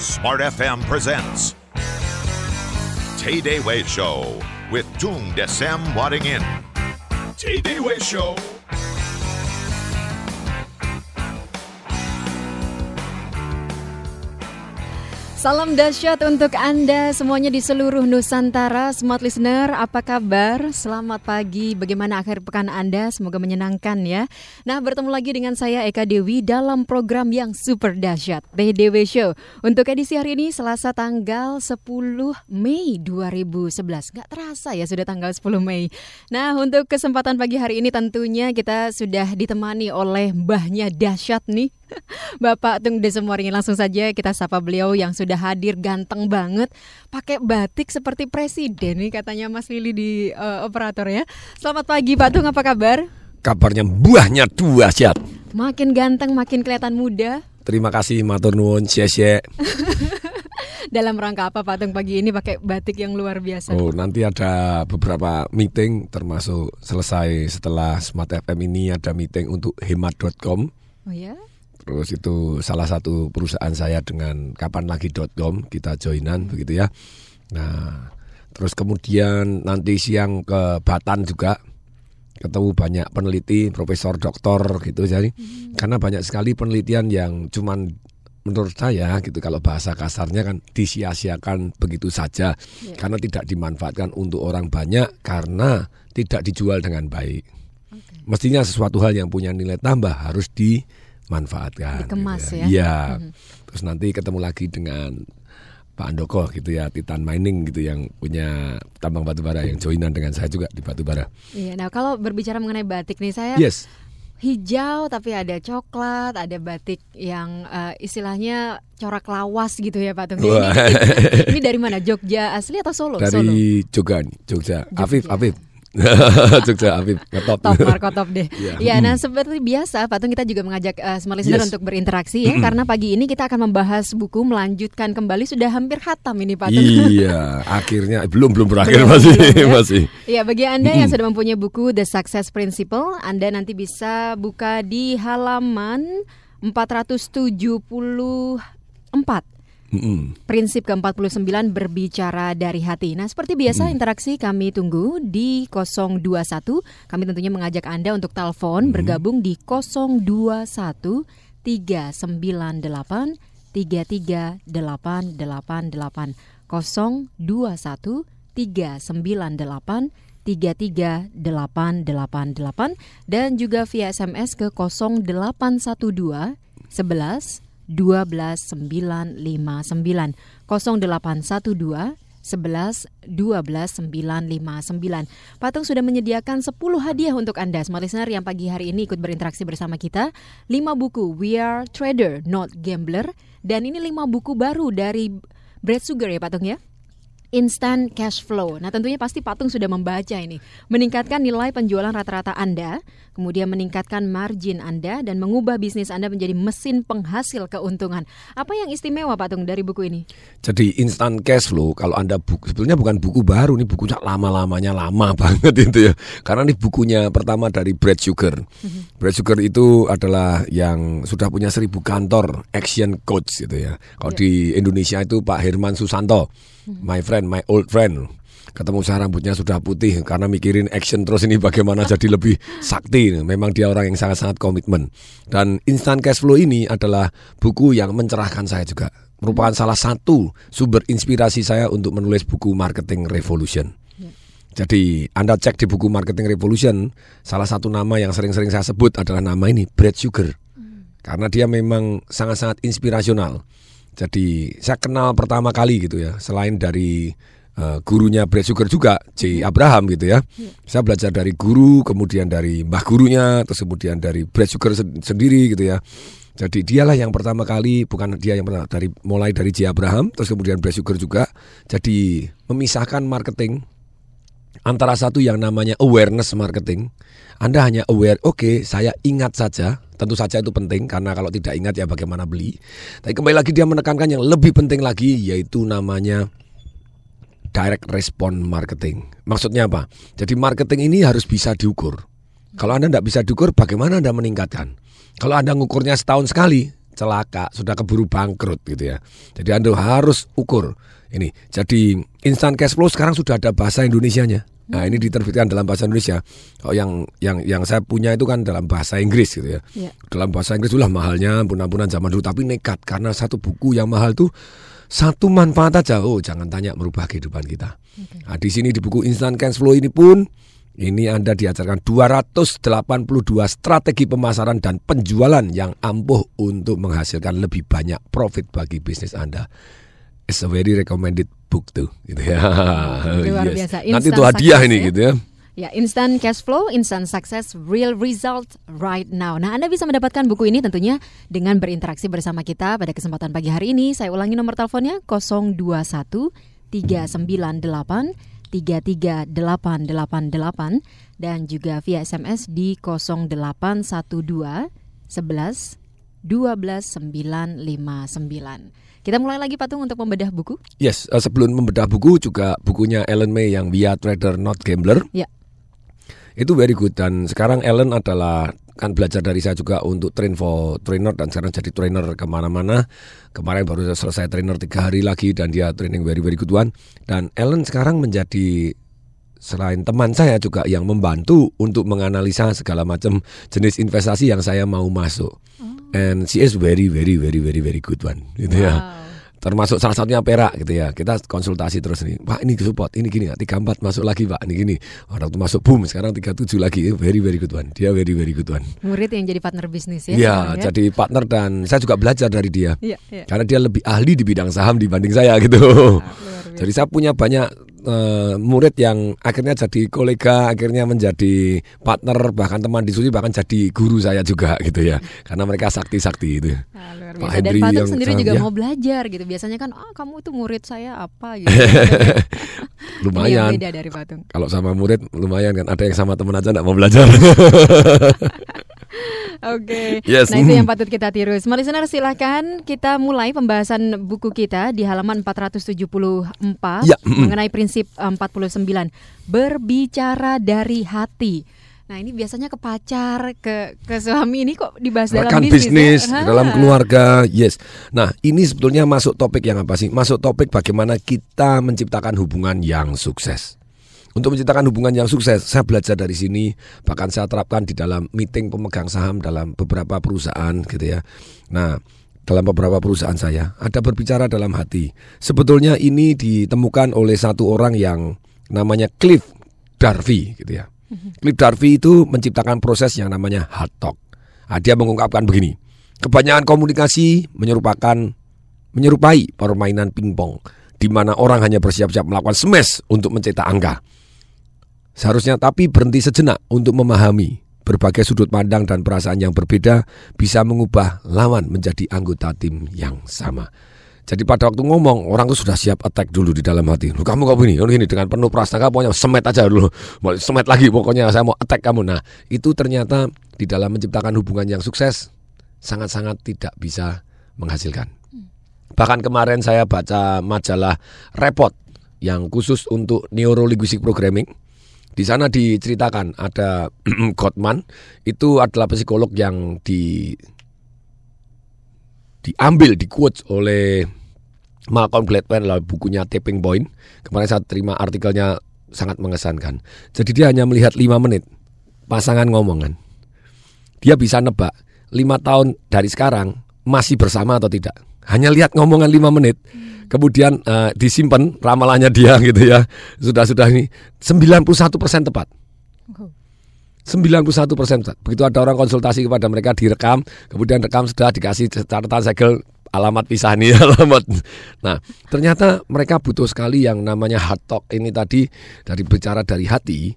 Smart FM presents Tay Day Way Show with Tung Desem Wadding In. Tay Day Way Show. Salam dahsyat untuk Anda semuanya di seluruh Nusantara. Smart listener, apa kabar? Selamat pagi. Bagaimana akhir pekan Anda? Semoga menyenangkan ya. Nah, bertemu lagi dengan saya Eka Dewi dalam program yang super dahsyat, DDW Show. Untuk edisi hari ini Selasa tanggal 10 Mei 2011. Gak terasa ya sudah tanggal 10 Mei. Nah, untuk kesempatan pagi hari ini tentunya kita sudah ditemani oleh mbahnya dahsyat nih. Bapak Tung Desemoringin langsung saja kita sapa beliau yang sudah hadir ganteng banget pakai batik seperti presiden nih katanya Mas Lili di uh, operator ya. Selamat pagi Pak Tung apa kabar? Kabarnya buahnya dua siat. Makin ganteng makin kelihatan muda. Terima kasih matur nuwun siye Dalam rangka apa Pak Tung pagi ini pakai batik yang luar biasa? Oh, nanti ada beberapa meeting termasuk selesai setelah Smart FM ini ada meeting untuk hemat.com. Oh ya? Terus itu salah satu perusahaan saya dengan kapanlagi.com kita joinan begitu ya. Nah, terus kemudian nanti siang ke Batan juga ketemu banyak peneliti, profesor, doktor gitu jadi hmm. karena banyak sekali penelitian yang cuman menurut saya gitu kalau bahasa kasarnya kan disia-siakan begitu saja yeah. karena tidak dimanfaatkan untuk orang banyak karena tidak dijual dengan baik. Okay. Mestinya sesuatu hal yang punya nilai tambah harus di manfaatkan. Dikemas gitu ya. Iya. Hmm. Terus nanti ketemu lagi dengan Pak Andoko gitu ya, Titan Mining gitu yang punya tambang batu bara yang joinan dengan saya juga di batu bara. Iya, nah kalau berbicara mengenai batik nih saya yes. hijau tapi ada coklat, ada batik yang uh, istilahnya corak lawas gitu ya Pak Tung. Ini, ini dari mana? Jogja asli atau Solo? Dari Solo. Jogja, Jogja. Jogja. Afif, Afif. Jogja Afif top top top deh. Ya, ya nah seperti biasa Patung kita juga mengajak uh, semua listener yes. untuk berinteraksi ya karena pagi ini kita akan membahas buku melanjutkan kembali sudah hampir hatam ini Patung. Iya, akhirnya belum belum berakhir belum, masih belum, ya. masih. Iya, bagi Anda yang sudah mempunyai buku The Success Principle, Anda nanti bisa buka di halaman 474 Mm-hmm. Prinsip ke-49 berbicara dari hati. Nah, seperti biasa mm. interaksi kami tunggu di 021. Kami tentunya mengajak Anda untuk telepon mm. bergabung di 021 398 33888 021 398 33888 dan juga via SMS ke 0812 11 12959 0812 11 11 12 959. Patung sudah menyediakan 10 hadiah untuk Anda smart listener yang pagi hari ini ikut berinteraksi bersama kita. 5 buku We Are Trader Not Gambler dan ini 5 buku baru dari Brad Sugar ya Patung ya. Instant cash flow. Nah, tentunya pasti Patung sudah membaca ini. Meningkatkan nilai penjualan rata-rata Anda, kemudian meningkatkan margin Anda dan mengubah bisnis Anda menjadi mesin penghasil keuntungan. Apa yang istimewa Patung dari buku ini? Jadi instant cash flow kalau Anda buku sebetulnya bukan buku baru nih bukunya lama-lamanya lama banget itu ya. Karena ini bukunya pertama dari Brad Sugar. Mm-hmm. Brad Sugar itu adalah yang sudah punya seribu kantor action coach gitu ya. Kalau yeah. di Indonesia itu Pak Herman Susanto my friend, my old friend. Ketemu saya rambutnya sudah putih karena mikirin action terus ini bagaimana jadi lebih sakti. Memang dia orang yang sangat-sangat komitmen. Dan instant cash flow ini adalah buku yang mencerahkan saya juga. Merupakan salah satu sumber inspirasi saya untuk menulis buku Marketing Revolution. Ya. Jadi Anda cek di buku Marketing Revolution, salah satu nama yang sering-sering saya sebut adalah nama ini Brad Sugar. Hmm. Karena dia memang sangat-sangat inspirasional. Jadi saya kenal pertama kali gitu ya, selain dari uh, gurunya Brad Sugar juga. Hmm. Abraham gitu ya. ya. Saya belajar dari guru, kemudian dari mbah gurunya, terus kemudian dari Brad Sugar sendiri gitu ya. Jadi dialah yang pertama kali, bukan dia yang pertama, dari mulai dari J. Abraham, terus kemudian Brad Sugar juga. Jadi memisahkan marketing antara satu yang namanya awareness marketing. Anda hanya aware, oke, okay, saya ingat saja Tentu saja itu penting karena kalau tidak ingat ya bagaimana beli. Tapi kembali lagi dia menekankan yang lebih penting lagi yaitu namanya direct response marketing. Maksudnya apa? Jadi marketing ini harus bisa diukur. Kalau Anda tidak bisa diukur, bagaimana Anda meningkatkan? Kalau Anda ngukurnya setahun sekali, celaka, sudah keburu bangkrut gitu ya. Jadi Anda harus ukur ini. Jadi instant cash flow sekarang sudah ada bahasa Indonesianya. Nah, ini diterbitkan dalam bahasa Indonesia. Oh, yang yang yang saya punya itu kan dalam bahasa Inggris gitu ya. Ya. Dalam bahasa Inggris itulah mahalnya ampun-ampunan zaman dulu tapi nekat karena satu buku yang mahal tuh satu manfaat aja. Oh, jangan tanya merubah kehidupan kita. Nah, di sini di buku Instant Cash Flow ini pun ini Anda diajarkan 282 strategi pemasaran dan penjualan yang ampuh untuk menghasilkan lebih banyak profit bagi bisnis Anda. It's a very recommended book tuh gitu ya. Luar biasa. Nanti itu Instant hadiah ini ya. gitu ya. Ya, instant cash flow, instant success, real result right now. Nah, Anda bisa mendapatkan buku ini tentunya dengan berinteraksi bersama kita pada kesempatan pagi hari ini. Saya ulangi nomor teleponnya 021 398 33888 dan juga via SMS di 0812 11 12 959. Kita mulai lagi patung untuk membedah buku. Yes, eh, sebelum membedah buku juga bukunya Ellen May yang We Are Trader Not Gambler. Ya. Itu very good dan sekarang Ellen adalah kan belajar dari saya juga untuk train for trainer dan sekarang jadi trainer ke mana-mana. Kemarin baru selesai trainer tiga hari lagi dan dia training very very good one. Dan Ellen sekarang menjadi selain teman saya juga yang membantu untuk menganalisa segala macam jenis investasi yang saya mau masuk. And she is very very very very very good one gitu ya. Wow. Termasuk salah satunya perak gitu ya. Kita konsultasi terus nih. Pak ini support, ini gini, tiga empat masuk lagi Pak, ini gini. Orang tuh masuk boom, sekarang tiga tujuh lagi. Very very good one. Dia very very good one. Murid yang jadi partner bisnis ya. Iya, sekarang jadi partner dan saya juga belajar dari dia. Iya, iya. Karena dia lebih ahli di bidang saham dibanding saya gitu. Biasa. Jadi saya punya banyak eh, murid yang akhirnya jadi kolega, akhirnya menjadi partner, bahkan teman diskusi, bahkan jadi guru saya juga gitu ya. Karena mereka sakti-sakti itu. Nah, luar Pak biasa. Dan yang sendiri juga ya. mau belajar gitu. Biasanya kan, ah kamu itu murid saya apa gitu. Lumayan. beda dari Patung. Kalau sama murid lumayan kan. Ada yang sama teman aja nggak mau belajar. Oke. Yes. Nah itu yang patut kita tiru. Semua listener silahkan kita mulai pembahasan buku kita di halaman 474 Ya, mengenai prinsip eh, 49 berbicara dari hati. Nah ini biasanya ke pacar, ke ke suami ini kok dibahas dalam Rekan bisnis, bisnis, ya? dalam Ah. keluarga, yes. Nah, ini sebetulnya masuk topik yang apa sih? Masuk topik bagaimana kita menciptakan hubungan yang sukses. Untuk menciptakan hubungan yang sukses, saya belajar dari sini, bahkan saya terapkan di dalam meeting pemegang saham dalam beberapa perusahaan gitu ya. Nah, dalam beberapa perusahaan saya ada berbicara dalam hati. Sebetulnya ini ditemukan oleh satu orang yang namanya Cliff Darby gitu ya. Cliff Darby itu menciptakan proses yang namanya hard talk. Nah, dia mengungkapkan begini, kebanyakan komunikasi menyerupakan menyerupai permainan pingpong di mana orang hanya bersiap-siap melakukan smash untuk mencetak angka. Seharusnya tapi berhenti sejenak untuk memahami berbagai sudut pandang dan perasaan yang berbeda bisa mengubah lawan menjadi anggota tim yang sama. Jadi pada waktu ngomong orang tuh sudah siap attack dulu di dalam hati. Lu kamu kok begini, oh, ini dengan penuh prasangka pokoknya semet aja dulu. Mau semet lagi pokoknya saya mau attack kamu. Nah, itu ternyata di dalam menciptakan hubungan yang sukses sangat-sangat tidak bisa menghasilkan. Bahkan kemarin saya baca majalah Repot yang khusus untuk neurolinguistic programming. Di sana diceritakan ada Gottman itu adalah psikolog yang di diambil di quotes oleh Malcolm Gladwell lalu bukunya Tipping Point. Kemarin saya terima artikelnya sangat mengesankan. Jadi dia hanya melihat lima menit pasangan ngomongan. Dia bisa nebak lima tahun dari sekarang masih bersama atau tidak. Hanya lihat ngomongan lima menit. Kemudian eh, disimpan ramalannya dia gitu ya. Sudah-sudah ini 91% tepat. 91 persen. Begitu ada orang konsultasi kepada mereka direkam, kemudian rekam sudah dikasih catatan segel alamat pisah nih alamat. Nah, ternyata mereka butuh sekali yang namanya hard talk ini tadi dari bicara dari hati,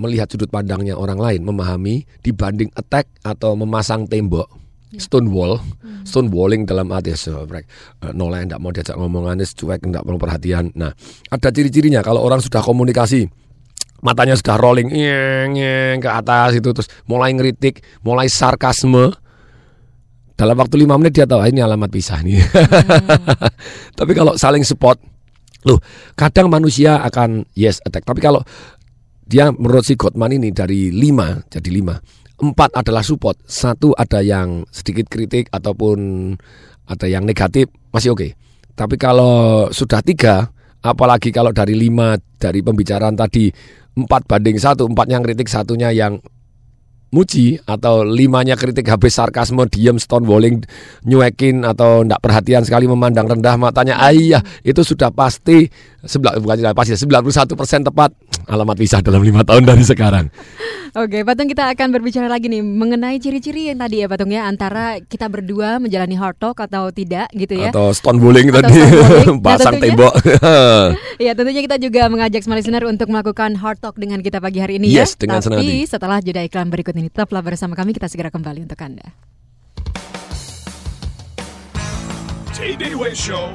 melihat sudut pandangnya orang lain, memahami dibanding attack atau memasang tembok. Stone wall, stone walling dalam arti sebrek, nolak tidak mau diajak ngomongan, cuek tidak mau perhatian. Nah, ada ciri-cirinya kalau orang sudah komunikasi, matanya sudah rolling nyeng, nyeng, ke atas itu terus mulai ngeritik, mulai sarkasme. Dalam waktu lima menit dia tahu "Ah, ini alamat pisah nih. Tapi kalau saling support, loh kadang manusia akan yes attack. Tapi kalau dia menurut si Gottman ini dari lima jadi lima, empat adalah support, satu ada yang sedikit kritik ataupun ada yang negatif masih oke. Okay. Tapi kalau sudah tiga, apalagi kalau dari lima dari pembicaraan tadi empat banding satu, empat yang kritik, satunya yang muji atau limanya kritik habis sarkasme diem stonewalling nyuekin atau ndak perhatian sekali memandang rendah matanya ayah itu sudah pasti sebelah bukan pasti 91 persen tepat alamat pisah dalam lima tahun dari sekarang Oke, Patung kita akan berbicara lagi nih mengenai ciri-ciri yang tadi ya Patung ya antara kita berdua menjalani hard talk atau tidak gitu ya. Atau stonewalling tadi nah, pasang tembok. ya tentunya kita juga mengajak semua listener untuk melakukan hard talk dengan kita pagi hari ini yes, ya. Dengan Tapi setelah jeda iklan berikut ini tetaplah bersama kami kita segera kembali untuk Anda. Show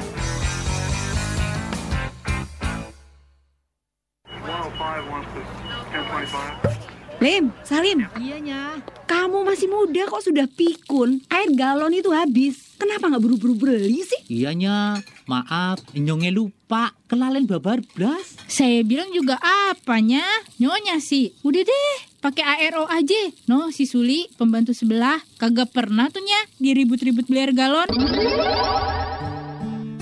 Lim, Salim. Iyanya. Kamu masih muda kok sudah pikun. Air galon itu habis. Kenapa nggak buru-buru beli sih? Iyanya, maaf, nyongnya lupa. Kelalen babar blas. Saya bilang juga apanya? Nyonya sih. Udah deh, pakai ARO aja. No, si Suli, pembantu sebelah, kagak pernah tuh nya diribut-ribut beli air galon.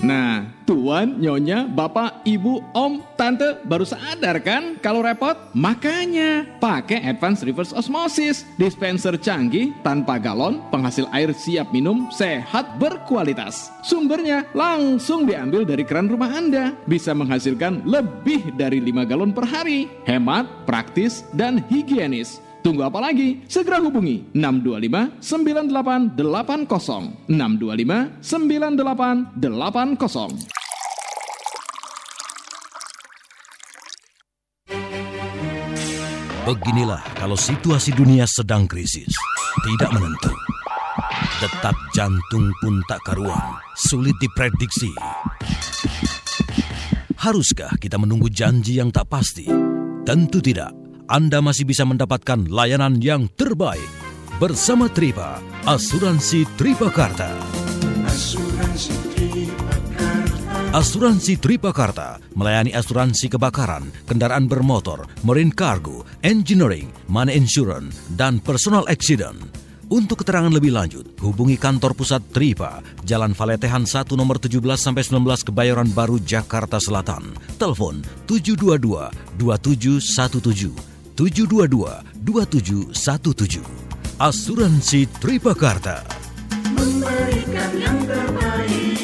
Nah, tuan, nyonya, bapak, ibu, om, tante baru sadar kan kalau repot? Makanya pakai Advanced Reverse Osmosis, dispenser canggih tanpa galon, penghasil air siap minum, sehat berkualitas. Sumbernya langsung diambil dari keran rumah Anda, bisa menghasilkan lebih dari 5 galon per hari. Hemat, praktis, dan higienis. Tunggu apa lagi? Segera hubungi 625 9880 625 9880 Beginilah kalau situasi dunia sedang krisis, tidak menentu. Detak jantung pun tak karuan, sulit diprediksi. Haruskah kita menunggu janji yang tak pasti? Tentu tidak. Anda masih bisa mendapatkan layanan yang terbaik bersama Tripa, Asuransi Tripakarta. Asuransi Tripakarta. Asuransi Tripakarta melayani asuransi kebakaran, kendaraan bermotor, marine cargo, engineering, money insurance, dan personal accident. Untuk keterangan lebih lanjut, hubungi kantor pusat Tripa, Jalan Valetehan 1 nomor 17 sampai 19 Kebayoran Baru Jakarta Selatan. Telepon 722 2717 722-2717. Asuransi Tripakarta. Memberikan yang terbaik.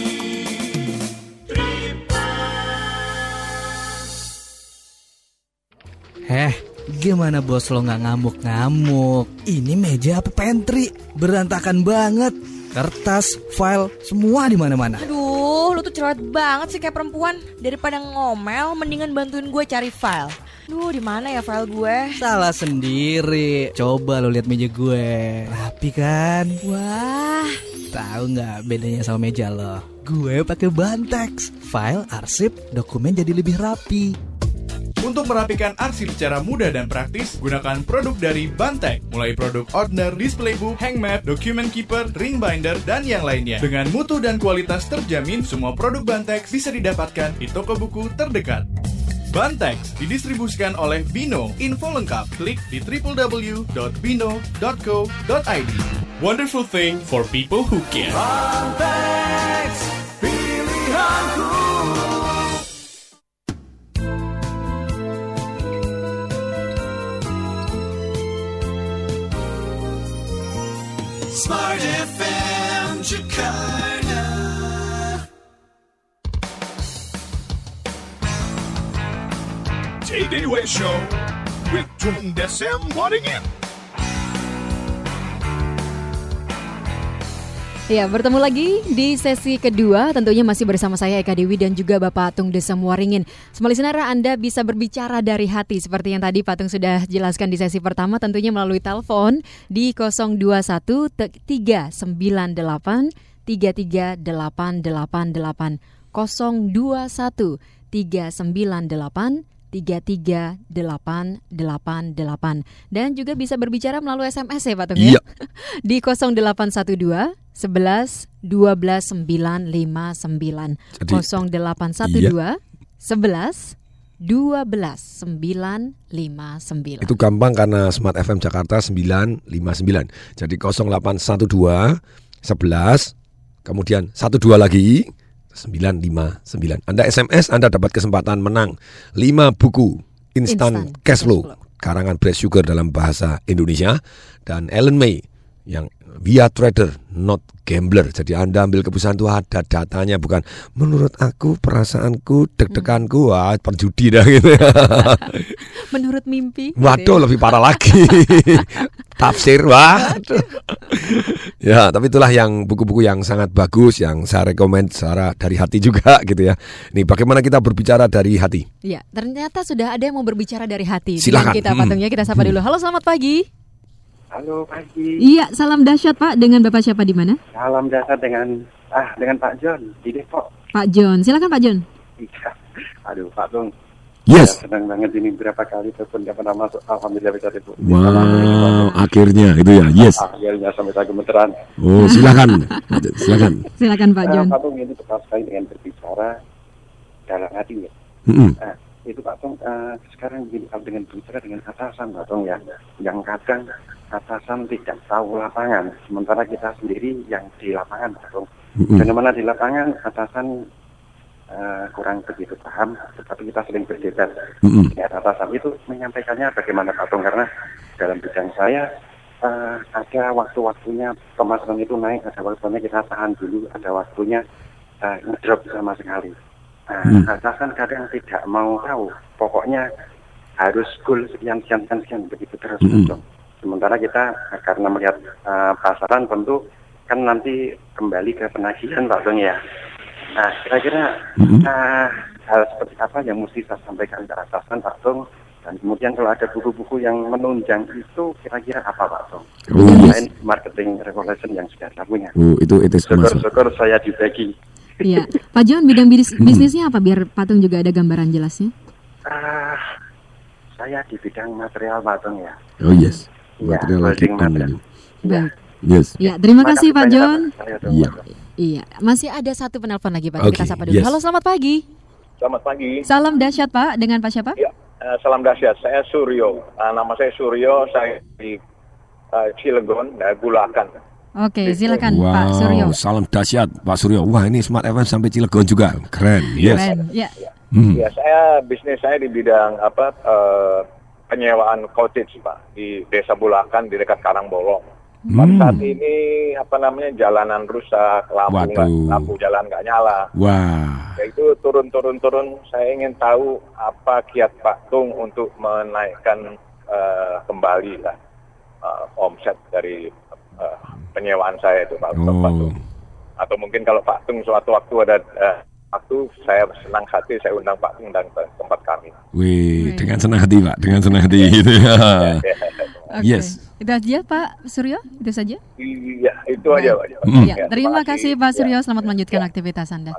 Heh, gimana bos lo nggak ngamuk-ngamuk? Ini meja apa pantry? Berantakan banget. Kertas, file, semua di mana-mana. Aduh, lu tuh cerewet banget sih kayak perempuan. Daripada ngomel, mendingan bantuin gue cari file. Duh, di mana ya file gue? Salah sendiri. Coba lo lihat meja gue. Rapi kan? Wah. Tahu nggak bedanya sama meja lo? Gue pakai Bantex. File, arsip, dokumen jadi lebih rapi. Untuk merapikan arsip secara mudah dan praktis, gunakan produk dari Bantek, mulai produk Ordner, Display Book, Hang Map, Document Keeper, Ring Binder, dan yang lainnya. Dengan mutu dan kualitas terjamin, semua produk Bantek bisa didapatkan di toko buku terdekat. Bantex didistribusikan oleh Bino. Info lengkap klik di www.bino.co.id. Wonderful thing for people who care. Bantex, pilihanku. Smart FM Jakarta. Day Show with Tung Desem Waddingin. Ya, bertemu lagi di sesi kedua. Tentunya masih bersama saya Eka Dewi dan juga Bapak Tung Desem Waringin. Semua listener, Anda bisa berbicara dari hati seperti yang tadi Pak Tung sudah jelaskan di sesi pertama tentunya melalui telepon di 021 398 33888 021 398 33888 dan juga bisa berbicara melalui SMS ya Pak Tung ya. Iya. Di 0812 11 12 959 0812 11 12 12 959. Itu gampang karena Smart FM Jakarta 959. Jadi 0812 11 kemudian 12 lagi 959. Anda SMS Anda dapat kesempatan menang 5 buku instan Instan cash flow. karangan Brad Sugar dalam bahasa Indonesia. Dan Ellen May yang via trader not gambler. Jadi Anda ambil keputusan itu ada datanya bukan menurut aku perasaanku deg-deganku wah penjudi dah gitu. Menurut mimpi. gitu Waduh ya. lebih parah lagi Tafsir waduh Ya tapi itulah yang buku-buku yang sangat bagus Yang saya rekomend secara dari hati juga gitu ya Nih bagaimana kita berbicara dari hati Ya, ternyata sudah ada yang mau berbicara dari hati Silakan. kita Hmm. patungnya. Kita sapa dulu. Halo, selamat pagi. Halo pagi. Iya, salam dahsyat Pak. Dengan Bapak siapa di mana? Salam dasar dengan ah dengan Pak John di Depok. Pak John. Silakan Pak John. Iya. Aduh Pak Tung. Yes. Saya senang banget ini berapa kali telepon gak pernah masuk. Alhamdulillah bisa telepon. Wow akhirnya itu ya yes Akhirnya sampai saya gemeteran. Oh silakan Silakan Silakan Pak Nah, John. Pak Tung ini tepat sekali dengan berbicara dalam hati ya. Mm-mm. Nah, itu Pak Tung eh, sekarang begini kalau dengan berbicara dengan atasan Pak Tung ya, yang kadang atasan tidak tahu lapangan, sementara kita sendiri yang di lapangan. Mm-mm. Fenomena di lapangan atasan eh, kurang begitu paham, tetapi kita sering berdebat Mm-mm. dengan atasan itu menyampaikannya bagaimana Pak Tung karena dalam bidang saya eh, ada waktu-waktunya pemasaran itu naik, ada waktunya kita tahan dulu, ada waktunya eh, ngedrop sama sekali. Nah, Hmm. atasan kadang tidak mau tahu, pokoknya harus goal sekian sekian sekian, sekian begitu terus. Mm-mm. Pak Tung. Sementara kita eh, karena melihat eh, pasaran tentu kan nanti kembali ke penagihan Pak Tung ya. Nah, kira-kira Mm-mm. eh, hal seperti apa yang mesti saya sampaikan ke atasan Pak Tung dan kemudian kalau ada buku-buku yang menunjang itu kira-kira apa Pak Tung? Oh, yes. Selain marketing revolution yang sudah lakunya. Oh itu itu Syukur-syukur saya dibagi. Iya. Pak John, bidang bis- bisnisnya apa biar Patung juga ada gambaran jelasnya? Ah, saya di bidang material Pak Tung ya. Oh yes Material lagi welding on material. ini Baik. Yes Iya, terima kasih Pak banyak, John. Pak. Udah Iya Iya, masih ada satu penelpon lagi Pak. Oke, Kita sapa dulu. yes. Halo, selamat pagi. Selamat pagi. Salam dahsyat Pak. Dengan Pak siapa? Ya, eh, salam dahsyat. Saya Suryo. Eh, nama saya Suryo. Saya di eh, Cilegon, eh, Bulakan. Oke, silakan Pak Wow, Suryo. salam dahsyat Pak Suryo. Wah ini Smart FM sampai Cilegon juga, keren. Yes. Keren. Ya. Hmm. Ya, saya bisnis saya di bidang apa eh, penyewaan cottage, Pak, di Desa Bulakan di dekat Karangbolong. Hmm. saat ini apa namanya jalanan rusak, lampu nggak- Waduh. lampu jalan nggak nyala. Wah, Ya itu turun-turun-turun. Saya ingin tahu apa kiat Pak Tung untuk menaikkan eh, kembali lah eh, omset dari eh, penyewaan saya itu Pak, Pak oh, Tung. Atau mungkin kalau Pak Tung suatu waktu ada eh, waktu saya senang hati saya undang Pak Tung dan ke tempat kami. wih, dengan senang hati Pak, dengan senang hati gitu ya. Oke. Yes. Itu aja Pak Suryo, itu saja. Iya, itu aja Pak. Mm. Ya, terima kasih Pak Suryo. Selamat melanjutkan aktivitas Anda.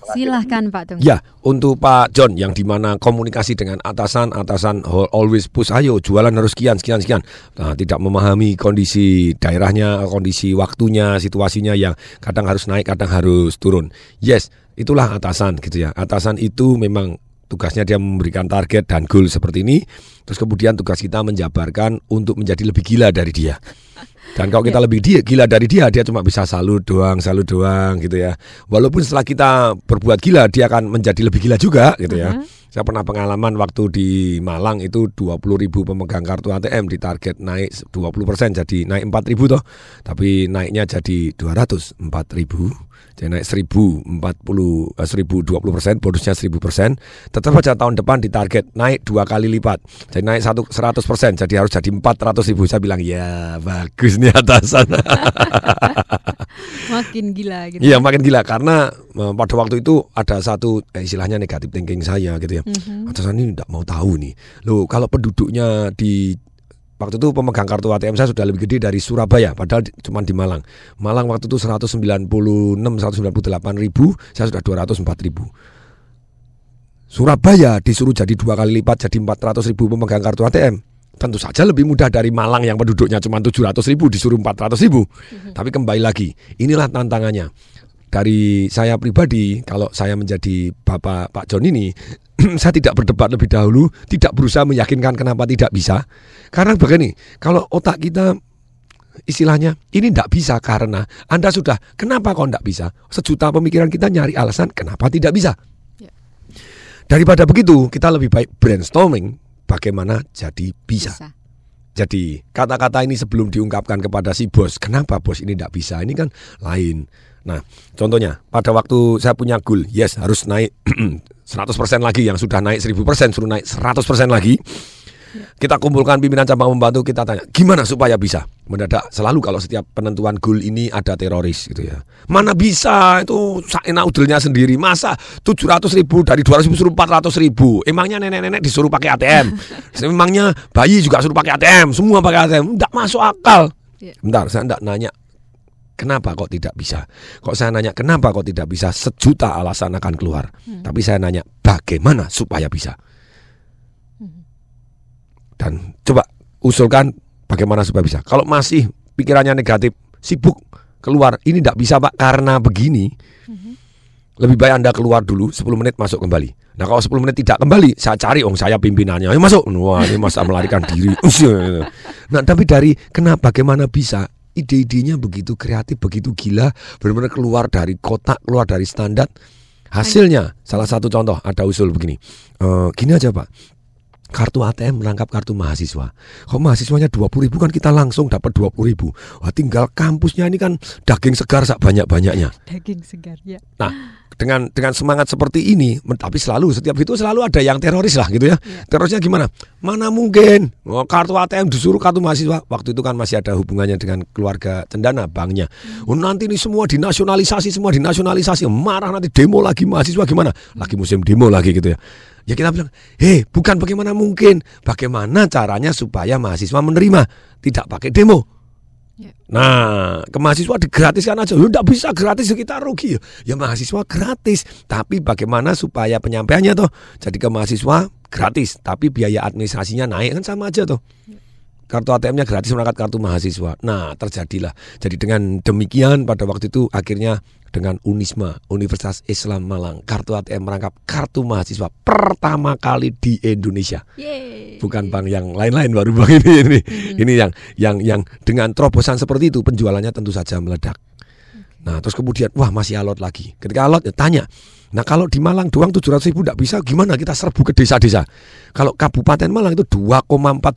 Silahkan Pak Tung. Ya, untuk Pak John yang di mana komunikasi dengan atasan, atasan always push, ayo jualan harus sekian, sekian, sekian. Nah, tidak memahami kondisi daerahnya, kondisi waktunya, situasinya yang kadang harus naik, kadang harus turun. Yes, itulah atasan gitu ya. Atasan itu memang tugasnya dia memberikan target dan goal seperti ini. Terus kemudian tugas kita menjabarkan untuk menjadi lebih gila dari dia. Dan kalau kita lebih dia, gila dari dia, dia cuma bisa salut doang, salut doang gitu ya. Walaupun setelah kita berbuat gila, dia akan menjadi lebih gila juga gitu ya. Saya pernah pengalaman waktu di Malang itu 20 ribu pemegang kartu ATM di target naik 20 persen jadi naik 4 ribu toh. Tapi naiknya jadi 204 ribu. Jadi naik 1040, eh, 1020 persen, bonusnya 1000 persen. Tetap aja tahun depan ditarget naik dua kali lipat. Jadi naik satu 100 persen, jadi harus jadi 400 ribu. Saya bilang ya bagus nih atasan. Makin gila gitu. Iya makin gila karena eh, pada waktu itu ada satu eh, istilahnya negatif thinking saya gitu ya. Mhm. Atasan ini tidak mau tahu nih. Loh kalau penduduknya di waktu itu pemegang kartu ATM saya sudah lebih gede dari Surabaya padahal di- cuma di Malang. Malang waktu itu 196 198 ribu, saya sudah 204 ribu. Surabaya disuruh jadi dua kali lipat jadi 400 ribu pemegang kartu ATM. Tentu saja lebih mudah dari Malang yang penduduknya cuma 700 ribu disuruh 400 ribu. Tapi kembali lagi, inilah tantangannya. Dari saya pribadi, kalau saya menjadi Bapak Pak John ini, saya tidak berdebat lebih dahulu, tidak berusaha meyakinkan kenapa tidak bisa. Karena begini, kalau otak kita istilahnya ini tidak bisa karena Anda sudah kenapa kok tidak bisa? Sejuta pemikiran kita nyari alasan kenapa tidak bisa. Daripada begitu, kita lebih baik brainstorming bagaimana jadi bisa. Bisa. Jadi kata-kata ini sebelum diungkapkan kepada si bos, kenapa bos ini tidak bisa? Ini kan lain. Nah, contohnya pada waktu saya punya goal, yes harus naik 100% lagi yang sudah naik 1000% suruh naik 100% lagi. Kita kumpulkan pimpinan cabang membantu, kita tanya, gimana supaya bisa? Mendadak selalu kalau setiap penentuan goal ini ada teroris gitu ya. Mana bisa itu enak udelnya sendiri. Masa 700 ribu dari 200 ribu suruh 400 ribu. Emangnya nenek-nenek disuruh pakai ATM. Emangnya bayi juga suruh pakai ATM. Semua pakai ATM. Tidak masuk akal. Bentar, saya tidak nanya Kenapa kok tidak bisa? Kok saya nanya kenapa kok tidak bisa? Sejuta alasan akan keluar. Tapi saya nanya bagaimana supaya bisa? Dan coba usulkan bagaimana supaya bisa. Kalau masih pikirannya negatif, sibuk keluar, ini tidak bisa Pak karena begini. Lebih baik Anda keluar dulu 10 menit masuk kembali. Nah kalau 10 menit tidak kembali, saya cari oh saya pimpinannya. Ayo masuk. Wah ini masa melarikan diri. Nah tapi dari kenapa bagaimana bisa ide-idenya begitu kreatif, begitu gila, benar-benar keluar dari kotak, keluar dari standar. Hasilnya, salah satu contoh ada usul begini. Eh, gini aja Pak, kartu ATM merangkap kartu mahasiswa. Kalau mahasiswanya 20 ribu kan kita langsung dapat 20 ribu. Wah tinggal kampusnya ini kan daging segar sak banyak-banyaknya. Daging segar ya. Nah, dengan dengan semangat seperti ini, tapi selalu setiap itu selalu ada yang teroris lah gitu ya. Terorisnya gimana? Mana mungkin oh, kartu ATM disuruh kartu mahasiswa. Waktu itu kan masih ada hubungannya dengan keluarga cendana banknya. Oh, nanti ini semua dinasionalisasi, semua dinasionalisasi. Marah nanti demo lagi mahasiswa gimana? Lagi musim demo lagi gitu ya. Ya kita bilang, hei bukan bagaimana mungkin, bagaimana caranya supaya mahasiswa menerima, tidak pakai demo. Nah, ke mahasiswa digratiskan aja. Lu enggak bisa gratis kita rugi. Ya mahasiswa gratis, tapi bagaimana supaya penyampaiannya toh jadi ke mahasiswa gratis, tapi biaya administrasinya naik kan sama aja toh. Kartu ATM-nya gratis merangkat kartu mahasiswa. Nah, terjadilah. Jadi dengan demikian pada waktu itu akhirnya dengan Unisma, Universitas Islam Malang, kartu ATM merangkap kartu mahasiswa pertama kali di Indonesia. Bukan bank yang lain-lain baru bank ini ini. Ini yang yang yang dengan terobosan seperti itu penjualannya tentu saja meledak. Nah, terus kemudian wah masih alot lagi. Ketika alot ya tanya. Nah, kalau di Malang doang 700 ribu tidak bisa, gimana kita serbu ke desa-desa? Kalau Kabupaten Malang itu 2,4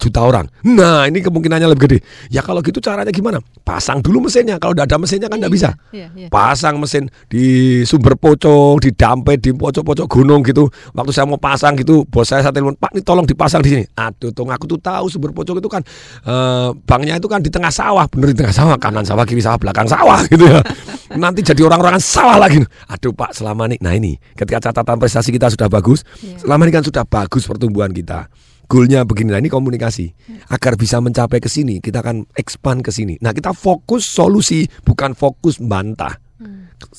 juta orang. Nah, ini kemungkinannya lebih gede. Ya kalau gitu caranya gimana? Pasang dulu mesinnya. Kalau tidak ada mesinnya kan tidak bisa. Iya, iya. Pasang mesin di sumber pocong, di dampet, di pojok-pojok gunung gitu. Waktu saya mau pasang gitu, bos saya saya telepon, Pak, ini tolong dipasang di sini. Aduh, tong aku tuh tahu sumber pocong itu kan eh, banknya itu kan di tengah sawah, bener di tengah sawah, kanan sawah, kiri sawah, belakang sawah gitu ya. Nanti jadi orang-orangan sawah lagi. Aduh, Pak, selama ini, nah ini, ketika catatan prestasi kita sudah bagus, selama ini kan sudah bagus pertumbuhan kita. Goalnya begini, nah ini komunikasi. Agar bisa mencapai ke sini, kita akan expand ke sini. Nah, kita fokus solusi, bukan fokus bantah.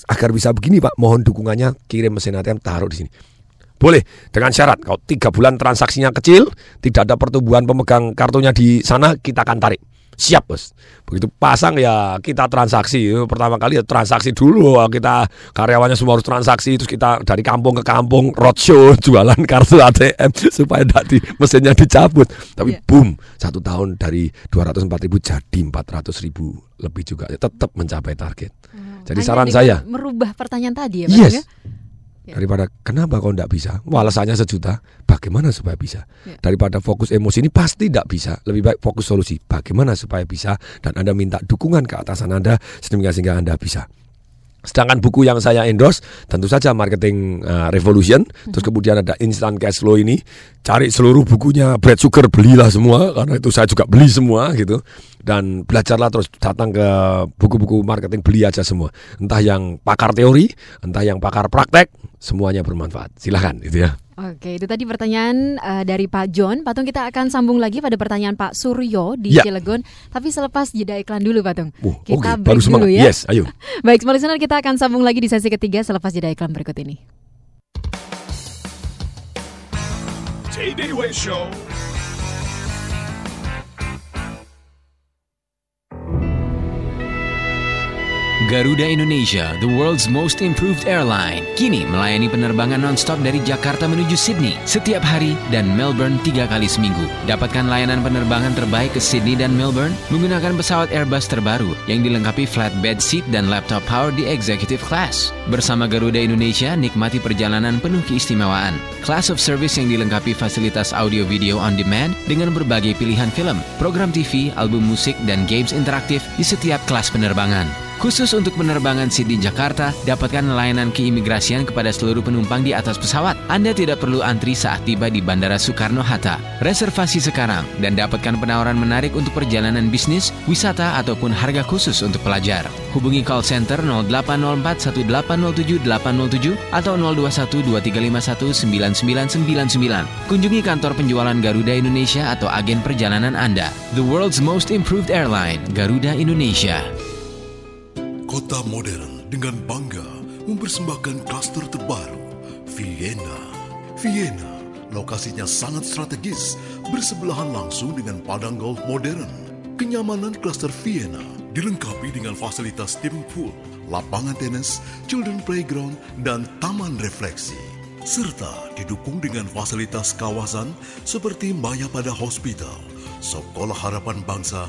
Agar bisa begini, Pak, mohon dukungannya kirim mesin ATM taruh di sini. Boleh dengan syarat kalau tiga bulan transaksinya kecil, tidak ada pertumbuhan pemegang kartunya di sana, kita akan tarik. Siap bos. Begitu pasang ya kita transaksi. Pertama kali ya transaksi dulu. Kita karyawannya semua harus transaksi. Terus kita dari kampung ke kampung roadshow jualan kartu ATM supaya tidak di mesinnya dicabut. Tapi boom satu tahun dari 204 ribu jadi 400 ribu lebih juga. Tetap mencapai target. Jadi Hanya saran saya. merubah pertanyaan tadi ya, Pak Yes. ya? Daripada kenapa kau tidak bisa? Wah, alasannya sejuta. Bagaimana supaya bisa? Daripada fokus emosi ini pasti tidak bisa. Lebih baik fokus solusi. Bagaimana supaya bisa? Dan Anda minta dukungan ke atasan Anda sedemikian sehingga Anda bisa. Sedangkan buku yang saya endorse tentu saja Marketing uh, Revolution. Terus kemudian ada Instant Cash Flow ini. Cari seluruh bukunya Brad Sugar belilah semua karena itu saya juga beli semua gitu. Dan belajarlah terus datang ke buku-buku marketing beli aja semua. Entah yang pakar teori, entah yang pakar praktek, semuanya bermanfaat. Silahkan itu ya. Oke, itu tadi pertanyaan eh, dari Pak John. Patung kita akan sambung lagi pada pertanyaan Pak Suryo di Ya. Cilegon. Tapi selepas jeda iklan dulu, Patung. Oh, kita Oke, break baru semangat. dulu ya. Yes, ayo. Baik, semua listener kita akan sambung lagi di sesi ketiga selepas jeda iklan berikut ini. Day Show. Garuda Indonesia, the world's most improved airline, kini melayani penerbangan nonstop dari Jakarta menuju Sydney setiap hari dan Melbourne tiga kali seminggu. Dapatkan layanan penerbangan terbaik ke Sydney dan Melbourne menggunakan pesawat Airbus terbaru yang dilengkapi flatbed seat dan laptop power di executive class. Bersama Garuda Indonesia, nikmati perjalanan penuh keistimewaan. Class of service yang dilengkapi fasilitas audio video on demand dengan berbagai pilihan film, program TV, album musik, dan games interaktif di setiap kelas penerbangan. Khusus untuk penerbangan Sydney Jakarta, dapatkan layanan keimigrasian kepada seluruh penumpang di atas pesawat. Anda tidak perlu antri saat tiba di Bandara Soekarno-Hatta. Reservasi sekarang dan dapatkan penawaran menarik untuk perjalanan bisnis, wisata ataupun harga khusus untuk pelajar. Hubungi call center 0804 1807 807 atau 021 2351 9999. Kunjungi kantor penjualan Garuda Indonesia atau agen perjalanan Anda. The world's most improved airline, Garuda Indonesia. Kota modern dengan bangga mempersembahkan klaster terbaru, Vienna. Vienna, lokasinya sangat strategis, bersebelahan langsung dengan padang golf modern. Kenyamanan klaster Vienna dilengkapi dengan fasilitas swimming pool, lapangan tenis, children playground, dan taman refleksi. Serta didukung dengan fasilitas kawasan seperti Maya Pada Hospital, Sekolah Harapan Bangsa,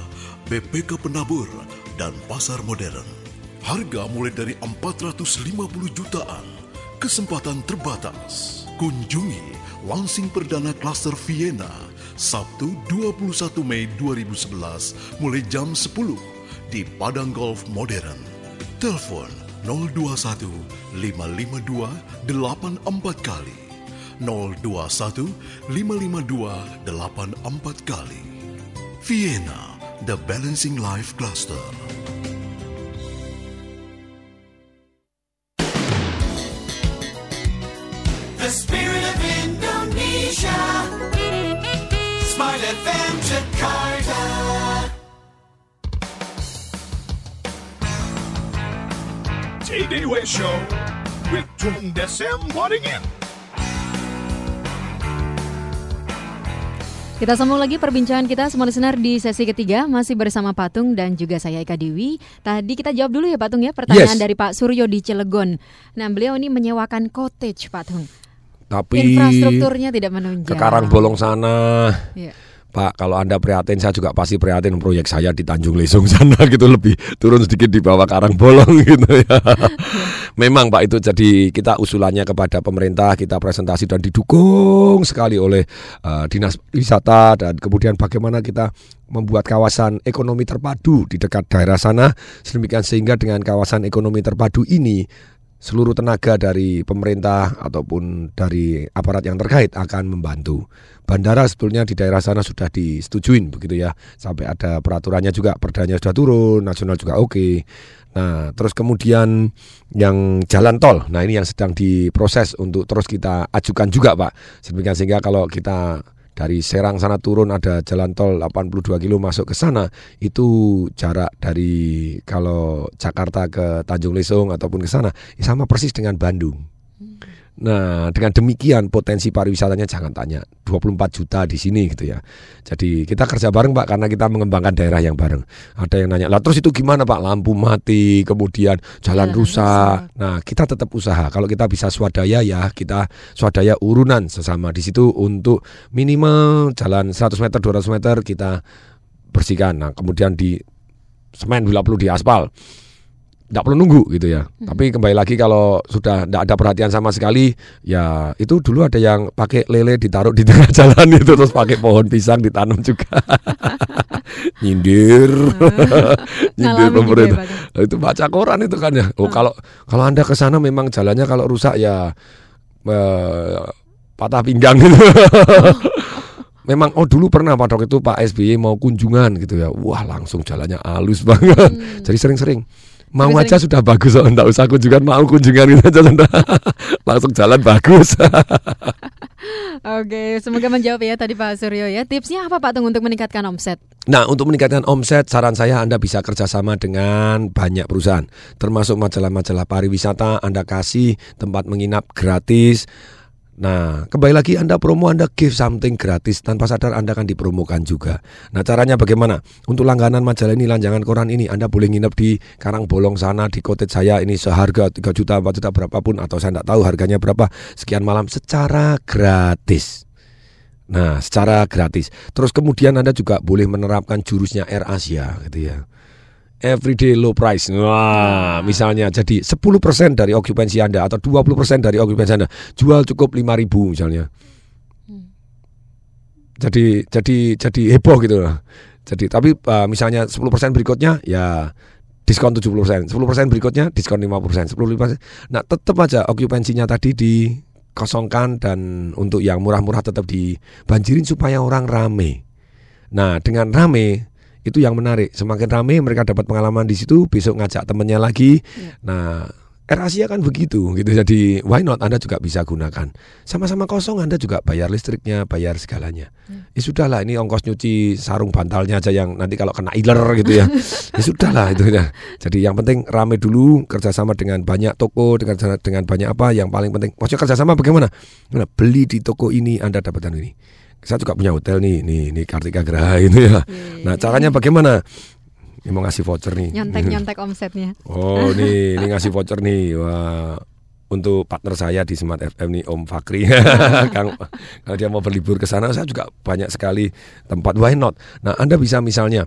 BPK Penabur, dan Pasar Modern. Harga mulai dari 450 jutaan. Kesempatan terbatas. Kunjungi launching perdana klaster Vienna Sabtu 21 Mei 2011 mulai jam 10 di Padang Golf Modern. Telepon 021 552 84 kali. 021 552 84 kali. Vienna, the Balancing Life Cluster. The spirit of Indonesia. Smile FM Jakarta. TDW Show with Tung Desem Waddingin. Kita sambung lagi perbincangan kita semua listener di sesi ketiga masih bersama Patung dan juga saya Eka Dewi. Tadi kita jawab dulu ya Patung ya pertanyaan Yes. dari Pak Suryo di Cilegon. Nah beliau ini menyewakan cottage Patung. Tapi Infrastrukturnya tidak menunjang. ke Karangbolong sana. Iya. Pak, kalau Anda prihatin, saya juga pasti prihatin proyek saya di Tanjung Lesung sana gitu lebih turun sedikit di bawah Karangbolong gitu ya. Memang Pak itu jadi kita usulannya kepada pemerintah kita presentasi dan didukung sekali oleh uh, dinas wisata dan kemudian bagaimana kita membuat kawasan ekonomi terpadu di dekat daerah sana sedemikian sehingga dengan kawasan ekonomi terpadu ini seluruh tenaga dari pemerintah ataupun dari aparat yang terkait akan membantu. Bandara sebetulnya di daerah sana sudah disetujuin begitu ya. Sampai ada peraturannya juga, perdanya sudah turun, nasional juga oke. Nah, terus kemudian yang jalan tol. Nah, ini yang sedang diproses untuk terus kita ajukan juga, Pak. Sehingga kalau kita dari Serang sana turun ada jalan tol 82 kilo masuk ke sana itu jarak dari kalau Jakarta ke Tanjung Lesung ataupun ke sana sama persis dengan Bandung. Nah, dengan demikian potensi pariwisatanya jangan tanya. 24 juta di sini gitu ya. Jadi kita kerja bareng Pak karena kita mengembangkan daerah yang bareng. Ada yang nanya, "Lah terus itu gimana Pak? Lampu mati, kemudian jalan rusak." Nah, kita tetap usaha. Kalau kita bisa swadaya ya, kita swadaya urunan sesama di situ untuk minimal jalan 100 meter, 200 meter kita bersihkan. Nah, kemudian di semen bila perlu di aspal tidak perlu nunggu gitu ya. Tapi kembali lagi kalau sudah tidak ada perhatian sama sekali, ya itu dulu ada yang pakai lele ditaruh di tengah jalan itu terus pakai pohon pisang ditanam juga. Nyindir. Nyindir Ngalamin juga ya, pemerintah. Pak, itu baca koran itu kan ya. Oh kalau kalau Anda ke sana memang jalannya kalau rusak ya eh, patah pinggang gitu. Memang oh dulu pernah pada waktu itu Pak SBY mau kunjungan gitu ya. Wah, langsung jalannya halus banget. Jadi sering-sering mau aja sudah bagus oh, enggak usah kunjungan mau kunjungan gitu aja sudah. langsung jalan bagus. Oke, semoga menjawab ya tadi Pak Suryo ya. Tipsnya apa Pak Tung untuk meningkatkan omset? Nah, untuk meningkatkan omset, saran saya Anda bisa kerjasama dengan banyak perusahaan, termasuk majalah-majalah pariwisata. Anda kasih tempat menginap gratis. Nah, kembali lagi Anda promo Anda give something gratis tanpa sadar Anda akan dipromokan juga. Nah, caranya bagaimana? Untuk langganan majalah ini, lanjangan koran ini Anda boleh nginep di Karang Bolong sana di cottage saya ini seharga 3 juta, 4 juta berapapun atau saya tidak tahu harganya berapa sekian malam secara gratis. Nah, secara gratis. Terus kemudian Anda juga boleh menerapkan jurusnya Air Asia gitu ya. Everyday low price. Wah, misalnya jadi 10% dari okupansi Anda atau 20% dari okupansi Anda jual cukup 5000 misalnya. Jadi jadi jadi heboh gitu lah. Jadi tapi uh, misalnya 10% berikutnya ya diskon 70%, 10% berikutnya diskon 50%, 10%. Nah, tetap aja okupansinya tadi dikosongkan dan untuk yang murah-murah tetap dibanjirin supaya orang rame. Nah, dengan rame itu yang menarik. Semakin rame mereka dapat pengalaman di situ, besok ngajak temennya lagi. Nah, Air Asia kan begitu gitu. Jadi why not Anda juga bisa gunakan. Sama-sama kosong Anda juga bayar listriknya, bayar segalanya. Ya sudahlah ini ongkos nyuci sarung bantalnya aja yang nanti kalau kena iler gitu ya. ya sudahlah itu ya. Jadi yang penting rame dulu kerjasama dengan banyak toko dengan dengan banyak apa yang paling penting. Maksudnya kerjasama bagaimana? Nah, beli di toko ini Anda dapatkan ini saya juga punya hotel nih, nih, nih Kartika Graha itu ya. Nah caranya bagaimana? Ini mau ngasih voucher nih. Nyontek-nyontek omsetnya. Oh nih, ini ngasih voucher nih. Wah, untuk partner saya di Smart FM nih Om Fakri. Kang, kalau dia mau berlibur ke sana, saya juga banyak sekali tempat. Why not? Nah, Anda bisa misalnya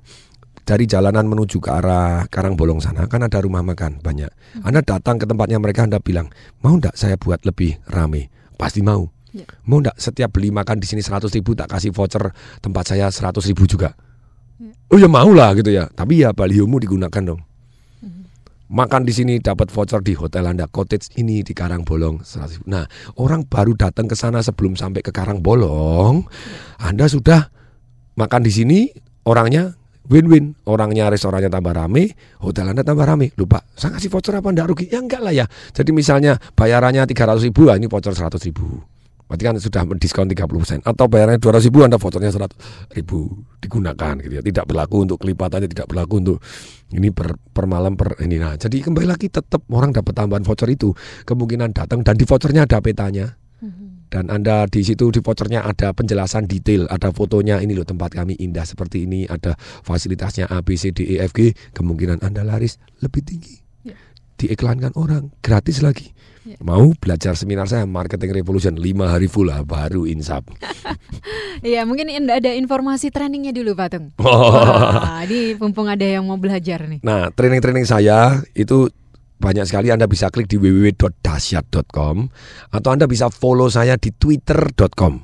dari jalanan menuju ke arah Karangbolong sana kan ada rumah makan banyak. Anda datang ke tempatnya mereka Anda bilang, "Mau enggak saya buat lebih rame?" Pasti mau. Ya. Mau enggak setiap beli makan di sini 100 ribu tak kasih voucher tempat saya 100 ribu juga? Oh ya mau lah gitu ya. Tapi ya baliomu digunakan dong. Makan di sini dapat voucher di hotel Anda cottage ini di Karangbolong 100 ribu. Nah, orang baru datang ke sana sebelum sampai ke Karangbolong, Anda sudah makan di sini orangnya win-win orangnya restorannya tambah rame hotel anda tambah rame lupa saya kasih voucher apa enggak rugi ya enggak lah ya jadi misalnya bayarannya 300 ribu ah, ini voucher 100 ribu Berarti kan sudah mendiskon 30% Atau bayarnya 200 ribu Anda vouchernya 100 ribu. Digunakan gitu ya. Tidak berlaku untuk kelipatannya Tidak berlaku untuk Ini per, per malam per ini. Nah jadi kembali lagi tetap orang dapat tambahan voucher itu. Kemungkinan datang Dan di vouchernya ada petanya. Dan Anda di situ di vouchernya ada penjelasan detail, ada fotonya ini loh tempat kami indah seperti ini, ada fasilitasnya A B C D E F G, kemungkinan Anda laris lebih tinggi. Diiklankan orang gratis lagi. Mau belajar seminar saya Marketing Revolution 5 hari full lah baru insap. Iya, mungkin ada ada informasi trainingnya dulu, Patung. Oh. Wah, ini mumpung ada yang mau belajar nih. Nah, training-training saya itu banyak sekali Anda bisa klik di www.dasyat.com atau Anda bisa follow saya di twitter.com.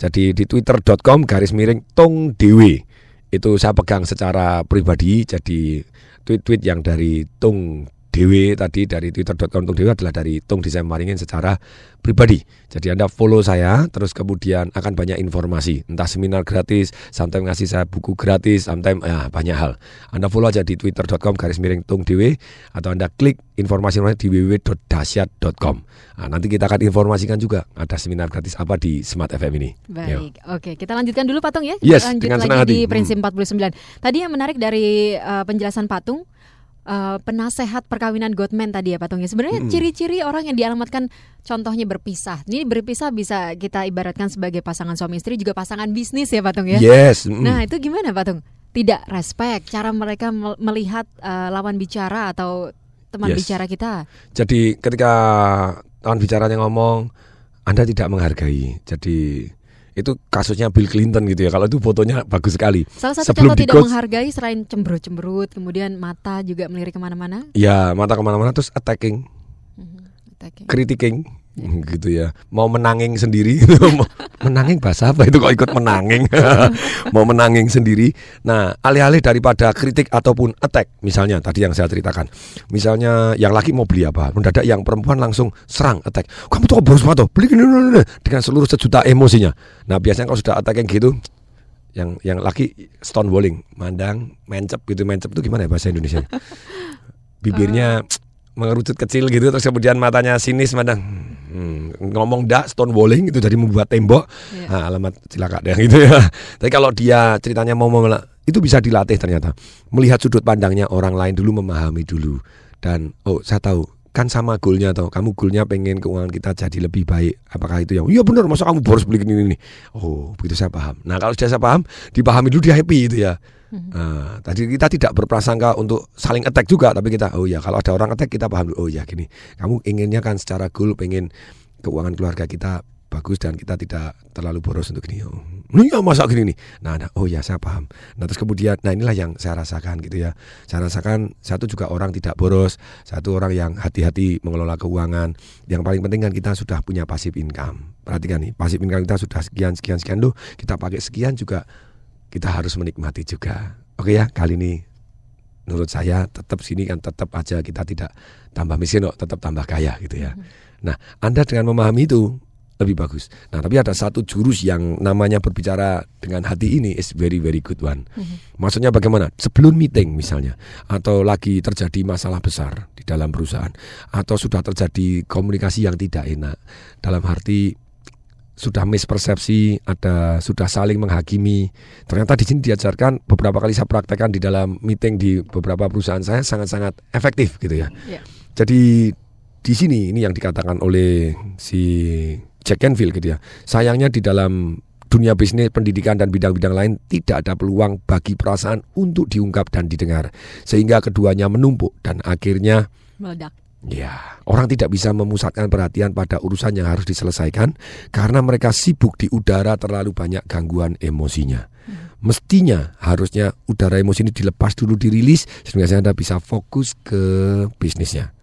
Jadi di twitter.com garis miring tong dewe. Itu saya pegang secara pribadi jadi tweet-tweet yang dari tung dewe tadi dari twitter.com tung dewe adalah dari tung desain maringin secara pribadi. Jadi Anda follow saya terus kemudian akan banyak informasi, entah seminar gratis, sometimes ngasih saya buku gratis, sometimes ya banyak hal. Anda follow aja di twitter.com garis miring tung dewe atau Anda klik informasi di www.dasyat.com. Nah, nanti kita akan informasikan juga ada seminar gratis apa di Smart FM ini. Yo. Baik, oke kita lanjutkan dulu Patung ya. Yes, lanjut dengan lagi senang hati. di Hmm. prinsip 49. Tadi yang menarik dari uh, penjelasan Patung uh, penasehat perkawinan Godman tadi ya Patung ya. Sebenarnya Mm-mm. ciri-ciri orang yang dialamatkan contohnya berpisah. Ini berpisah bisa kita ibaratkan sebagai pasangan suami istri juga pasangan bisnis ya Patung ya. Yes, mm. Nah, itu gimana Patung? Tidak respect cara mereka mel- melihat uh, lawan bicara atau teman Yes. bicara kita. Jadi ketika lawan bicaranya ngomong, Anda tidak menghargai. Jadi itu kasusnya Bill Clinton gitu ya. Kalau itu fotonya bagus sekali. Salah satu Sebelum contoh tidak coach, menghargai selain cemberut-cemberut, kemudian mata juga melirik ke mana-mana. ya mata ke mana-mana terus attacking, attacking. critiquing, gitu ya. Mau menanging sendiri, Mau menanging bahasa apa itu kok ikut menanging? Mau menanging sendiri. Nah, alih-alih daripada kritik ataupun attack, misalnya tadi yang saya ceritakan, misalnya yang laki mau beli apa, mendadak yang perempuan langsung serang attack. Kamu tuh boros banget beli gini, gini, gini." dengan seluruh sejuta emosinya. Nah, biasanya kalau sudah attacking gitu, yang yang laki stonewalling, mandang, mencep gitu, mencep itu gimana ya bahasa Indonesia? Bibirnya mengerucut kecil gitu terus kemudian matanya sinis mandang hmm, ngomong dak stonewalling itu jadi membuat tembok nah, alamat cilaka deh gitu ya tapi kalau dia ceritanya mau mela- itu bisa dilatih ternyata melihat sudut pandangnya orang lain dulu memahami dulu dan oh saya tahu kan sama goalnya toh. Kamu goalnya pengen keuangan kita jadi lebih baik. Apakah itu yang iya benar masa kamu boros beli ini ini. Oh, begitu saya paham. Nah, kalau sudah saya paham, dipahami dulu dia happy itu ya. Nah, tadi kita tidak berprasangka untuk saling attack juga, tapi kita oh ya kalau ada orang attack kita paham dulu. Oh ya gini, kamu inginnya kan secara goal pengen keuangan keluarga kita bagus dan kita tidak terlalu boros untuk gini. Oh, iya masa gini nih. Nah, nah, oh ya saya paham. Nah terus kemudian, nah inilah yang saya rasakan gitu ya. Saya rasakan satu juga orang tidak boros, satu orang yang hati-hati mengelola keuangan. Yang paling penting kan kita sudah punya passive income. Perhatikan nih, passive income kita sudah sekian sekian sekian loh. Kita pakai sekian juga kita harus menikmati juga. Oke ya, kali ini menurut saya tetap sini kan tetap aja kita tidak tambah miskin kok, tetap tambah kaya gitu ya. Nah, Anda dengan memahami itu lebih bagus. Nah, tapi ada satu jurus yang namanya berbicara dengan hati ini is very very good one. Maksudnya bagaimana? Sebelum meeting misalnya atau lagi terjadi masalah besar di dalam perusahaan atau sudah terjadi komunikasi yang tidak enak dalam arti sudah mispersepsi, ada sudah saling menghakimi. Ternyata di sini diajarkan beberapa kali saya praktekkan di dalam meeting di beberapa perusahaan saya sangat-sangat efektif gitu ya. Ya. Jadi di sini ini yang dikatakan oleh si Jack Canfield gitu ya. Sayangnya di dalam dunia bisnis, pendidikan dan bidang-bidang lain tidak ada peluang bagi perasaan untuk diungkap dan didengar. Sehingga keduanya menumpuk dan akhirnya Meledak. Ya, orang tidak bisa memusatkan perhatian pada urusan yang harus diselesaikan karena mereka sibuk di udara terlalu banyak gangguan emosinya. Mestinya harusnya udara emosi ini dilepas dulu dirilis sehingga Anda bisa fokus ke bisnisnya.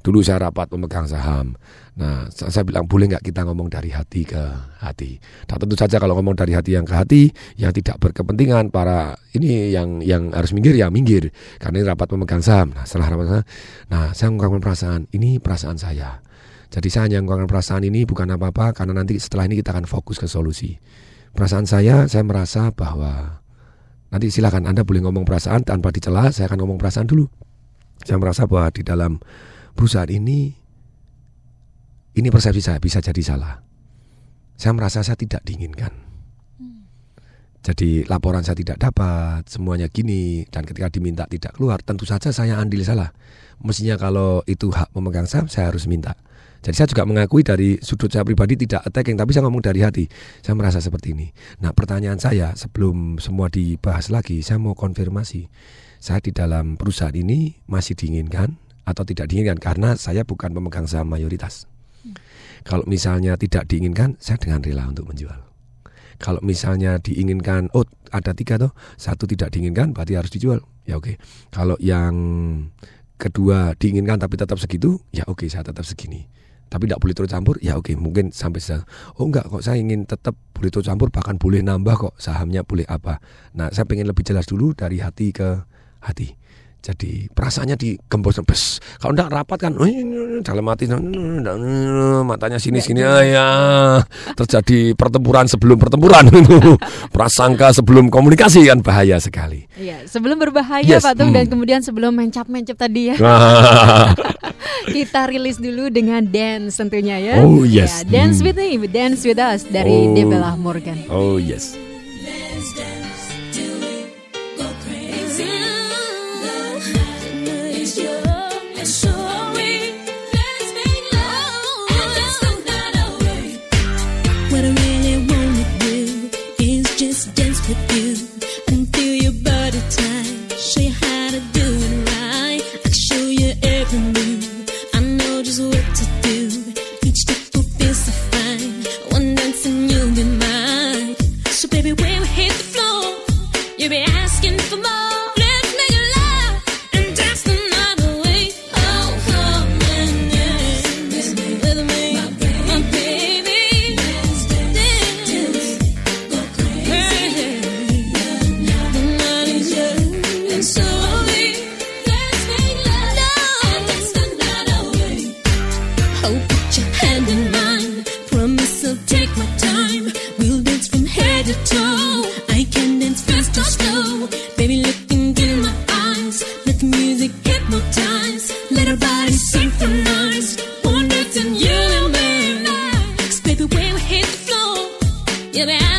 Dulu saya rapat pemegang saham. Nah, sa- saya bilang boleh nggak kita ngomong dari hati ke hati. Nah, tentu saja kalau ngomong dari hati yang ke hati, yang tidak berkepentingan para ini yang yang harus minggir ya minggir. Karena ini rapat pemegang saham. Nah, setelah rapat nah saya mengungkapkan perasaan. Ini perasaan saya. Jadi saya hanya mengungkapkan perasaan ini bukan apa-apa karena nanti setelah ini kita akan fokus ke solusi. Perasaan saya, saya merasa bahwa nanti silakan Anda boleh ngomong perasaan tanpa dicela. Saya akan ngomong perasaan dulu. Saya merasa bahwa di dalam perusahaan ini ini persepsi saya bisa jadi salah. Saya merasa saya tidak diinginkan. Jadi laporan saya tidak dapat, semuanya gini dan ketika diminta tidak keluar, tentu saja saya andil salah. Mestinya kalau itu hak pemegang saham saya harus minta. Jadi saya juga mengakui dari sudut saya pribadi tidak attacking tapi saya ngomong dari hati. Saya merasa seperti ini. Nah, pertanyaan saya sebelum semua dibahas lagi, saya mau konfirmasi. Saya di dalam perusahaan ini masih diinginkan atau tidak diinginkan karena saya bukan pemegang saham mayoritas. Kalau misalnya tidak diinginkan, saya dengan rela untuk menjual. Kalau misalnya diinginkan, oh ada tiga tuh, satu tidak diinginkan, berarti harus dijual. Ya oke. Kalau yang kedua diinginkan tapi tetap segitu, ya oke saya tetap segini. Tapi tidak boleh turut campur, ya oke mungkin sampai sana. Oh enggak kok saya ingin tetap boleh turut campur, bahkan boleh nambah kok sahamnya boleh apa. Nah saya pengen lebih jelas dulu dari hati ke hati. Jadi perasaannya digembos bes. Kalau enggak rapat kan dalam hati matanya sini sini ah, ya terjadi pertempuran sebelum pertempuran itu prasangka sebelum komunikasi kan bahaya sekali. Iya, sebelum berbahaya Yes, Pak Tung dan hmm. kemudian sebelum mencap-mencap tadi ya. Kita rilis dulu dengan dance tentunya ya. Oh, yes. Ya, dance Hmm. with me, dance with us dari Oh. Debela Morgan. Oh yes. One night you and baby, when we hit the floor, yeah,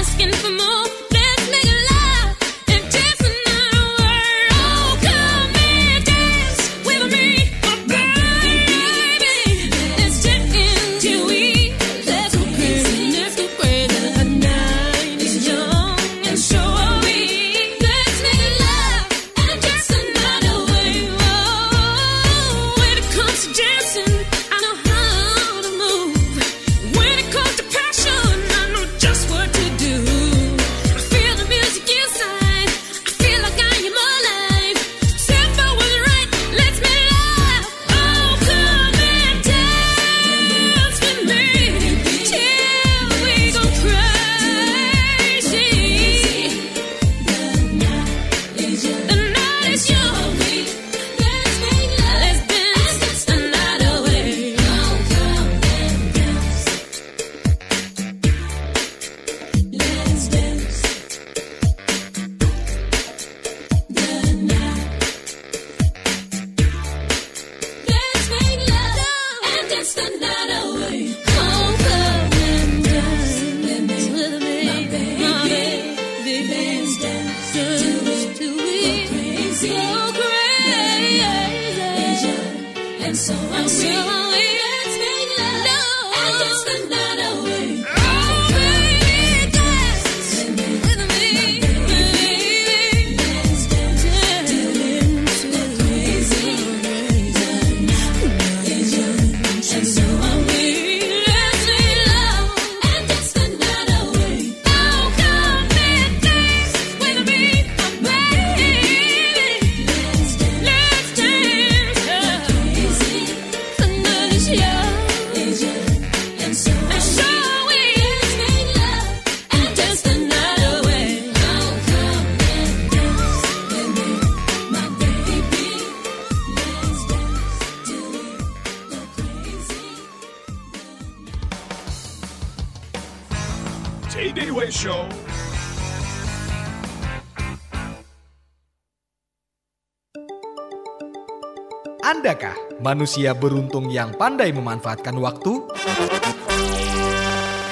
manusia beruntung yang pandai memanfaatkan waktu?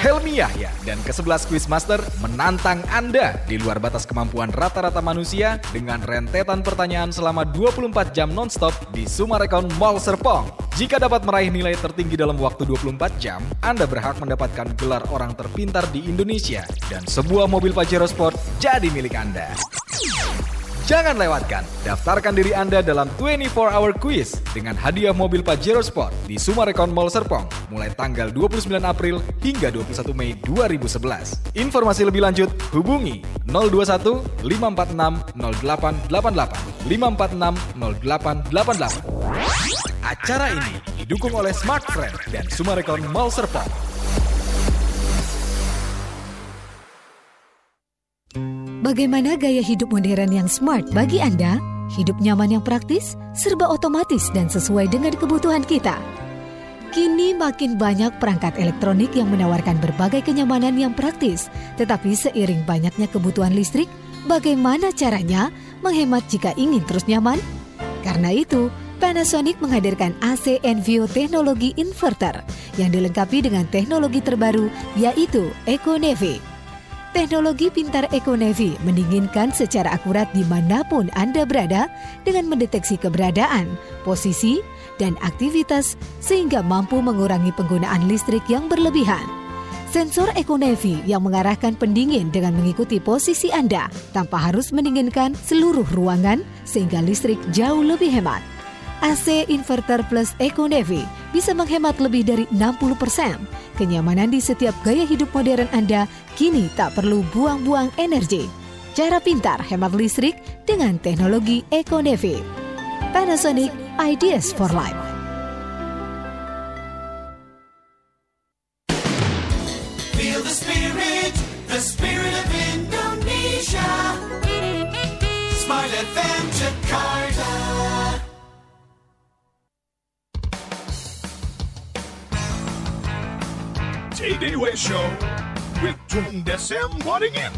Helmi Yahya dan ke-11 Quizmaster menantang Anda di luar batas kemampuan rata-rata manusia dengan rentetan pertanyaan selama 24 jam nonstop di Sumarekon Mall Serpong. Jika dapat meraih nilai tertinggi dalam waktu 24 jam, Anda berhak mendapatkan gelar orang terpintar di Indonesia dan sebuah mobil Pajero Sport jadi milik Anda. Jangan lewatkan, daftarkan diri Anda dalam 24 Hour Quiz dengan hadiah mobil Pajero Sport di Sumarekon Mall Serpong mulai tanggal 29 April hingga 21 Mei 2011. Informasi lebih lanjut hubungi 021 546 0888 546 0888. Acara ini didukung oleh Smart Friend dan Sumarekon Mall Serpong. Bagaimana gaya hidup modern yang smart bagi Anda? Hidup nyaman yang praktis, serba otomatis dan sesuai dengan kebutuhan kita. Kini makin banyak perangkat elektronik yang menawarkan berbagai kenyamanan yang praktis, tetapi seiring banyaknya kebutuhan listrik, bagaimana caranya menghemat jika ingin terus nyaman? Karena itu, Panasonic menghadirkan AC Envio teknologi inverter yang dilengkapi dengan teknologi terbaru yaitu EcoNevi. Teknologi pintar EcoNevi mendinginkan secara akurat di mana pun Anda berada dengan mendeteksi keberadaan, posisi, dan aktivitas sehingga mampu mengurangi penggunaan listrik yang berlebihan. Sensor EcoNevi yang mengarahkan pendingin dengan mengikuti posisi Anda tanpa harus mendinginkan seluruh ruangan sehingga listrik jauh lebih hemat. AC Inverter Plus EcoNevi bisa menghemat lebih dari 60%. Kenyamanan di setiap gaya hidup modern Anda kini tak perlu buang-buang energi. Cara pintar hemat listrik dengan teknologi EcoNevi. Panasonic Ideas for Life. Show with Tung Desem Waddingin.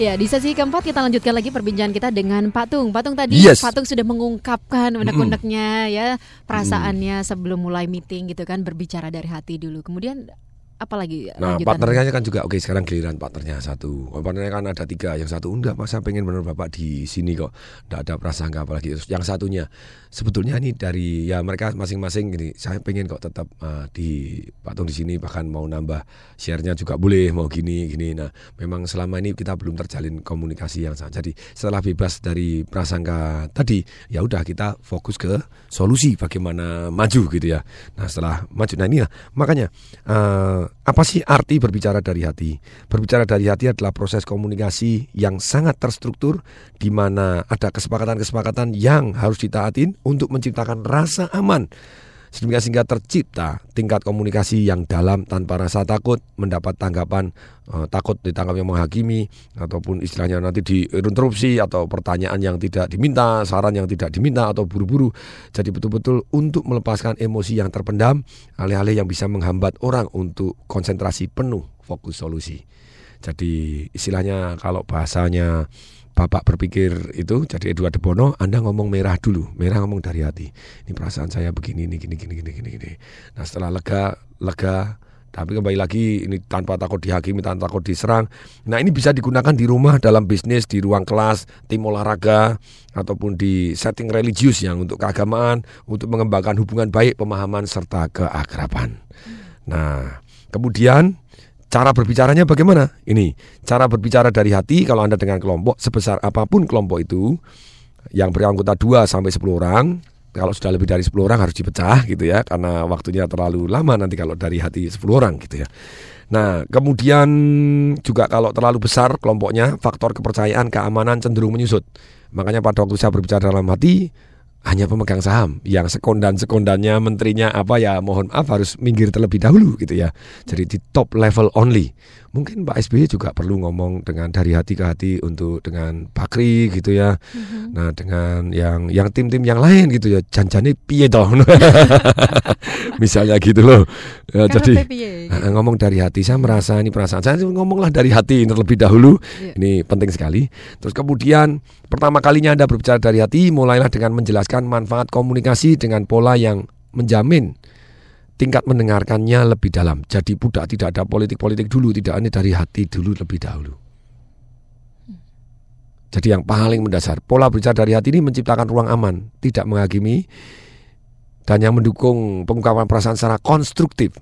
Ya, di sesi keempat kita lanjutkan lagi perbincangan kita dengan Pak Tung. Pak Tung tadi Yes. Pak Tung sudah mengungkapkan unek-uneknya ya perasaannya sebelum mulai meeting gitu kan berbicara dari hati dulu. Kemudian apalagi Nah, lanjutan? partnernya kan juga oke sekarang giliran partnernya satu. Oh, partnernya kan ada tiga. Yang satu enggak, mas saya pengen bener bapak di sini kok. Enggak ada prasangka apalagi. Yang satunya sebetulnya ini dari ya mereka masing-masing gini. Saya pengen kok tetap uh, di patung di sini bahkan mau nambah share-nya juga boleh mau gini gini. Nah, memang selama ini kita belum terjalin komunikasi yang sama. Jadi setelah bebas dari prasangka tadi, ya udah kita fokus ke solusi bagaimana maju gitu ya. Nah, setelah maju nah ini makanya eh, apa sih arti berbicara dari hati? Berbicara dari hati adalah proses komunikasi yang sangat terstruktur di mana ada kesepakatan-kesepakatan yang harus ditaatin untuk menciptakan rasa aman. Sehingga sehingga tercipta tingkat komunikasi yang dalam tanpa rasa takut, mendapat tanggapan eh, takut ditangkap yang menghakimi ataupun istilahnya nanti diinterupsi atau pertanyaan yang tidak diminta, saran yang tidak diminta atau buru-buru. Jadi betul-betul untuk melepaskan emosi yang terpendam, alih-alih yang bisa menghambat orang untuk konsentrasi penuh fokus solusi. Jadi istilahnya kalau bahasanya Bapak berpikir itu jadi Edward De Bono, Anda ngomong merah dulu, merah ngomong dari hati. Ini perasaan saya begini, ini gini, gini, gini, gini, gini. Nah setelah lega, lega, tapi kembali lagi ini tanpa takut dihakimi, tanpa takut diserang. Nah ini bisa digunakan di rumah, dalam bisnis, di ruang kelas, tim olahraga, ataupun di setting religius yang untuk keagamaan, untuk mengembangkan hubungan baik, pemahaman serta keakraban. Nah kemudian cara berbicaranya bagaimana? Ini cara berbicara dari hati kalau anda dengan kelompok sebesar apa pun kelompok itu yang beranggota 2 sampai 10 orang kalau sudah lebih dari 10 orang harus dipecah gitu ya karena waktunya terlalu lama nanti kalau dari hati 10 orang gitu ya. Nah, kemudian juga kalau terlalu besar kelompoknya faktor kepercayaan, keamanan cenderung menyusut. Makanya pada waktu saya berbicara dalam hati hanya pemegang saham yang sekondan-sekondannya menterinya apa ya mohon maaf harus minggir terlebih dahulu gitu ya. Jadi di top level only. Mungkin Pak SBY juga perlu ngomong dengan dari hati ke hati untuk dengan Bakri gitu ya. Nah, dengan yang yang tim-tim yang lain gitu ya. Janjane piye toh. Misalnya gitu loh. Ya, jadi piye, Nah, ngomong dari hati saya merasa ini perasaan saya ngomonglah dari hati terlebih dahulu Iya. ini penting sekali terus kemudian pertama kalinya anda berbicara dari hati mulailah dengan menjelaskan manfaat komunikasi dengan pola yang menjamin tingkat mendengarkannya lebih dalam jadi budak tidak ada politik-politik dulu tidak ini dari hati dulu lebih dahulu jadi yang paling mendasar pola berbicara dari hati ini menciptakan ruang aman tidak menghakimi dan yang mendukung pengungkapan perasaan secara konstruktif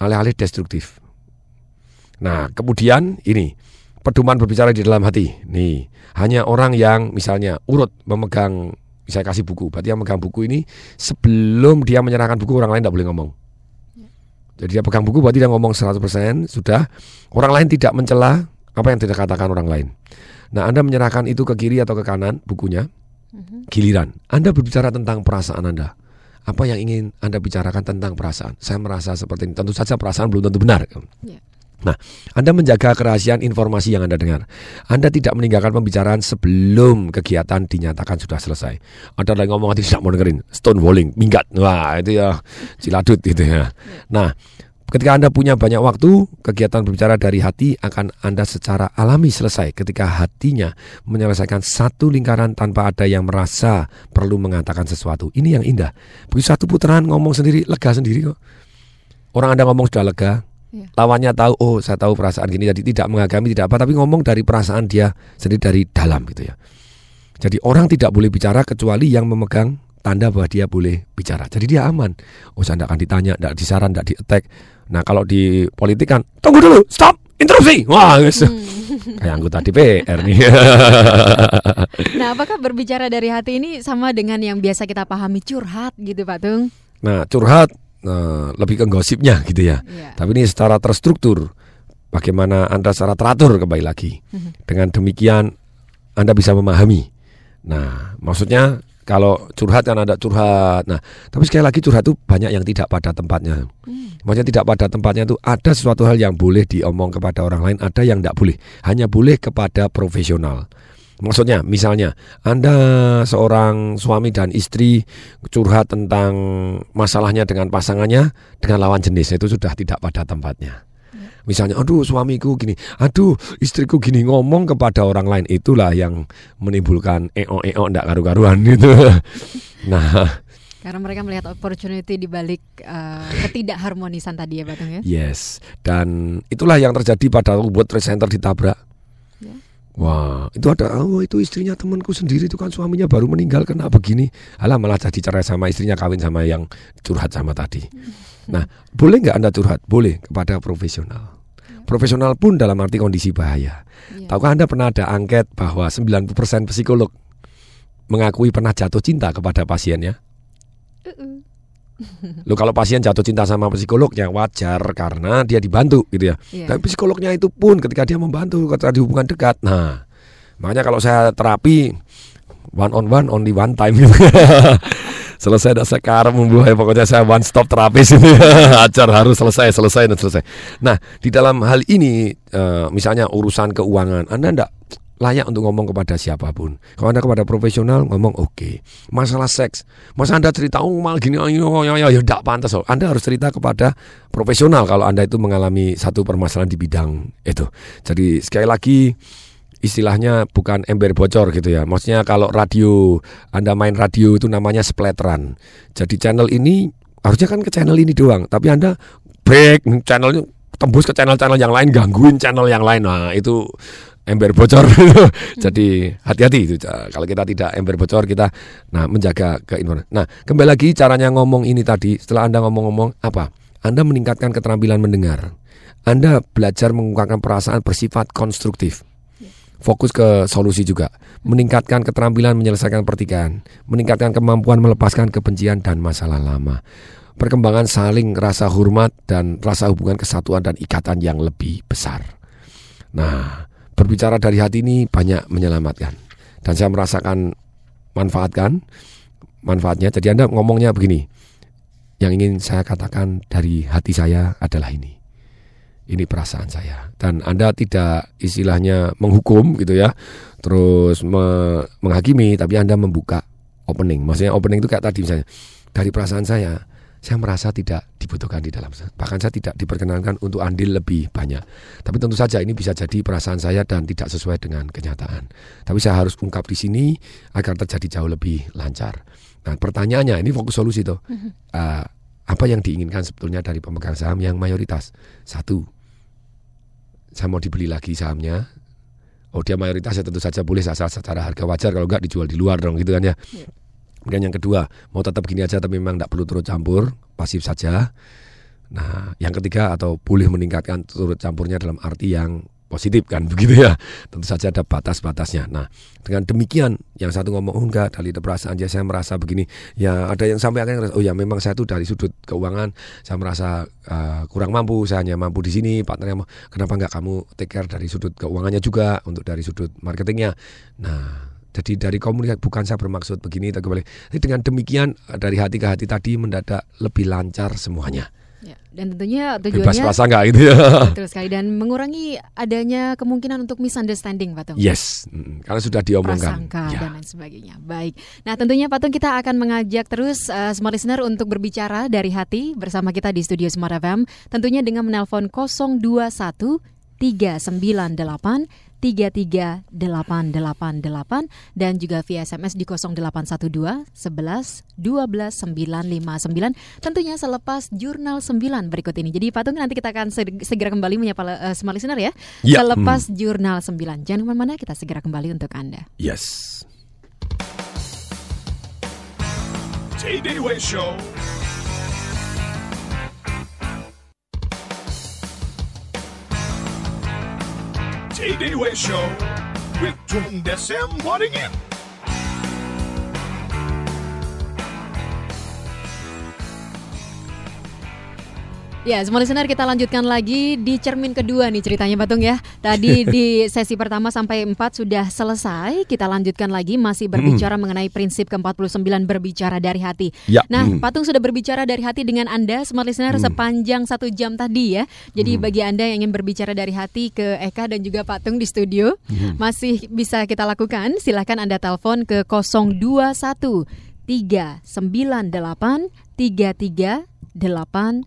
alih-alih destruktif. Nah, kemudian ini pedoman berbicara di dalam hati. Nih, hanya orang yang misalnya urut memegang saya kasih buku, berarti yang memegang buku ini sebelum dia menyerahkan buku orang lain tidak boleh ngomong. Jadi dia pegang buku berarti dia ngomong 100% sudah orang lain tidak mencela apa yang tidak katakan orang lain. Nah, Anda menyerahkan itu ke kiri atau ke kanan bukunya. Giliran Anda berbicara tentang perasaan Anda. Apa yang ingin Anda bicarakan tentang perasaan? Saya merasa seperti ini. Tentu saja perasaan belum tentu benar. Nah, Anda menjaga kerahasiaan informasi yang Anda dengar. Anda tidak meninggalkan pembicaraan sebelum kegiatan dinyatakan sudah selesai. Ada yang ngomong tidak mau dengerin, stonewalling, minggat. Wah, itu ya ciladut gitu ya. Nah, ketika Anda punya banyak waktu, kegiatan berbicara dari hati akan Anda secara alami selesai ketika hatinya menyelesaikan satu lingkaran tanpa ada yang merasa perlu mengatakan sesuatu. Ini yang indah. Begitu satu putaran ngomong sendiri, lega sendiri kok. Orang Anda ngomong sudah lega, lawannya tahu oh saya tahu perasaan gini jadi tidak mengagami tidak apa tapi ngomong dari perasaan dia sendiri dari dalam gitu ya. Jadi orang tidak boleh bicara kecuali yang memegang tanda bahwa dia boleh bicara. Jadi dia aman. Oh saya tidak akan ditanya tidak disaran tidak di attack nah kalau di politik kan tunggu dulu stop interupsi. Wah guys kayak anggota DPR nih. Nah, apakah berbicara dari hati ini sama dengan yang biasa kita pahami curhat gitu, Pak Tung? Nah, curhat eh, lebih ke gosipnya gitu ya. Tapi ini secara terstruktur. Bagaimana Anda secara teratur kembali lagi. Dengan demikian Anda bisa memahami. Nah, maksudnya kalau curhat kan ada curhat. Nah, tapi sekali lagi curhat itu banyak yang tidak pada tempatnya. Maksudnya tidak pada tempatnya itu ada sesuatu hal yang boleh diomong kepada orang lain, ada yang tidak boleh. Hanya boleh kepada profesional. Maksudnya, misalnya Anda seorang suami dan istri curhat tentang masalahnya dengan pasangannya dengan lawan jenis itu sudah tidak pada tempatnya. Misalnya, aduh suamiku gini, aduh istriku gini ngomong kepada orang lain itulah yang menimbulkan eo eo ndak karu-karuan gitu. Nah, Karena mereka melihat opportunity di balik eh, ketidakharmonisan tadi ya, Pak Tung ya. yes, dan itulah yang terjadi pada World Trade Center ditabrak. Wah, itu ada, oh itu istrinya temanku sendiri itu kan suaminya baru meninggal kena begini. Alah malah jadi cerai sama istrinya kawin sama yang curhat sama tadi. Nah, boleh nggak Anda curhat? Boleh kepada profesional. Profesional pun dalam arti kondisi bahaya. Tahukah Anda pernah ada angket bahwa 90% psikolog mengakui pernah jatuh cinta kepada pasiennya? Lo kalau pasien jatuh cinta sama psikolognya wajar karena dia dibantu gitu ya. Iya. Tapi psikolognya itu pun ketika dia membantu ketika di hubungan dekat. Nah, makanya kalau saya terapi one on one only one time gitu. selesai dah sekarang membuai pokoknya saya one stop terapis ini acar harus selesai selesai dan selesai. Nah di dalam hal ini eh, misalnya urusan keuangan Anda ndak layak untuk ngomong kepada siapa pun. Kalau anda kepada profesional ngomong oke. Masalah seks, masa anda cerita oh mal gini, oh, ya ya ya tidak pantas. Oh. Anda harus cerita kepada profesional kalau anda itu mengalami satu permasalahan di bidang itu. Jadi sekali lagi istilahnya bukan ember bocor gitu ya. Maksudnya kalau radio Anda main radio itu namanya splatteran. Jadi channel ini harusnya kan ke channel ini doang, tapi Anda break channelnya tembus ke channel-channel yang lain, gangguin channel yang lain. Nah, itu ember bocor. Jadi hati-hati itu. Kalau kita tidak ember bocor, kita nah menjaga keinformasi. Nah, kembali lagi caranya ngomong ini tadi. Setelah Anda ngomong-ngomong apa? Anda meningkatkan keterampilan mendengar. Anda belajar mengungkapkan perasaan bersifat konstruktif. Fokus ke solusi juga. Meningkatkan keterampilan menyelesaikan pertikaian. Meningkatkan kemampuan melepaskan kebencian dan masalah lama. Perkembangan saling rasa hormat dan rasa hubungan kesatuan dan ikatan yang lebih besar. Nah, berbicara dari hati ini banyak menyelamatkan. Dan saya merasakan manfaatkan manfaatnya. Jadi Anda ngomongnya begini. Yang ingin saya katakan dari hati saya adalah ini. Ini perasaan saya. Dan Anda tidak istilahnya menghukum gitu ya. Terus me- menghakimi tapi Anda membuka opening. Maksudnya opening itu kayak tadi misalnya dari perasaan saya saya merasa tidak dibutuhkan di dalam bahkan saya tidak diperkenankan untuk andil lebih banyak. Tapi tentu saja ini bisa jadi perasaan saya dan tidak sesuai dengan kenyataan. Tapi saya harus ungkap di sini agar terjadi jauh lebih lancar. Nah pertanyaannya ini fokus solusi tuh uh, apa yang diinginkan sebetulnya dari pemegang saham yang mayoritas? Satu saya mau dibeli lagi sahamnya. Oh dia mayoritas ya tentu saja boleh asal secara harga wajar. Kalau enggak dijual di luar dong gitu kan ya Kemudian yang kedua, mau tetap gini aja tapi memang tidak perlu turut campur, pasif saja. Nah, yang ketiga atau boleh meningkatkan turut campurnya dalam arti yang positif kan begitu ya. Tentu saja ada batas-batasnya. Nah, dengan demikian yang satu ngomong oh, enggak dari perasaan aja saya merasa begini. Ya ada yang sampai akhirnya oh ya memang saya tuh dari sudut keuangan saya merasa uh, kurang mampu, saya hanya mampu di sini. Partnernya kenapa enggak kamu take care dari sudut keuangannya juga untuk dari sudut marketingnya. Nah, jadi dari komunikasi bukan saya bermaksud begini tapi kembali. Jadi dengan demikian dari hati ke hati tadi mendadak lebih lancar semuanya. Ya, dan tentunya tujuannya Bebas kuasa nggak gitu ya? Betul sekali dan mengurangi adanya kemungkinan untuk misunderstanding, Patung. Yes, mm, karena sudah diomongkan. Prasangka Ya. dan lain sebagainya. Baik. Nah, tentunya Patung kita akan mengajak terus uh, smart listener untuk berbicara dari hati bersama kita di studio Smart FM. Tentunya dengan menelpon 021 398 33888 dan juga via SMS di 0812 11 12 959 tentunya selepas jurnal 9 berikut ini. Jadi Patung nanti kita akan seg- segera kembali menyapa uh, smart listener ya. Ya, Selepas jurnal 9. Jangan ke mana-mana kita segera kembali untuk Anda. Yes. Way Show. Tay-Day Way Show with Tung Desem Wadding In. Ya, semua listener kita lanjutkan lagi di cermin kedua nih ceritanya Patung ya. Tadi di sesi pertama sampai 4 sudah selesai. Kita lanjutkan lagi masih berbicara mengenai prinsip ke-49 berbicara dari hati. Ya, Nah, hmm. Patung sudah berbicara dari hati dengan Anda smart listener sepanjang satu jam tadi ya. Jadi bagi Anda yang ingin berbicara dari hati ke Eka dan juga Patung di studio masih bisa kita lakukan. Silahkan Anda telepon ke 021 398 33 delapan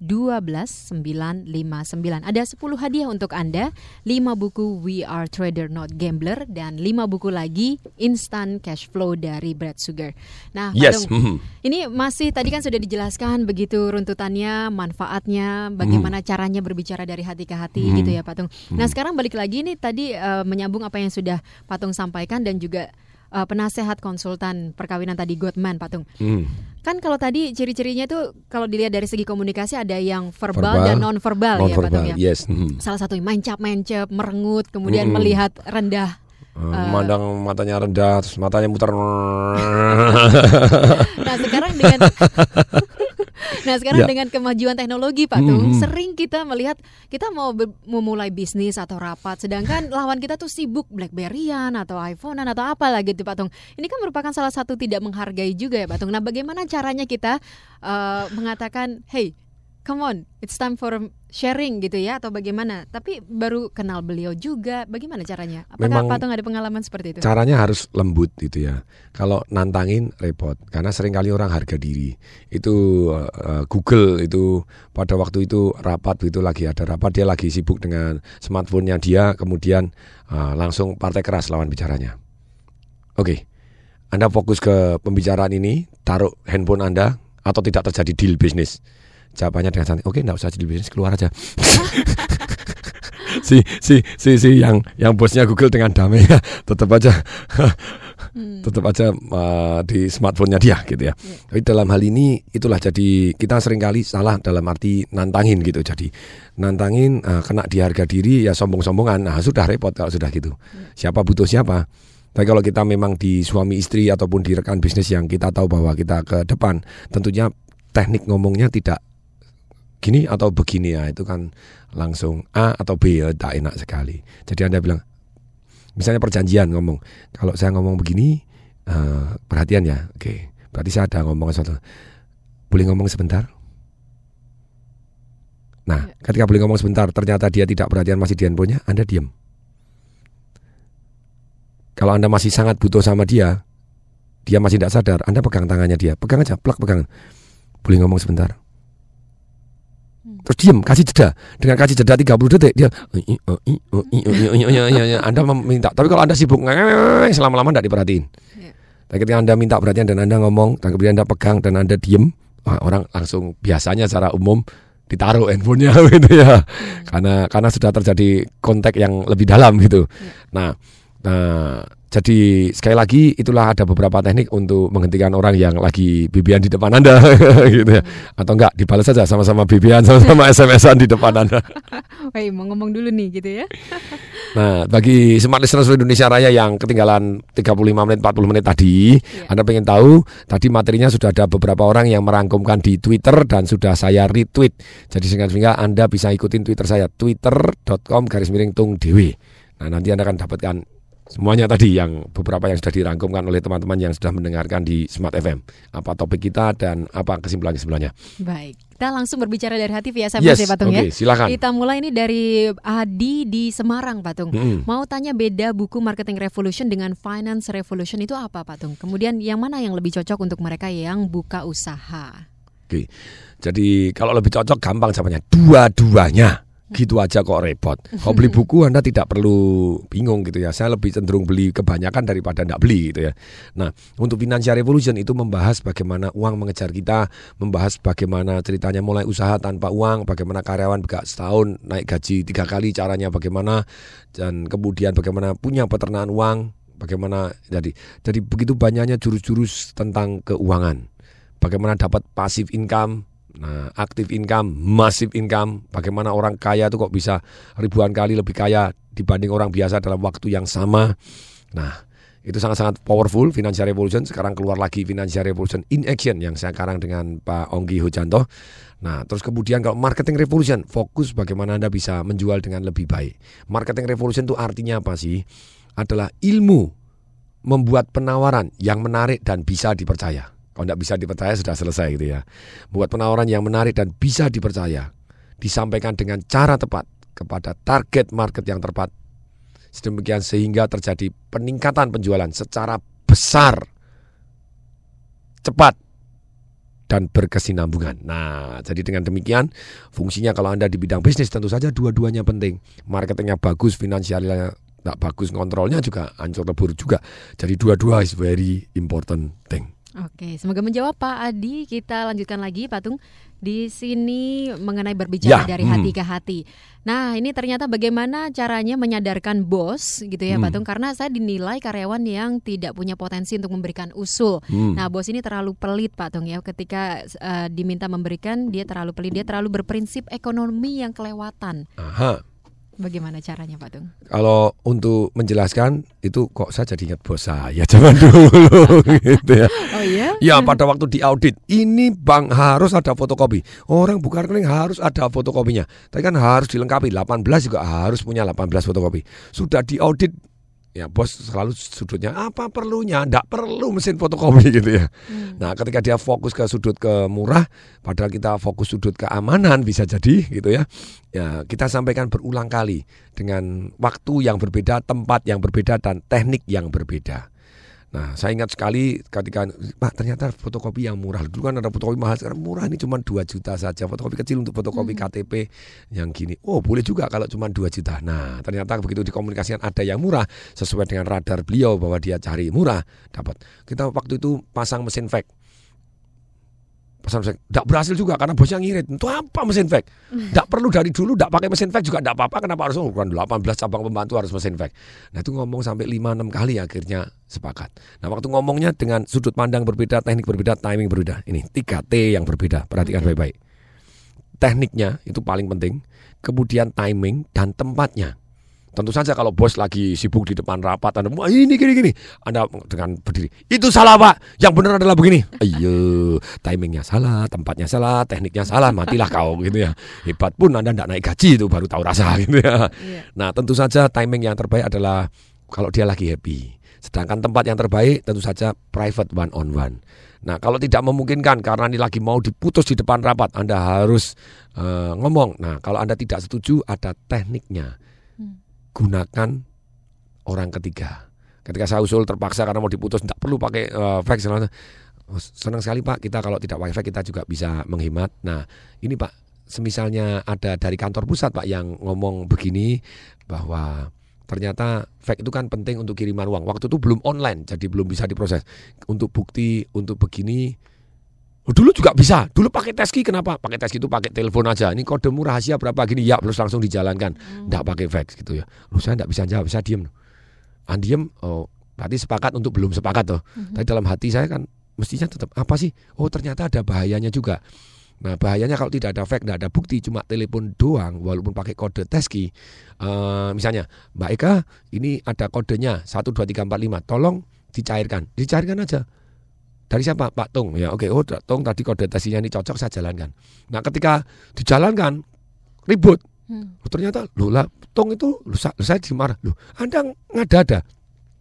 12959. Ada 10 hadiah untuk Anda, 5 buku We Are Trader Not Gambler dan 5 buku lagi Instant Cash Flow dari Brad Sugar. Nah, Yes, Patung, mhm. ini masih tadi kan sudah dijelaskan begitu runtutannya, manfaatnya, bagaimana caranya berbicara dari hati ke hati Mhm. gitu ya, Patung. Nah, sekarang balik lagi nih tadi eh, menyambung apa yang sudah Patung sampaikan dan juga eh, penasehat konsultan perkawinan tadi Gottman, Patung. Hmm. Kan kalau tadi ciri-cirinya tuh kalau dilihat dari segi komunikasi ada yang verbal, Verbal, dan non verbal ya Pak Tung ya. yes. mhm. Salah satu mencap-mencap, merengut, kemudian Mm-mm. melihat rendah. Eh, Eh, Memandang matanya rendah, terus matanya muter. Nah sekarang dengan Nah sekarang Ya. dengan kemajuan teknologi Pak Tung, Mhm. sering kita melihat kita mau memulai bisnis atau rapat, sedangkan lawan kita tuh sibuk BlackBerryan atau iPhonean atau apa lagi gitu Pak Tung. Ini kan merupakan salah satu tidak menghargai juga ya Pak Tung. Nah bagaimana caranya kita eh, mengatakan, hey come on, it's time for sharing gitu ya atau bagaimana? Tapi baru kenal beliau juga, bagaimana caranya? Apakah Memang Patung ada pengalaman seperti itu? Caranya harus lembut gitu ya. Kalau nantangin repot karena sering kali orang harga diri. Itu eh, Google itu pada waktu itu rapat itu lagi ada rapat dia lagi sibuk dengan smartphone-nya dia kemudian eh, langsung partai keras lawan bicaranya. Oke. Anda fokus ke pembicaraan ini, taruh handphone Anda atau tidak terjadi deal bisnis. Jawabannya dengan santai, oke enggak usah deal bisnis, keluar aja. si si si si yang yang bosnya Google dengan damai ya tetap aja tetap aja uh, di smartphone-nya dia gitu ya. Tapi dalam hal ini itulah jadi kita sering kali salah dalam arti nantangin gitu. Jadi nantangin uh, kena di harga diri ya sombong-sombongan. Nah, sudah repot kalau sudah gitu. Siapa butuh siapa? Tapi kalau kita memang di suami istri ataupun di rekan bisnis yang kita tahu bahwa kita ke depan, tentunya teknik ngomongnya tidak gini atau begini ya itu kan langsung A atau B ya tak enak sekali. Jadi anda bilang misalnya perjanjian ngomong kalau saya ngomong begini eh, perhatian ya oke. Berarti saya ada ngomong sesuatu. Boleh ngomong sebentar? Nah ketika boleh ngomong sebentar ternyata dia tidak perhatian masih di handphonenya anda diam kalau anda masih sangat butuh sama dia dia masih tidak sadar anda pegang tangannya dia pegang aja plak pegang. Boleh ngomong sebentar terus diam kasih jeda dengan kasih jeda 30 detik dia. Anda meminta tapi kalau Anda sibuk selama-lama tidak diperhatiin tapi ketika Anda minta perhatian dan Anda ngomong dan kemudian Anda pegang dan Anda diem orang langsung biasanya secara umum ditaruh handphonenya gitu ya karena karena sudah terjadi kontak yang lebih dalam gitu nah nah jadi sekali lagi itulah ada beberapa teknik untuk menghentikan orang yang lagi bibian di depan Anda gitu ya. Atau enggak dibalas saja sama-sama bibian sama-sama SMS-an di depan Anda. Woi, mau ngomong dulu nih gitu ya. Nah, bagi smart listener seluruh Indonesia Raya yang ketinggalan 35 menit 40 menit tadi, Anda pengen tahu tadi materinya sudah ada beberapa orang yang merangkumkan di Twitter dan sudah saya retweet. Jadi sehingga Anda bisa ikutin Twitter saya twitter.com garis miring tung dewi. Nah, nanti Anda akan dapatkan semuanya tadi yang beberapa yang sudah dirangkumkan oleh teman-teman yang sudah mendengarkan di Smart FM. Apa topik kita dan apa kesimpulan kesimpulannya. Baik, kita langsung berbicara dari hati via SMS Yes, ya Patung oke, ya. silakan. Kita mulai ini dari Adi di Semarang Patung. Mm-mm. Mau tanya beda buku Marketing Revolution dengan Finance Revolution itu apa Patung? Kemudian yang mana yang lebih cocok untuk mereka yang buka usaha? Oke. Jadi kalau lebih cocok gampang jawabannya dua-duanya. Gitu aja kok repot. Kalau beli buku Anda tidak perlu bingung gitu ya. Saya lebih cenderung beli kebanyakan daripada tidak beli gitu ya. Nah, untuk Financial Revolution itu membahas bagaimana uang mengejar kita, membahas bagaimana ceritanya mulai usaha tanpa uang, bagaimana karyawan gak setahun naik gaji tiga kali caranya bagaimana dan kemudian bagaimana punya peternakan uang, bagaimana jadi jadi begitu banyaknya jurus-jurus tentang keuangan. Bagaimana dapat passive income, Nah, aktif income, massive income, bagaimana orang kaya itu kok bisa ribuan kali lebih kaya dibanding orang biasa dalam waktu yang sama. Nah, itu sangat-sangat powerful Financial Revolution. Sekarang keluar lagi Financial Revolution in Action yang saya karang dengan Pak Onggi Hujanto. Nah, terus kemudian kalau Marketing Revolution, fokus bagaimana Anda bisa menjual dengan lebih baik. Marketing Revolution itu artinya apa sih? Adalah ilmu membuat penawaran yang menarik dan bisa dipercaya. Kalau tidak bisa dipercaya sudah selesai gitu ya. Buat penawaran yang menarik dan bisa dipercaya. Disampaikan dengan cara tepat kepada target market yang tepat. Sedemikian sehingga terjadi peningkatan penjualan secara besar, cepat, dan berkesinambungan. Nah, jadi dengan demikian fungsinya kalau Anda di bidang bisnis tentu saja dua-duanya penting. Marketingnya bagus, finansialnya tidak bagus, kontrolnya juga hancur lebur juga. Jadi dua-dua is very important thing. Oke, semoga menjawab Pak Adi. Kita lanjutkan lagi Patung di sini mengenai berbicara Ya, dari hmm. hati ke hati. Nah, ini ternyata bagaimana caranya menyadarkan bos gitu ya Hmm. Patung karena saya dinilai karyawan yang tidak punya potensi untuk memberikan usul. Hmm. Nah, bos ini terlalu pelit Patung ya ketika eh, diminta memberikan dia terlalu pelit, dia terlalu berprinsip ekonomi yang kelewatan. Aha. Bagaimana caranya Patung? Kalau untuk menjelaskan itu kok saya jadi ingat bos saya zaman dulu gitu ya. Oh iya? Ya pada waktu diaudit ini bank harus ada fotokopi. Orang buka rekening harus ada fotokopinya. Tapi kan harus dilengkapi 18 juga harus punya 18 fotokopi. Sudah diaudit Ya bos selalu sudutnya apa perlunya? Nggak perlu mesin fotokopi gitu ya. Nah ketika dia fokus ke sudut ke murah, padahal kita fokus sudut keamanan bisa jadi gitu ya. Ya kita sampaikan berulang kali dengan waktu yang berbeda, tempat yang berbeda dan teknik yang berbeda. Nah, saya ingat sekali ketika Pak ternyata fotokopi yang murah. Dulu kan ada fotokopi mahal, sekarang murah ini cuma 2 juta saja. Fotokopi kecil untuk fotokopi KTP yang gini. Oh, boleh juga kalau cuma 2 juta. Nah, ternyata begitu dikomunikasikan ada yang murah sesuai dengan radar beliau bahwa dia cari murah, dapat. Kita waktu itu pasang mesin fax. Pasang mesin Tidak berhasil juga karena bosnya ngirit. Itu apa mesin fax? Tidak perlu dari dulu, tidak pakai mesin fax juga tidak apa-apa. Kenapa harus bukan 18 cabang pembantu harus mesin fax? Nah itu ngomong sampai 5-6 kali akhirnya sepakat. Nah waktu ngomongnya dengan sudut pandang berbeda, teknik berbeda, timing berbeda. Ini 3T yang berbeda, perhatikan baik-baik. Tekniknya itu paling penting, kemudian timing dan tempatnya. Tentu saja kalau bos lagi sibuk di depan rapat, Anda "Wah, ini gini gini, Anda dengan berdiri, itu salah Pak, yang benar adalah begini. Ayo, timingnya salah, tempatnya salah, tekniknya salah, matilah kau gitu ya. Hebat pun Anda tidak naik gaji itu baru tahu rasa gitu ya. Nah tentu saja timing yang terbaik adalah kalau dia lagi happy. Sedangkan tempat yang terbaik tentu saja private one on one. Nah kalau tidak memungkinkan karena ini lagi mau diputus di depan rapat, Anda harus eh, ngomong. Nah kalau Anda tidak setuju ada tekniknya gunakan orang ketiga. Ketika saya usul terpaksa karena mau diputus tidak perlu pakai uh, fax. Oh, Senang sekali Pak kita kalau tidak fax kita juga bisa menghemat. Nah ini Pak semisalnya ada dari kantor pusat Pak yang ngomong begini bahwa ternyata fax itu kan penting untuk kiriman uang. Waktu itu belum online jadi belum bisa diproses. Untuk bukti untuk begini Dulu juga bisa. Dulu pakai teski kenapa? Pakai teski itu pakai telepon aja. Ini kodemu rahasia berapa gini? Ya, terus langsung dijalankan. Enggak pakai fax gitu ya. Lu saya enggak bisa jawab, saya diem. Ah, diem. Oh, berarti sepakat untuk belum sepakat toh. Tapi dalam hati saya kan mestinya tetap apa sih? Oh, ternyata ada bahayanya juga. Nah, bahayanya kalau tidak ada fax, tidak ada bukti, cuma telepon doang, walaupun pakai kode teski. Eh, misalnya, Mbak Eka, ini ada kodenya 12345, tolong dicairkan. Dicairkan aja. Dari siapa? Pak Tung. Ya, oke. Oh, Tung tadi kode tesinya ini cocok saya jalankan. Nah, ketika dijalankan ribut. Oh, ternyata loh lah Tung itu sa- saya dimarah. Loh, Anda ngada-ada.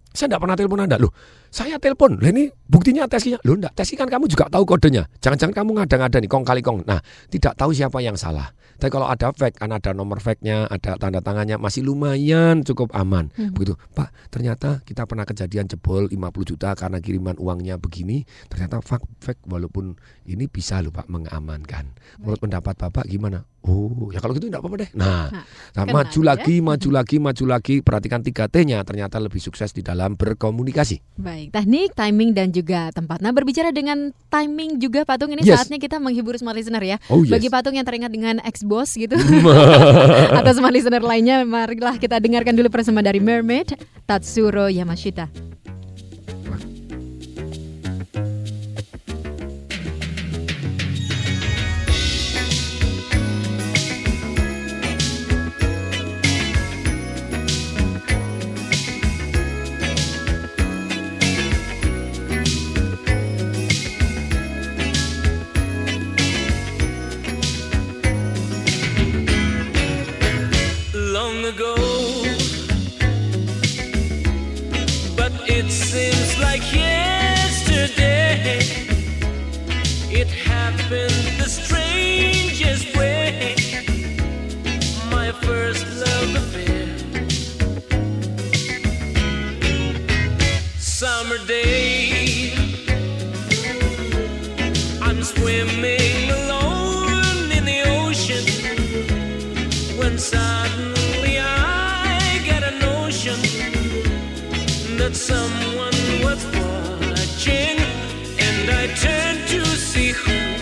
Saya tidak pernah telepon Anda. Loh, saya telepon. Lah ini buktinya tesinya. Loh, enggak. Tesi kan kamu juga tahu kodenya. Jangan-jangan kamu ngada-ngada nih kong kali kong. Nah, tidak tahu siapa yang salah. Tapi kalau ada fax, kan ada nomor faxnya, ada tanda tangannya, masih lumayan cukup aman. Hmm. Begitu, Pak. Ternyata kita pernah kejadian jebol 50 juta karena kiriman uangnya begini. Ternyata fax, fax walaupun ini bisa loh Pak mengamankan. Menurut pendapat Bapak gimana? Oh, ya kalau gitu enggak apa-apa deh. Nah, Nah, nah, kenal maju ya. lagi, maju lagi, maju lagi. Perhatikan 3T-nya ternyata lebih sukses di dalam berkomunikasi. Baik, teknik, timing dan juga tempat. Nah, berbicara dengan timing juga Patung ini Yes. saatnya kita menghibur smart listener ya. Oh, yes. Bagi Patung yang teringat dengan ex-boss gitu. Atau smart listener lainnya, marilah kita dengarkan dulu bersama dari Mermaid Tatsuro Yamashita. Ago. But it seems like yesterday. It happened the strangest way. My first love affair. Summer day. I'm swimming alone in the ocean when someone was watching, and I turned to see who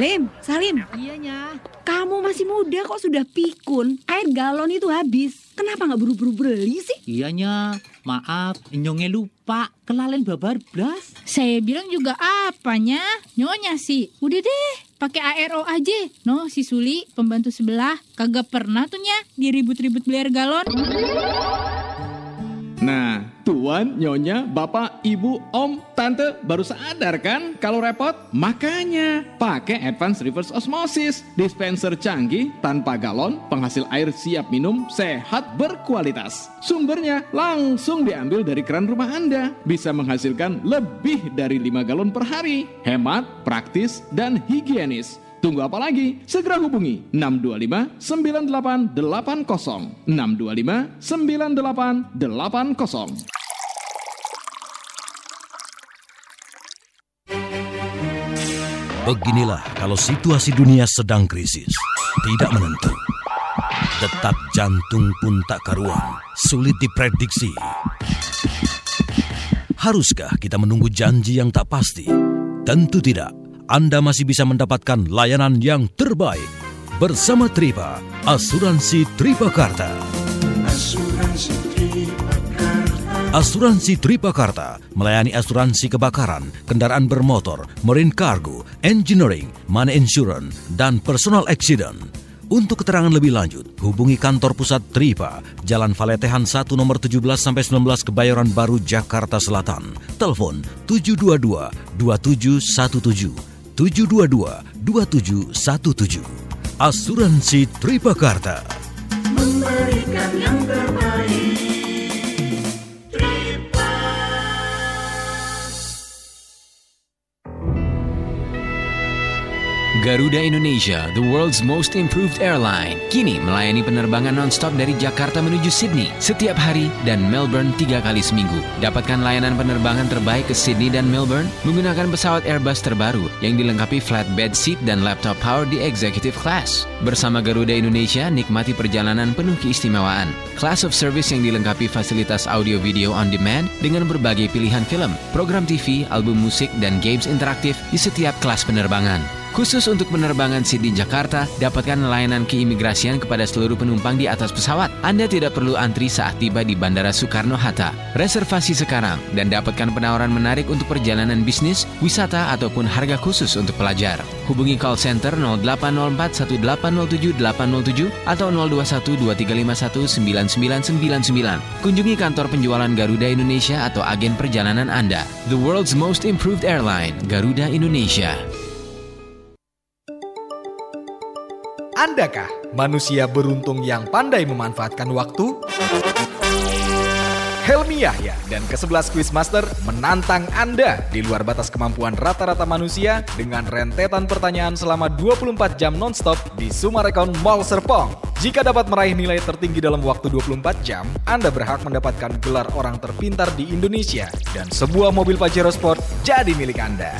Lim, Salim. Iyanya. Kamu masih muda kok sudah pikun. Air galon itu habis. Kenapa nggak buru-buru beli sih? Iyanya, maaf, nyongnya lupa. Kelalen babar blas. Saya bilang juga apanya? Nyonya sih. Udah deh, pakai ARO aja. No, si Suli, pembantu sebelah, kagak pernah tuh nya diribut-ribut beli air galon. Nah, tuan, nyonya, bapak, ibu, om, tante baru sadar kan kalau repot? Makanya pakai Advanced Reverse Osmosis, dispenser canggih tanpa galon, penghasil air siap minum, sehat berkualitas. Sumbernya langsung diambil dari keran rumah Anda, bisa menghasilkan lebih dari 5 galon per hari. Hemat, praktis, dan higienis. Tunggu apa lagi? Segera hubungi 625 9880 625 9880. Beginilah kalau situasi dunia sedang krisis, tidak menentu. Detak jantung pun tak karuan, sulit diprediksi. Haruskah kita menunggu janji yang tak pasti? Tentu tidak. Anda masih bisa mendapatkan layanan yang terbaik bersama Tripa, Asuransi Tripakarta. Asuransi Tripakarta. Asuransi Tripakarta melayani asuransi kebakaran, kendaraan bermotor, marine cargo, engineering, money insurance, dan personal accident. Untuk keterangan lebih lanjut, hubungi kantor pusat Tripa, Jalan Valetehan 1 nomor 17 sampai 19 Kebayoran Baru Jakarta Selatan. Telepon 722 2717 722 2717. Asuransi Tripakarta. Memberikan yang Garuda Indonesia, the world's most improved airline, kini melayani penerbangan nonstop dari Jakarta menuju Sydney setiap hari dan Melbourne tiga kali seminggu. Dapatkan layanan penerbangan terbaik ke Sydney dan Melbourne menggunakan pesawat Airbus terbaru yang dilengkapi flatbed seat dan laptop power di executive class. Bersama Garuda Indonesia, nikmati perjalanan penuh keistimewaan. Class of service yang dilengkapi fasilitas audio video on demand dengan berbagai pilihan film, program TV, album musik, dan games interaktif di setiap kelas penerbangan. Khusus untuk penerbangan Sydney Jakarta, dapatkan layanan keimigrasian kepada seluruh penumpang di atas pesawat. Anda tidak perlu antri saat tiba di Bandara Soekarno-Hatta. Reservasi sekarang dan dapatkan penawaran menarik untuk perjalanan bisnis, wisata ataupun harga khusus untuk pelajar. Hubungi call center 0804 1807 807 atau 021 2351 9999. Kunjungi kantor penjualan Garuda Indonesia atau agen perjalanan Anda. The world's most improved airline, Garuda Indonesia. Andakah manusia beruntung yang pandai memanfaatkan waktu? Helmi Yahya dan ke-11 Quizmaster menantang Anda di luar batas kemampuan rata-rata manusia dengan rentetan pertanyaan selama 24 jam nonstop di Sumarekon Mall Serpong. Jika dapat meraih nilai tertinggi dalam waktu 24 jam, Anda berhak mendapatkan gelar orang terpintar di Indonesia dan sebuah mobil Pajero Sport jadi milik Anda.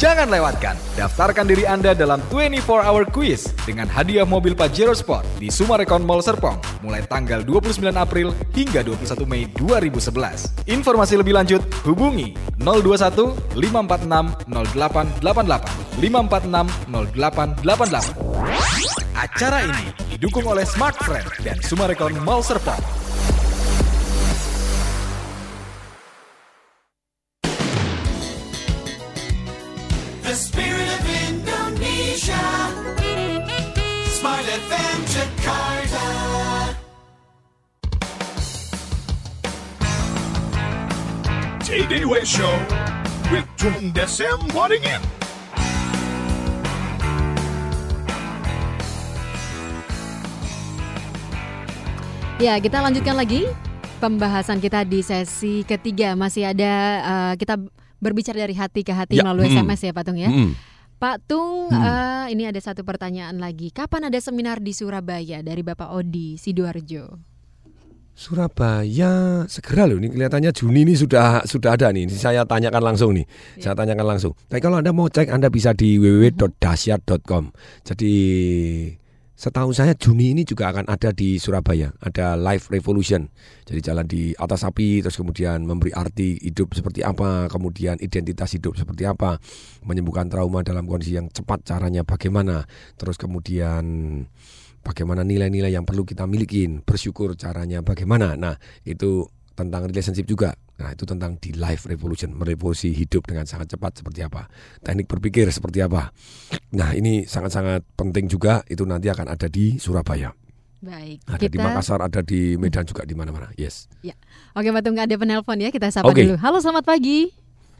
Jangan lewatkan, daftarkan diri Anda dalam 24 Hour Quiz dengan hadiah mobil Pajero Sport di Sumarekon Mall Serpong mulai tanggal 29 April hingga 21 Mei 2011. Informasi lebih lanjut hubungi 021 546 0888 546 0888. Acara ini didukung oleh Smart Friend dan Sumarekon Mall Serpong. Show with Tung Desem. Ya, kita lanjutkan lagi pembahasan kita di sesi ketiga. Masih ada eh, kita berbicara dari hati ke hati Ya, melalui mm. SMS ya, Pak Tung ya. Mm. Pak Tung, Hmm. eh, ini ada satu pertanyaan lagi. Kapan ada seminar di Surabaya dari Bapak Odi Sidoarjo? Surabaya segera loh ini kelihatannya Juni ini sudah sudah ada nih. Saya tanyakan langsung nih. Saya tanyakan langsung. Tapi kalau Anda mau cek Anda bisa di www.dasyat.com. Jadi setahu saya Juni ini juga akan ada di Surabaya. Ada Live Revolution. Jadi jalan di atas api terus kemudian memberi arti hidup seperti apa, kemudian identitas hidup seperti apa, menyembuhkan trauma dalam kondisi yang cepat caranya bagaimana. Terus kemudian bagaimana nilai-nilai yang perlu kita milikin, bersyukur caranya bagaimana. Nah, itu tentang relationship juga. Nah, itu tentang di life revolution, merevolusi hidup dengan sangat cepat seperti apa. Teknik berpikir seperti apa. Nah, ini sangat-sangat penting juga itu nanti akan ada di Surabaya. Baik, Ada di kita Makassar, ada di Medan juga di mana-mana. Yes. Ya. Oke, Pak Tung ada penelpon ya, kita sapa Oke. dulu. Halo, selamat pagi.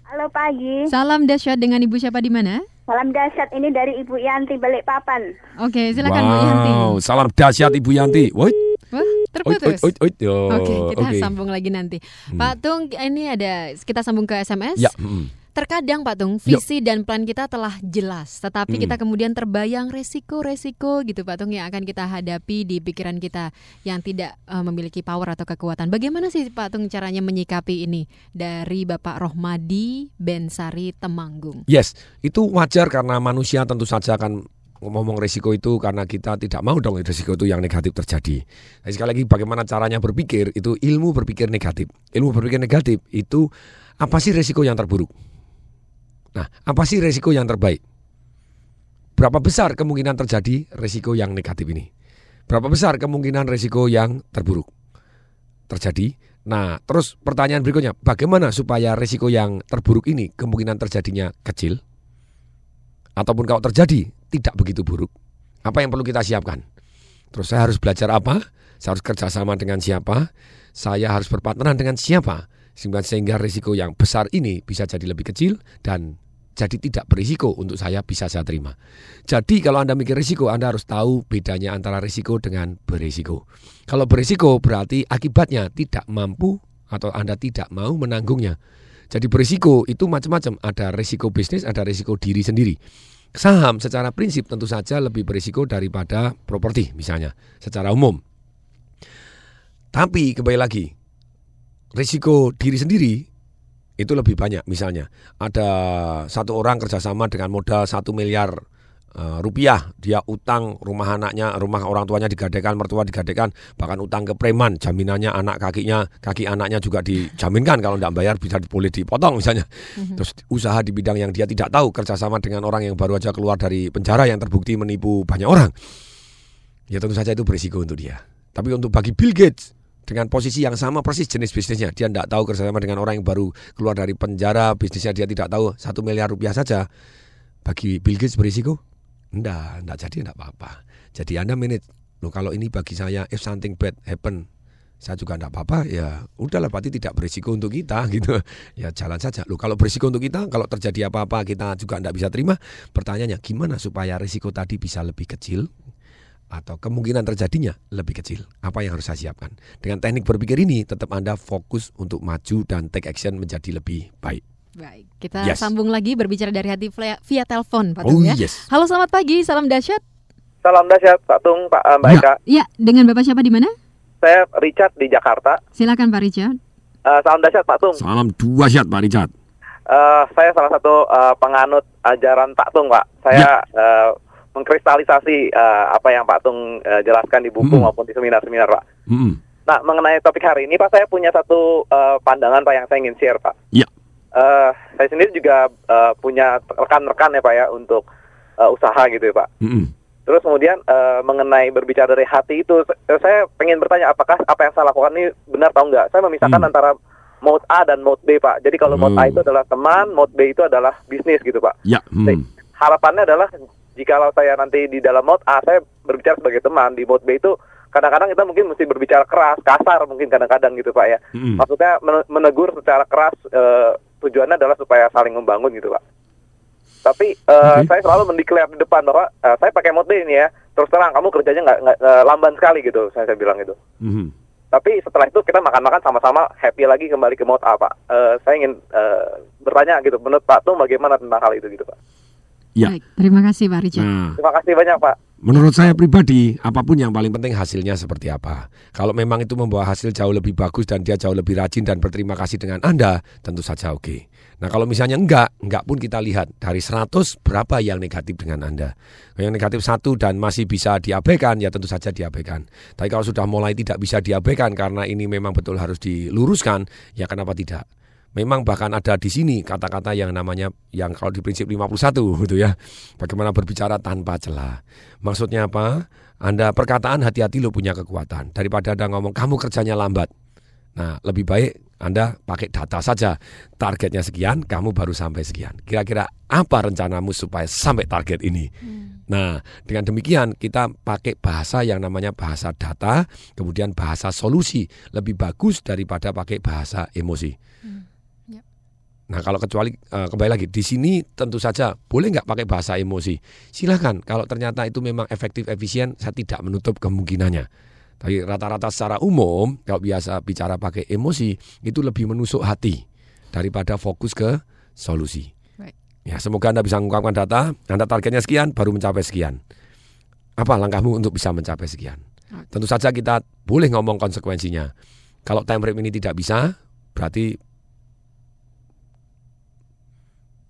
Halo pagi. Salam dahsyat dengan Ibu siapa di mana? Salam dahsyat ini dari Ibu Yanti Balikpapan. Oke, silakan Bu Yanti. Wow, salam dahsyat Ibu Yanti. Woi. Wah, terputus. Oke, kita Oke. sambung lagi nanti. Pak Tung, ini ada kita sambung ke SMS. Ya, mm. Terkadang Pak Tung, visi dan plan kita telah jelas, tetapi Mm. kita kemudian terbayang resiko-resiko gitu Pak Tung yang akan kita hadapi di pikiran kita yang tidak eh, memiliki power atau kekuatan. Bagaimana sih Pak Tung caranya menyikapi ini dari Bapak Rohmadi Bensari Temanggung? Yes, itu wajar karena manusia tentu saja akan ngomong resiko itu karena kita tidak mau dong resiko itu yang negatif terjadi. Nah, sekali lagi bagaimana caranya berpikir itu ilmu berpikir negatif. Ilmu berpikir negatif itu apa sih resiko yang terburuk? Nah, apa sih resiko yang terbaik? Berapa besar kemungkinan terjadi resiko yang negatif ini? Berapa besar kemungkinan resiko yang terburuk terjadi? Nah, terus pertanyaan berikutnya, bagaimana supaya resiko yang terburuk ini kemungkinan terjadinya kecil? Ataupun kalau terjadi tidak begitu buruk? Apa yang perlu kita siapkan? Terus saya harus belajar apa? Saya harus kerjasama dengan siapa? Saya harus berpartneran dengan siapa? Sehingga, risiko yang besar ini bisa jadi lebih kecil dan jadi tidak berisiko untuk saya bisa saya terima. Jadi kalau Anda mikir risiko, Anda harus tahu bedanya antara risiko dengan berisiko. Kalau berisiko berarti akibatnya tidak mampu atau Anda tidak mau menanggungnya. Jadi berisiko itu macam-macam. Ada risiko bisnis, ada risiko diri sendiri. Saham secara prinsip tentu saja lebih berisiko daripada properti misalnya secara umum. Tapi kembali lagi, risiko diri sendiri itu lebih banyak. Misalnya ada satu orang kerjasama dengan modal satu miliar eh, rupiah, dia utang rumah anaknya, rumah orang tuanya digadekan, mertua digadekan, bahkan utang ke preman, jaminannya anak kakinya, kaki anaknya juga dijaminkan kalau tidak bayar bisa boleh dipotong misalnya. Terus usaha di bidang yang dia tidak tahu, kerjasama dengan orang yang baru aja keluar dari penjara yang terbukti menipu banyak orang. Ya tentu saja itu berisiko untuk dia. Tapi untuk bagi Bill Gates dengan posisi yang sama persis jenis bisnisnya, dia tidak tahu kerjasama dengan orang yang baru keluar dari penjara, bisnisnya dia tidak tahu satu miliar rupiah saja. Bagi Bill Gates berisiko? Enggak, enggak jadi enggak apa-apa. Jadi Anda manage, loh kalau ini bagi saya if something bad happen, saya juga enggak apa-apa, ya udahlah berarti tidak berisiko untuk kita gitu. Ya jalan saja. Loh kalau berisiko untuk kita, kalau terjadi apa-apa kita juga enggak bisa terima, pertanyaannya gimana supaya risiko tadi bisa lebih kecil? Atau kemungkinan terjadinya lebih kecil. Apa yang harus saya siapkan? Dengan teknik berpikir ini, tetap Anda fokus untuk maju dan take action menjadi lebih baik. Baik, kita Yes. sambung lagi berbicara dari hati via, via telepon, Pak Oh, Tung ya. yes. Halo, selamat pagi, salam dahsyat. Salam dahsyat Pak Tung, Pak eh, Mbak Ya. Eka. Iya, dengan Bapak siapa di mana? Saya Richard di Jakarta. Silakan Pak Richard. Eh, salam dahsyat Pak Tung. Salam dua syat Pak Richard. Eh, saya salah satu eh, penganut ajaran Pak Tung, Pak. Saya eh, mengkristalisasi eh, apa yang Pak Tung eh, jelaskan di buku Hmm. maupun di seminar-seminar, Pak. Mm-mm. Nah, mengenai topik hari ini, Pak, saya punya satu eh, pandangan, Pak, yang saya ingin share, Pak. Ya. Eh, saya sendiri juga eh, punya rekan-rekan ya, Pak, ya, untuk eh, usaha gitu ya, Pak. Mm-mm. Terus kemudian eh, mengenai berbicara dari hati itu, saya pengen bertanya apakah apa yang saya lakukan ini benar atau enggak? Saya memisahkan Hmm. antara mode A dan mode B, Pak. Jadi kalau mode A Hmm. itu adalah teman, mode B itu adalah bisnis gitu, Pak. Ya. hmm. Harapannya adalah jikalau saya nanti di dalam mode A, saya berbicara sebagai teman. Di mode B itu kadang-kadang kita mungkin mesti berbicara keras, kasar mungkin kadang-kadang gitu, Pak ya. Mm-mm. Maksudnya men- menegur secara keras eh, tujuannya adalah supaya saling membangun gitu, Pak. Tapi eh, saya selalu mendeklar di depan bahwa eh, saya pakai mode B ini ya. Terus terang kamu kerjanya nggak eh, lamban sekali gitu, saya, saya bilang gitu. Mhm. Tapi setelah itu kita makan-makan sama-sama happy lagi kembali ke mode A, Pak. Saya ingin eh, bertanya gitu, menurut Pak Tung bagaimana tentang hal itu gitu, Pak? Ya. Baik, terima kasih Pak Richard. Nah, Terima kasih banyak, Pak. Menurut saya pribadi, apa pun yang paling penting hasilnya seperti apa. Kalau memang itu membawa hasil jauh lebih bagus dan dia jauh lebih rajin dan berterima kasih dengan Anda, tentu saja oke. Nah kalau misalnya enggak, enggak pun kita lihat dari 100 berapa yang negatif dengan Anda. Yang negatif satu dan masih bisa diabaikan, ya tentu saja diabaikan. Tapi kalau sudah mulai tidak bisa diabaikan karena ini memang betul harus diluruskan, ya kenapa tidak? Memang bahkan ada di sini kata-kata yang namanya yang kalau di prinsip 51 gitu ya. Bagaimana berbicara tanpa celah. Maksudnya apa? Anda perkataan hati-hati lo punya kekuatan. Daripada Anda ngomong kamu kerjanya lambat. Nah, lebih baik Anda pakai data saja. Targetnya sekian, kamu baru sampai sekian. Kira-kira apa rencanamu supaya sampai target ini? Nah, dengan demikian kita pakai bahasa yang namanya bahasa data, kemudian bahasa solusi lebih bagus daripada pakai bahasa emosi. Nah kalau kecuali eh, kembali lagi di sini tentu saja boleh nggak pakai bahasa emosi. Silahkan kalau ternyata itu memang efektif efisien saya tidak menutup kemungkinannya. Tapi rata-rata secara umum kalau biasa bicara pakai emosi itu lebih menusuk hati daripada fokus ke solusi. Ya semoga anda bisa mengungkapkan data. Anda targetnya sekian baru mencapai sekian. Apa langkahmu untuk bisa mencapai sekian? Tentu saja kita boleh ngomong konsekuensinya. Kalau time frame ini tidak bisa, berarti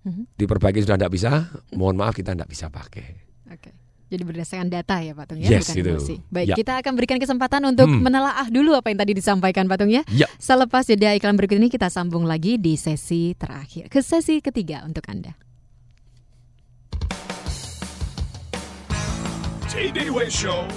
Mhm. diperbaiki sudah tidak bisa, mohon maaf kita tidak bisa pakai. Oke. Jadi berdasarkan data ya Pak Tung ya, Yes, bukan itu. emosi. Baik, Ya. kita akan berikan kesempatan untuk Hmm. menelaah dulu apa yang tadi disampaikan Pak Tung ya. Ya. Selepas jeda iklan berikut ini kita sambung lagi di sesi terakhir, ke sesi ketiga untuk Anda. Show.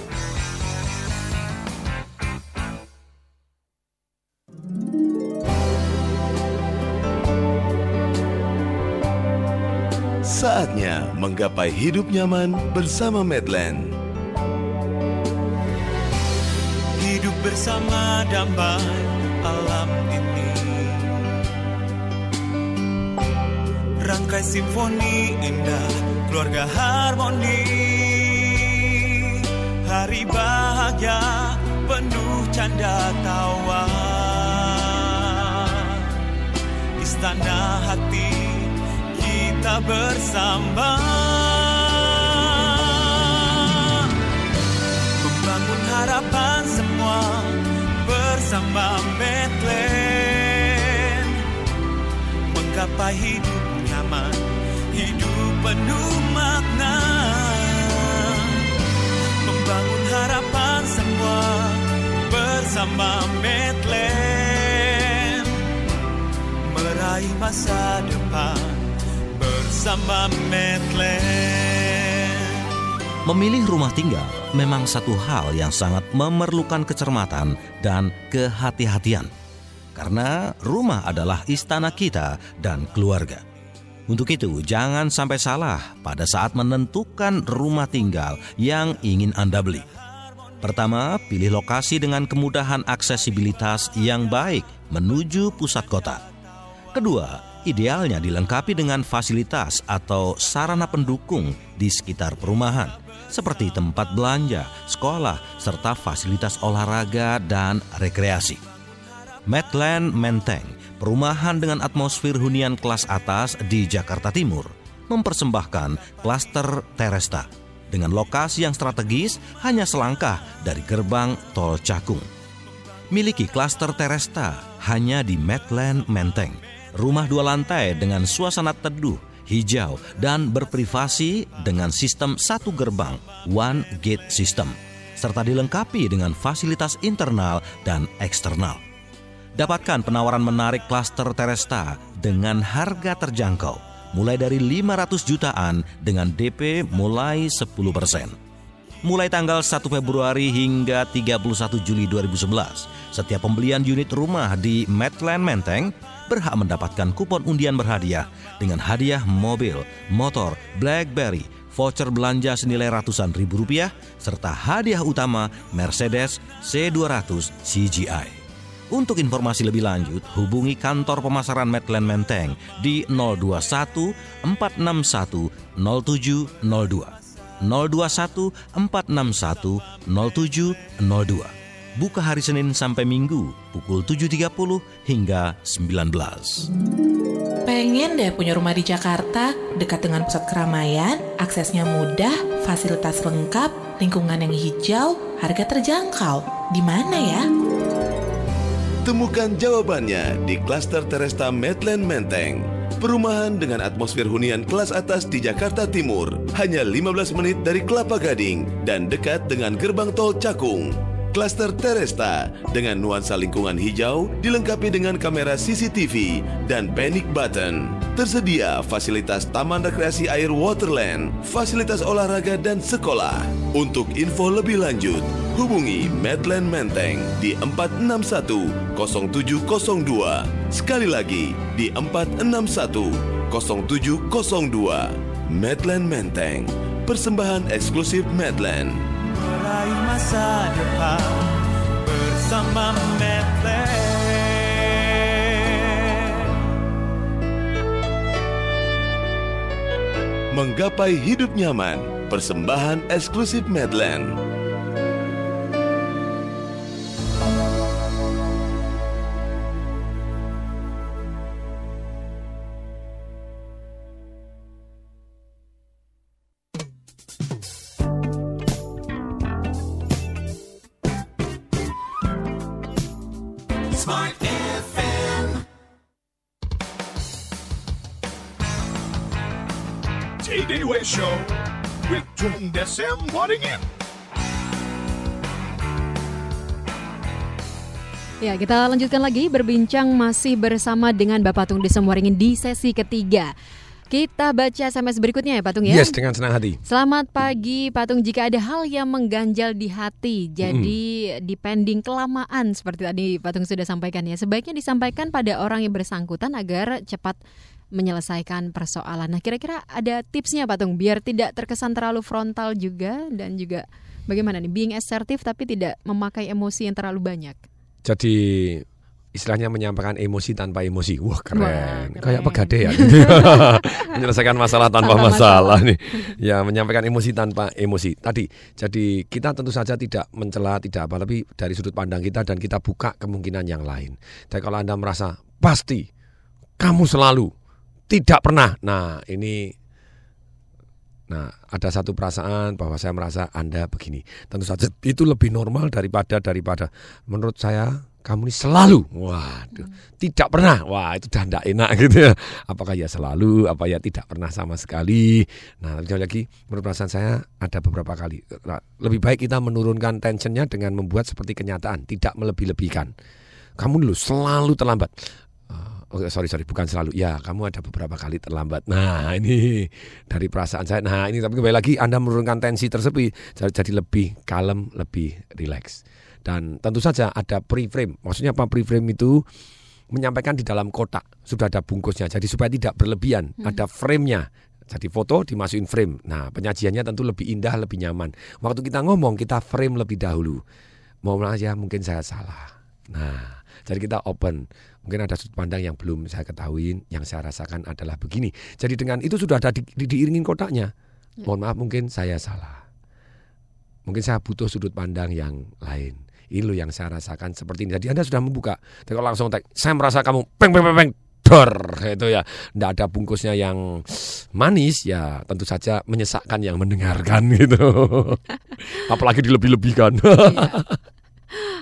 Saatnya menggapai hidup nyaman bersama Medland. Hidup bersama damai alam ini. Rangkai simfoni indah keluarga harmoni. Hari bahagia penuh canda tawa. Istana hati kita bersama Membangun harapan semua bersama Medland Menggapai hidup nyaman, hidup penuh makna. Harapan semua bersama Medland meraih masa depan Memilih rumah tinggal memang satu hal yang sangat memerlukan kecermatan dan kehati-hatian. Karena rumah adalah istana kita dan keluarga. Untuk itu, jangan sampai salah pada saat menentukan rumah tinggal yang ingin Anda beli. Pertama, pilih lokasi dengan kemudahan aksesibilitas yang baik menuju pusat kota. Kedua, idealnya dilengkapi dengan fasilitas atau sarana pendukung di sekitar perumahan, seperti tempat belanja, sekolah, serta fasilitas olahraga dan rekreasi. Medland Menteng, perumahan dengan atmosfer hunian kelas atas di Jakarta Timur, mempersembahkan klaster Teresta dengan lokasi yang strategis hanya selangkah dari gerbang tol Cakung. Miliki klaster Teresta hanya di Medland Menteng, rumah dua lantai dengan suasana teduh, hijau, dan berprivasi dengan sistem satu gerbang (one gate system), serta dilengkapi dengan fasilitas internal dan eksternal. Dapatkan penawaran menarik klaster Teresta dengan harga terjangkau, mulai dari 500 jutaan dengan DP mulai 10%. Mulai tanggal 1 Februari hingga 31 Juli 2011, setiap pembelian unit rumah di Medland Menteng berhak mendapatkan kupon undian berhadiah dengan hadiah mobil, motor, BlackBerry, voucher belanja senilai ratusan ribu rupiah, serta hadiah utama Mercedes C200 CGI. Untuk informasi lebih lanjut, hubungi kantor pemasaran Medland Menteng di 021 461 0702. 021 461 0702. Buka hari Senin sampai Minggu pukul 7.30 hingga 19. Pengen deh punya rumah di Jakarta, dekat dengan pusat keramaian, aksesnya mudah, fasilitas lengkap, lingkungan yang hijau, harga terjangkau. Di mana ya? Temukan jawabannya di klaster Teresta Medland Menteng. Perumahan dengan atmosfer hunian kelas atas di Jakarta Timur. Hanya 15 menit dari Kelapa Gading dan dekat dengan gerbang tol Cakung. Klaster Teresta dengan nuansa lingkungan hijau dilengkapi dengan kamera CCTV dan panic button. Tersedia fasilitas taman rekreasi air Waterland, fasilitas olahraga dan sekolah. Untuk info lebih lanjut, hubungi Medland Menteng di 461 0702. Sekali lagi di 461 0702. Medland Menteng, persembahan eksklusif Medland. Meraih masa depan bersama Medland. Menggapai hidup nyaman, persembahan eksklusif Medland. Wadding In. Ya, kita lanjutkan lagi berbincang masih bersama dengan Bapak Tung Desem Waringin di sesi ketiga. Kita baca SMS berikutnya ya Patung ya. Yes, dengan senang hati. Selamat pagi Patung. Jika ada hal yang mengganjal di hati, jadi dipending kelamaan seperti tadi Patung sudah sampaikan ya. Sebaiknya disampaikan pada orang yang bersangkutan agar cepat menyelesaikan persoalan. Nah, kira-kira ada tipsnya Patung biar tidak terkesan terlalu frontal juga dan juga bagaimana nih being assertive tapi tidak memakai emosi yang terlalu banyak. Jadi istilahnya menyampaikan emosi tanpa emosi. Wah keren, Wah, keren. kayak pegadaian. Menyelesaikan masalah tanpa Tanpa masalah masalah. nih. Ya menyampaikan emosi tanpa emosi. Tadi, jadi kita tentu saja tidak mencela, tidak apa, tapi dari sudut pandang kita dan kita buka kemungkinan yang lain. Dan kalau anda merasa pasti kamu selalu tidak pernah, nah ini Nah, ada satu perasaan bahwa saya merasa Anda begini. Tentu saja itu lebih normal daripada daripada menurut saya kamu ini selalu, waduh, tidak pernah, wah itu udah tidak enak gitu ya. Apakah ya selalu, apa ya tidak pernah sama sekali. Nah, sekali lagi menurut perasaan saya ada beberapa kali. Nah, lebih baik kita menurunkan tensionnya dengan membuat seperti kenyataan, tidak melebih-lebihkan. Kamu dulu selalu terlambat. Oh, sorry sorry bukan selalu. Ya kamu ada beberapa kali terlambat. Nah ini dari perasaan saya. Nah ini tapi kembali lagi anda menurunkan tensi tersebut jadi, jadi lebih kalem lebih rileks. Dan tentu saja ada pre-frame. Maksudnya apa pre-frame itu? Menyampaikan di dalam kotak. Sudah ada bungkusnya. Jadi supaya tidak berlebihan Hmm. ada frame-nya. Jadi foto dimasukin frame. Nah penyajiannya tentu lebih indah lebih nyaman. Waktu kita ngomong kita frame lebih dahulu. Mau aja mungkin saya salah. Nah jadi kita open mungkin ada sudut pandang yang belum saya ketahui yang saya rasakan adalah begini. Jadi dengan itu sudah ada di, di- diiringin kotaknya. Mohon maaf mungkin saya salah. Mungkin saya butuh sudut pandang yang lain. Ini loh yang saya rasakan seperti ini. Jadi anda sudah membuka. Tapi kalau langsung tag saya merasa kamu peng peng peng peng dor itu ya. Tidak ada bungkusnya yang manis ya tentu saja menyesakkan yang mendengarkan gitu. Apalagi dilebih-lebihkan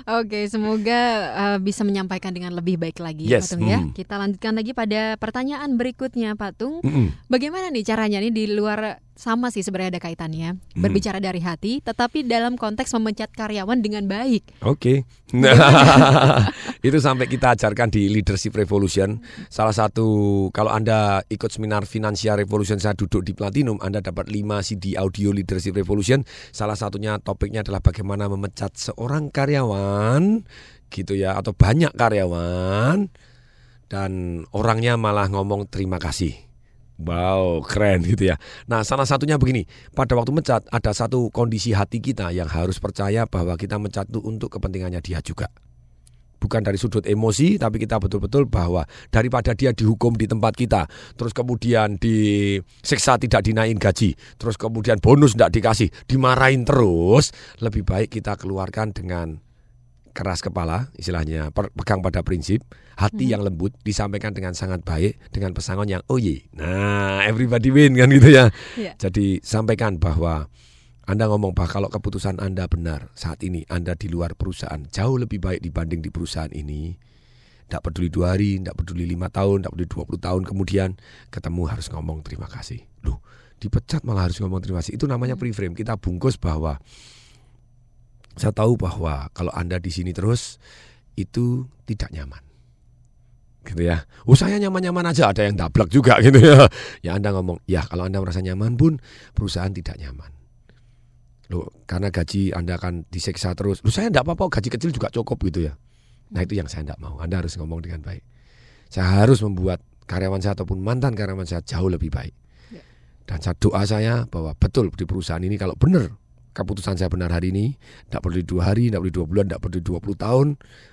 Oke, semoga uh, bisa menyampaikan dengan lebih baik lagi Yes, Pak Tung ya. mm. Kita lanjutkan lagi pada pertanyaan berikutnya Pak Tung. Mm-mm. Bagaimana nih caranya nih di luar sama sih sebenarnya ada kaitannya. Mm. Berbicara dari hati tetapi dalam konteks memecat karyawan dengan baik. Oke. Nah, itu sampai kita ajarkan di Leadership Revolution. Salah satu kalau Anda ikut seminar Financial Revolution saya duduk di Platinum, Anda dapat 5 CD audio Leadership Revolution. Salah satunya topiknya adalah bagaimana memecat seorang karyawan gitu ya atau banyak karyawan dan orangnya malah ngomong terima kasih. Wow, keren gitu ya. Nah, salah satunya begini. Pada waktu mencat ada satu kondisi hati kita yang harus percaya bahwa kita mencat itu untuk kepentingannya dia juga. Bukan dari sudut emosi, tapi kita betul-betul bahwa daripada dia dihukum di tempat kita, terus kemudian disiksa tidak dinain gaji, terus kemudian bonus tidak dikasih, dimarahin terus, lebih baik kita keluarkan dengan keras kepala, istilahnya pegang pada prinsip, hati yang lembut disampaikan dengan sangat baik dengan pesangon yang oh ye. Nah, everybody win kan gitu ya. Iya. Jadi sampaikan bahwa Anda ngomong bahwa kalau keputusan Anda benar saat ini Anda di luar perusahaan jauh lebih baik dibanding di perusahaan ini. Tidak peduli dua hari, tidak peduli lima tahun, tidak peduli 20 tahun kemudian ketemu harus ngomong terima kasih. Loh, dipecat malah harus ngomong terima kasih. Itu namanya pre-frame. Kita bungkus bahwa saya tahu bahwa kalau Anda di sini terus itu tidak nyaman. Gitu ya. Oh saya nyaman-nyaman aja, ada yang dablek juga gitu ya. Ya Anda ngomong, ya kalau Anda merasa nyaman pun perusahaan tidak nyaman. Loh, karena gaji Anda akan disiksa terus. Loh saya enggak apa-apa, gaji kecil juga cukup gitu ya. Nah itu yang saya enggak mau. Anda harus ngomong dengan baik. Saya harus membuat karyawan saya ataupun mantan karyawan saya jauh lebih baik. Dan saya doa saya bahwa betul di perusahaan ini kalau benar keputusan saya benar hari ini, tidak perlu dua hari, tidak perlu dua bulan, tidak perlu 20 tahun,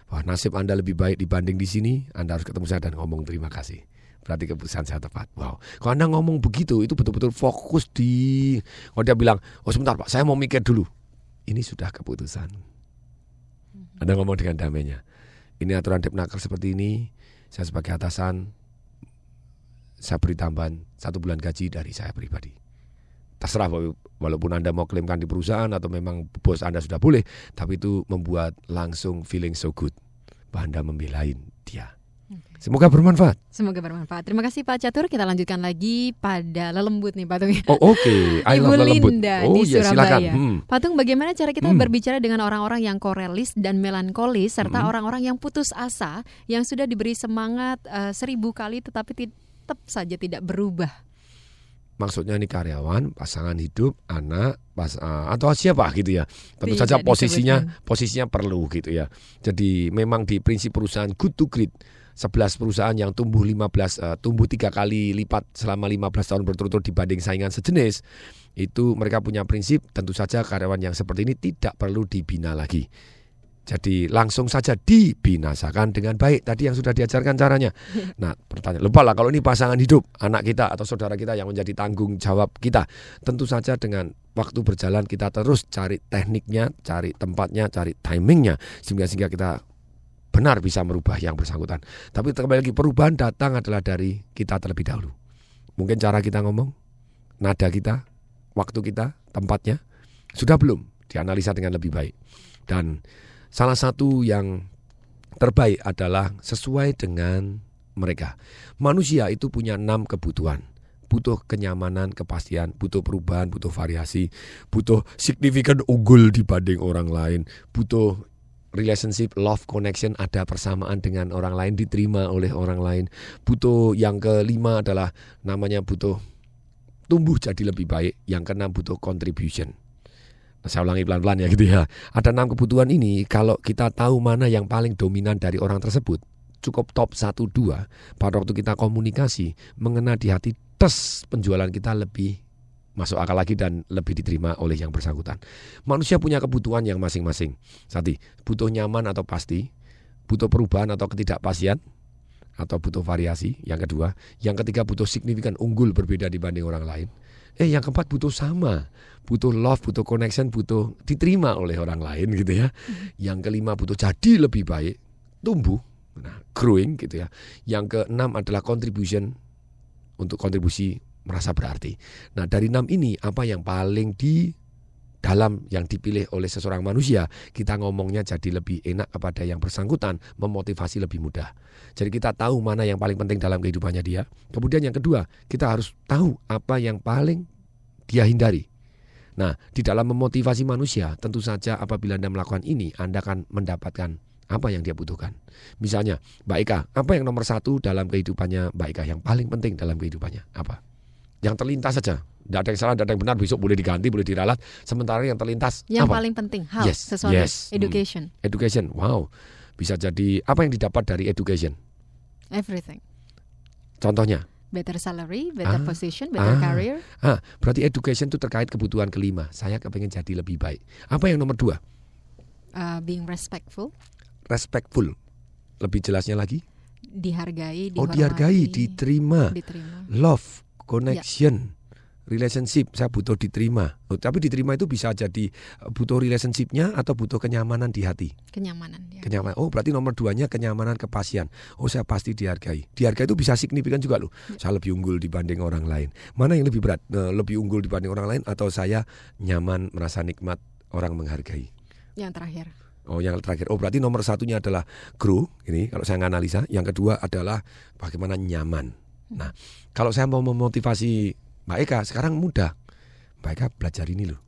wah nasib Anda lebih baik dibanding di sini, Anda harus ketemu saya dan ngomong terima kasih. Berarti keputusan saya tepat. Wow. Kalau Anda ngomong begitu, itu betul-betul fokus di... Kalau dia bilang, oh sebentar Pak, saya mau mikir dulu. Ini sudah keputusan. Anda ngomong dengan damainya. Ini aturan Depnaker seperti ini, saya sebagai atasan, saya beri tambahan satu bulan gaji dari saya pribadi. Terserah wala- walaupun Anda mau klaimkan di perusahaan atau memang bos Anda sudah boleh, tapi itu membuat langsung feeling so good bahwa Anda membelain dia. Semoga bermanfaat. Semoga bermanfaat. Terima kasih Pak Catur. Kita lanjutkan lagi pada lelembut nih Pak Tung. ya. Oh, oke. I Ibu love lelembut. Linda Oh, di iya, Surabaya. silakan. Hmm. Pak Tung, bagaimana cara kita Hmm. berbicara dengan orang-orang yang korelis dan melankolis serta Hmm. orang-orang yang putus asa yang sudah diberi semangat eh, seribu kali tetapi tetap saja tidak berubah. Maksudnya ini karyawan, pasangan hidup, anak, pas eh, atau siapa gitu ya. Tentu saja posisinya disebutkan. posisinya perlu gitu ya. Jadi memang di prinsip perusahaan good to great 11 perusahaan yang tumbuh 15 eh, tumbuh tiga kali lipat selama 15 tahun berturut-turut dibanding saingan sejenis itu mereka punya prinsip tentu saja karyawan yang seperti ini tidak perlu dibina lagi. Jadi langsung saja dibinasakan dengan baik. Tadi yang sudah diajarkan caranya. Nah, pertanyaan lupa lah kalau ini pasangan hidup, anak kita atau saudara kita yang menjadi tanggung jawab kita. Tentu saja dengan waktu berjalan kita terus cari tekniknya, cari tempatnya, cari timingnya sehingga sehingga kita benar bisa merubah yang bersangkutan. Tapi kembali lagi perubahan datang adalah dari kita terlebih dahulu. Mungkin cara kita ngomong, nada kita, waktu kita, tempatnya sudah belum dianalisa dengan lebih baik. Dan salah satu yang terbaik adalah sesuai dengan mereka. Manusia itu punya enam kebutuhan. Butuh kenyamanan, kepastian, butuh perubahan, butuh variasi, butuh signifikan unggul dibanding orang lain, butuh relationship, love, connection, ada persamaan dengan orang lain, diterima oleh orang lain. Butuh yang kelima adalah namanya butuh tumbuh jadi lebih baik. Yang keenam butuh contribution. Saya ulangi pelan-pelan ya gitu ya. Ada enam kebutuhan ini kalau kita tahu mana yang paling dominan dari orang tersebut, cukup top 1 2 pada waktu kita komunikasi, mengena di hati tes penjualan kita lebih masuk akal lagi dan lebih diterima oleh yang bersangkutan. Manusia punya kebutuhan yang masing-masing. Sati, butuh nyaman atau pasti, butuh perubahan atau ketidakpastian, atau butuh variasi. Yang kedua, yang ketiga butuh signifikan unggul berbeda dibanding orang lain. Eh yang keempat butuh sama, butuh love, butuh connection, butuh diterima oleh orang lain gitu ya. Yang kelima butuh jadi lebih baik, tumbuh, nah growing gitu ya. Yang keenam adalah contribution untuk kontribusi merasa berarti. Nah dari enam ini apa yang paling di dalam yang dipilih oleh seseorang manusia, kita ngomongnya jadi lebih enak kepada yang bersangkutan, memotivasi lebih mudah. Jadi kita tahu mana yang paling penting dalam kehidupannya dia. Kemudian yang kedua, kita harus tahu apa yang paling dia hindari. Nah, di dalam memotivasi manusia, tentu saja apabila Anda melakukan ini, Anda akan mendapatkan apa yang dia butuhkan. Misalnya, Mbak Eka, apa yang nomor satu dalam kehidupannya Mbak Eka, yang paling penting dalam kehidupannya? Apa? Yang terlintas saja. Tidak ada yang salah, tidak ada yang benar. Besok boleh diganti, boleh diralat. Sementara yang terlintas Yang apa? paling penting, hal, Yes, sesuatu, yes. Hmm. education, Education, wow. Bisa jadi apa yang didapat dari education? everything. Contohnya? Better salary, better Ah, position, better ah, career. Ah, berarti education itu terkait kebutuhan kelima. Saya kepengen jadi lebih baik. Apa yang nomor dua? Uh, being respectful, Respectful. Lebih jelasnya lagi? dihargai, Oh dihormati, dihargai, diterima. diterima. Love, connection, relationship. Saya butuh diterima. Oh, tapi diterima itu bisa jadi eh, butuh relationshipnya atau butuh kenyamanan di hati. kenyamanan dia. Kenyamanan. Oh berarti nomor duanya kenyamanan kepastian. Oh saya pasti dihargai. Dihargai itu bisa signifikan juga loh. Saya lebih unggul dibanding orang lain. Mana yang lebih berat? Eh, lebih unggul dibanding orang lain atau saya nyaman merasa nikmat orang menghargai? Yang terakhir. Oh yang terakhir. Oh berarti nomor satunya adalah grow. Ini kalau saya analisa. Yang kedua adalah bagaimana nyaman. Nah kalau saya mau memotivasi Mbak Eka sekarang mudah. Mbak Eka belajar ini loh.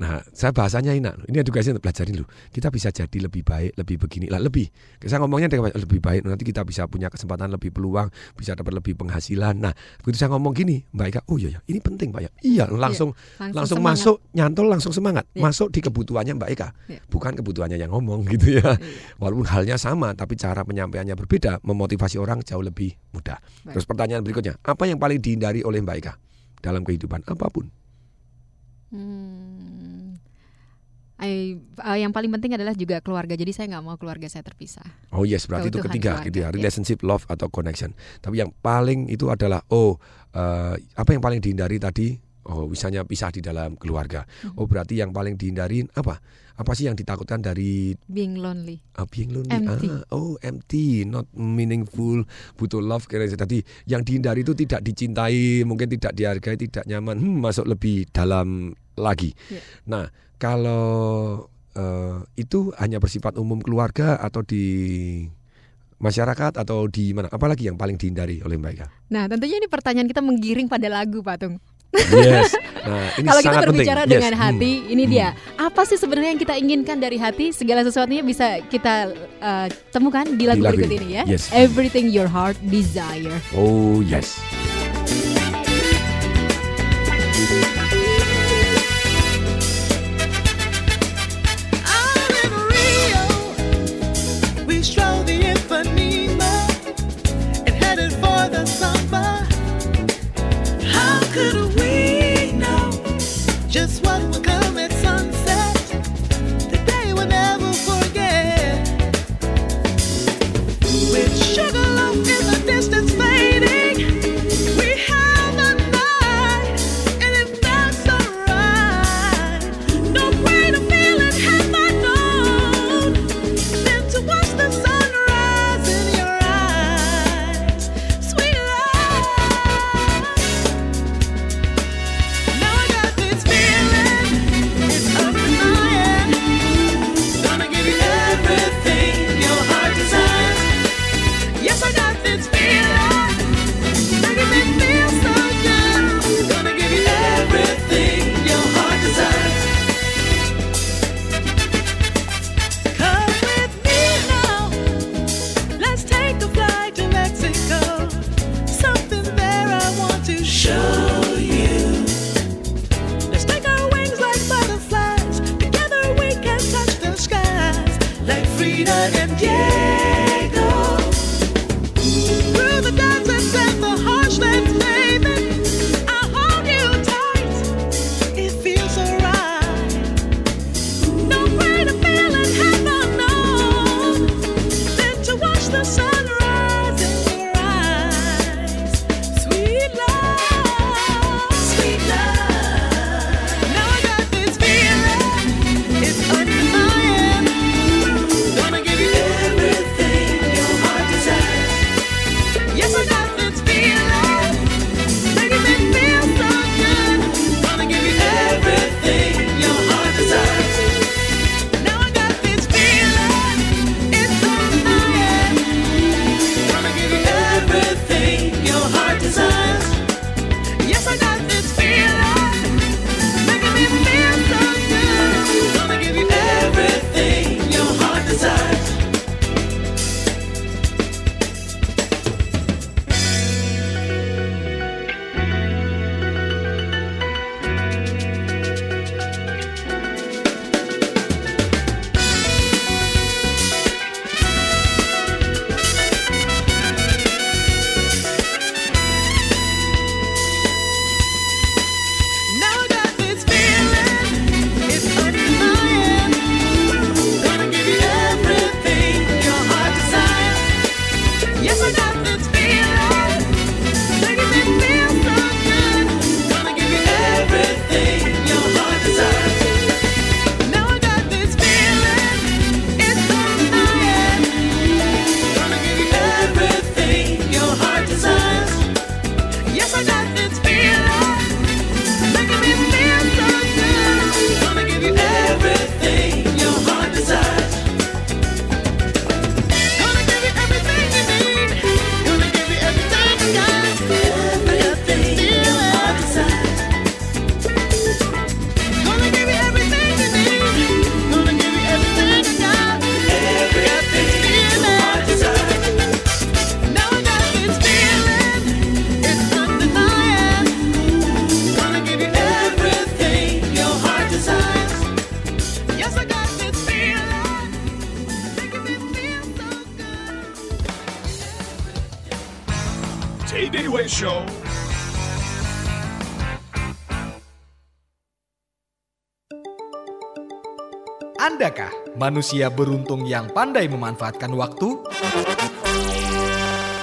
Nah, saya bahasanya enak. Ini edukasi untuk belajar ini loh. Kita bisa jadi lebih baik, lebih begini lah, lebih. Saya ngomongnya dengan lebih baik. Nanti kita bisa punya kesempatan lebih peluang, bisa dapat lebih penghasilan. Nah, begitu saya ngomong gini, Mbak Eka, oh iya ya, ini penting Pak ya. Iya, langsung langsung langsung, semangat. masuk, nyantol langsung semangat. Iya. Masuk di kebutuhannya Mbak Eka. Iya. Bukan kebutuhannya yang ngomong gitu ya. Walaupun halnya sama, tapi cara penyampaiannya berbeda, memotivasi orang jauh lebih mudah. Baik. Terus pertanyaan berikutnya, apa yang paling dihindari oleh Mbak Eka dalam kehidupan apa pun? Hmm. I- uh, yang paling penting adalah juga keluarga. Jadi saya nggak mau keluarga saya terpisah. Oh yes, berarti itu ketiga keluarga, gitu ya, ya. relationship, love atau connection. Tapi yang paling itu adalah oh eh, apa yang paling dihindari tadi? Oh misalnya pisah di dalam keluarga. Mm-hmm. Oh berarti yang paling dihindarin apa? Apa sih yang ditakutkan dari Being lonely. uh, being lonely? Empty. Ah, oh empty, not meaningful, butuh love. Kira tadi yang dihindari itu tidak dicintai, mungkin tidak dihargai, tidak nyaman. Hmm, masuk lebih dalam lagi. Ya. Nah kalau eh, itu hanya bersifat umum keluarga atau di masyarakat atau di mana? Apalagi yang paling dihindari oleh Mbak Eka? Nah, tentunya ini pertanyaan kita menggiring pada lagu, Pak Tung. Yes. Nah, ini Kalau kita berbicara penting. dengan Yes. hati, Hmm. ini dia. Apa sih sebenarnya yang kita inginkan dari hati? Segala sesuatunya bisa kita uh, temukan di lagu, Di lagu berikut ini. ini ya. Yes. Everything your heart desire. Oh yes. We just what would Andakah manusia beruntung yang pandai memanfaatkan waktu?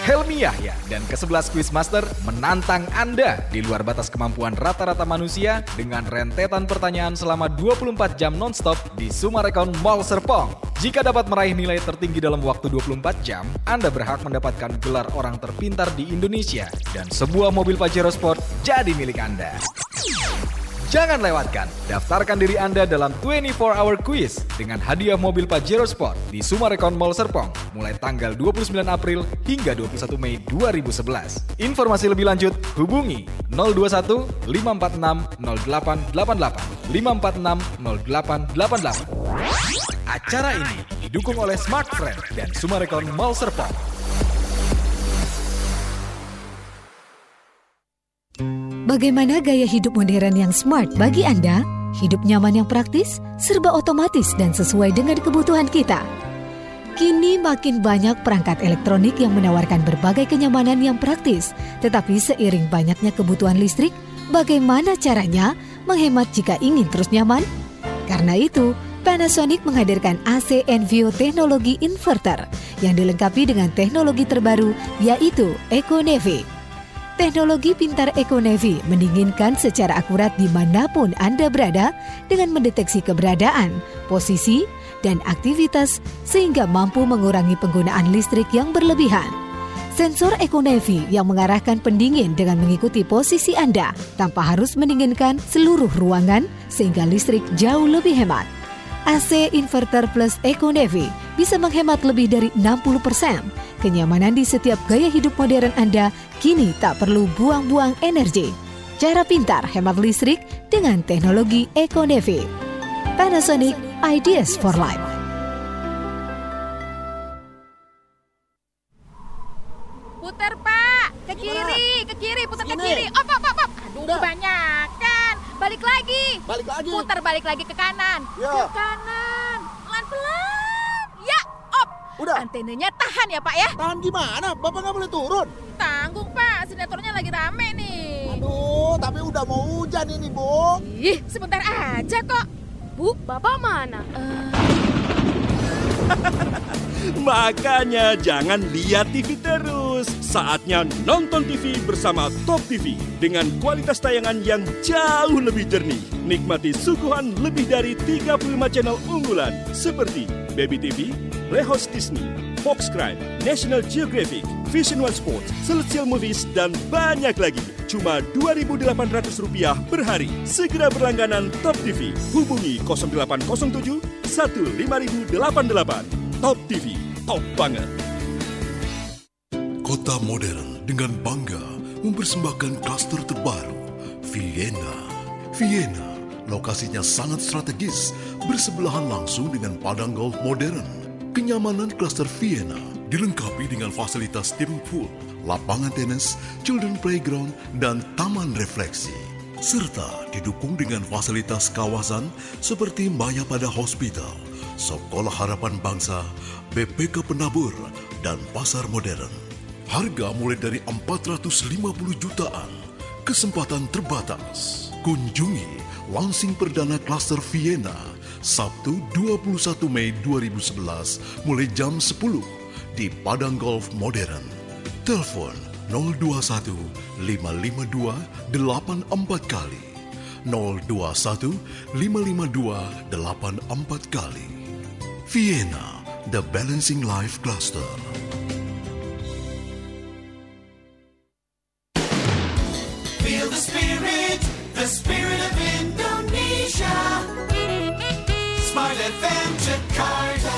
Helmi Yahya dan ke-11 Quizmaster menantang Anda di luar batas kemampuan rata-rata manusia dengan rentetan pertanyaan selama 24 jam nonstop di Sumarekon Mall Serpong. Jika dapat meraih nilai tertinggi dalam waktu 24 jam, Anda berhak mendapatkan gelar orang terpintar di Indonesia dan sebuah mobil Pajero Sport jadi milik Anda. Jangan lewatkan, daftarkan diri Anda dalam 24 Hour Quiz dengan hadiah mobil Pajero Sport di Sumarekon Mall Serpong mulai tanggal 29 April hingga 21 Mei 2011. Informasi lebih lanjut hubungi 021 546 0888 546 0888. Acara ini didukung oleh Smart Friend dan Sumarekon Mall Serpong. Bagaimana gaya hidup modern yang smart bagi Anda? Hidup nyaman yang praktis, serba otomatis dan sesuai dengan kebutuhan kita. Kini makin banyak perangkat elektronik yang menawarkan berbagai kenyamanan yang praktis, tetapi seiring banyaknya kebutuhan listrik, bagaimana caranya menghemat jika ingin terus nyaman? Karena itu, Panasonic menghadirkan AC Envio teknologi inverter yang dilengkapi dengan teknologi terbaru yaitu EcoNevi. Teknologi pintar EcoNevi mendinginkan secara akurat di mana pun Anda berada dengan mendeteksi keberadaan, posisi, dan aktivitas sehingga mampu mengurangi penggunaan listrik yang berlebihan. Sensor EcoNevi yang mengarahkan pendingin dengan mengikuti posisi Anda tanpa harus mendinginkan seluruh ruangan sehingga listrik jauh lebih hemat. AC Inverter Plus EcoNevi bisa menghemat lebih dari 60%. Kenyamanan di setiap gaya hidup modern Anda kini tak perlu buang-buang energi. Cara pintar hemat listrik dengan teknologi EcoNevi. Panasonic Ideas for Life. Putar pak, ke kiri, ke kiri, putar ke kiri. Op, op, op, op. Aduh, kebanyakan. Balik lagi. Balik lagi. Putar balik lagi ke kanan. Ya. Ke kanan. Pelan-pelan. Ya, op. Udah. Antenanya tahan ya pak ya. Tahan gimana? Bapak nggak boleh turun. Tanggung pak, sinetronnya lagi rame nih. Aduh, tapi udah mau hujan ini, Bu. Ih, sebentar aja kok. Bu, bapak mana? Makanya jangan lihat TV terus. Saatnya nonton TV bersama Top TV dengan kualitas tayangan yang jauh lebih jernih. Nikmati suguhan lebih dari 35 channel unggulan seperti Baby TV, Rehos Disney, Fox Crime, National Geographic, Vision One Sports, Celestial Movies, dan banyak lagi. Cuma Rp2.800 per hari. Segera berlangganan Top TV. Hubungi 0807 15088. Top TV, top banget. Kota modern dengan bangga mempersembahkan klaster terbaru, Vienna. Vienna, lokasinya sangat strategis, bersebelahan langsung dengan padang golf modern. Kenyamanan klaster Vienna dilengkapi dengan fasilitas swimming pool, lapangan tenis, children playground, dan taman refleksi. Serta didukung dengan fasilitas kawasan seperti Maya Pada Hospital, Sekolah Harapan Bangsa, BPK Penabur, dan Pasar Modern. Harga mulai dari 450 jutaan. Kesempatan terbatas. Kunjungi launching perdana klaster Vienna Sabtu 21 Mei 2011 mulai jam 10 di Padang Golf Modern. Telepon 021 552 84 kali 021 552 84 kali. Vienna, the Balancing Life Cluster. Feel the spirit, the spirit of Indonesia. Smart FM Jakarta.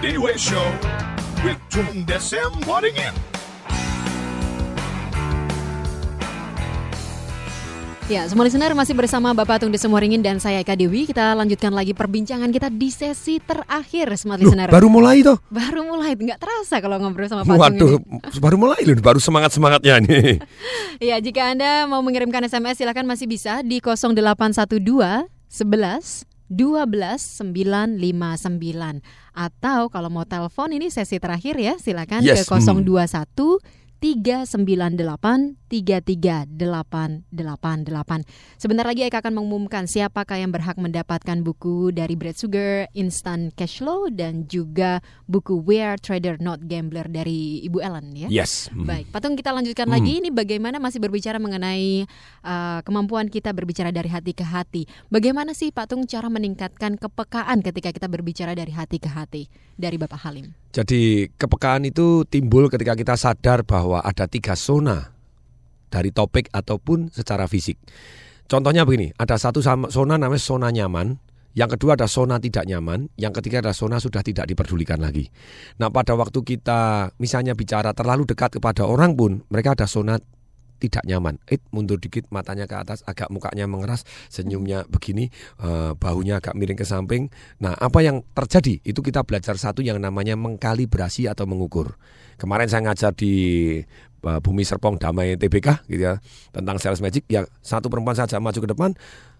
Day Way Show with Tung Desem Waddingin. Ya, semua listener masih bersama Bapak Tung Desemoringin dan saya Eka Dewi. Kita lanjutkan lagi perbincangan kita di sesi terakhir, Smart Loh, Listener. baru mulai toh? Baru mulai, nggak terasa kalau ngobrol sama Pak Tung Waduh, ini. baru mulai loh, baru semangat-semangatnya nih. Ya, jika Anda mau mengirimkan SMS silakan masih bisa di 0812 11 12959 atau kalau mau telepon ini sesi terakhir ya silakan Yes, ke 021 398 33888. Sebentar lagi Eka akan mengumumkan siapakah yang berhak mendapatkan buku dari Bread Sugar, Instant Cash Flow dan juga buku We Are Trader Not Gambler dari Ibu Ellen ya. Yes. Hmm. Baik, Patung kita lanjutkan Hmm. lagi ini bagaimana masih berbicara mengenai uh, kemampuan kita berbicara dari hati ke hati. Bagaimana sih Patung cara meningkatkan kepekaan ketika kita berbicara dari hati ke hati dari Bapak Halim? Jadi kepekaan itu timbul ketika kita sadar bahwa ada tiga zona dari topik ataupun secara fisik. Contohnya begini, ada satu zona namanya zona nyaman, yang kedua ada zona tidak nyaman, yang ketiga ada zona sudah tidak diperdulikan lagi. Nah pada waktu kita misalnya bicara terlalu dekat kepada orang pun, mereka ada zona tidak nyaman. It mundur dikit matanya ke atas, agak mukanya mengeras, senyumnya begini, eh, bahunya agak miring ke samping. Nah, apa yang terjadi? Itu kita belajar satu yang namanya mengkalibrasi atau mengukur. Kemarin saya ngajar di eh, Bumi Serpong Damai TBK gitu ya, tentang sales magic ya satu perempuan saja maju ke depan,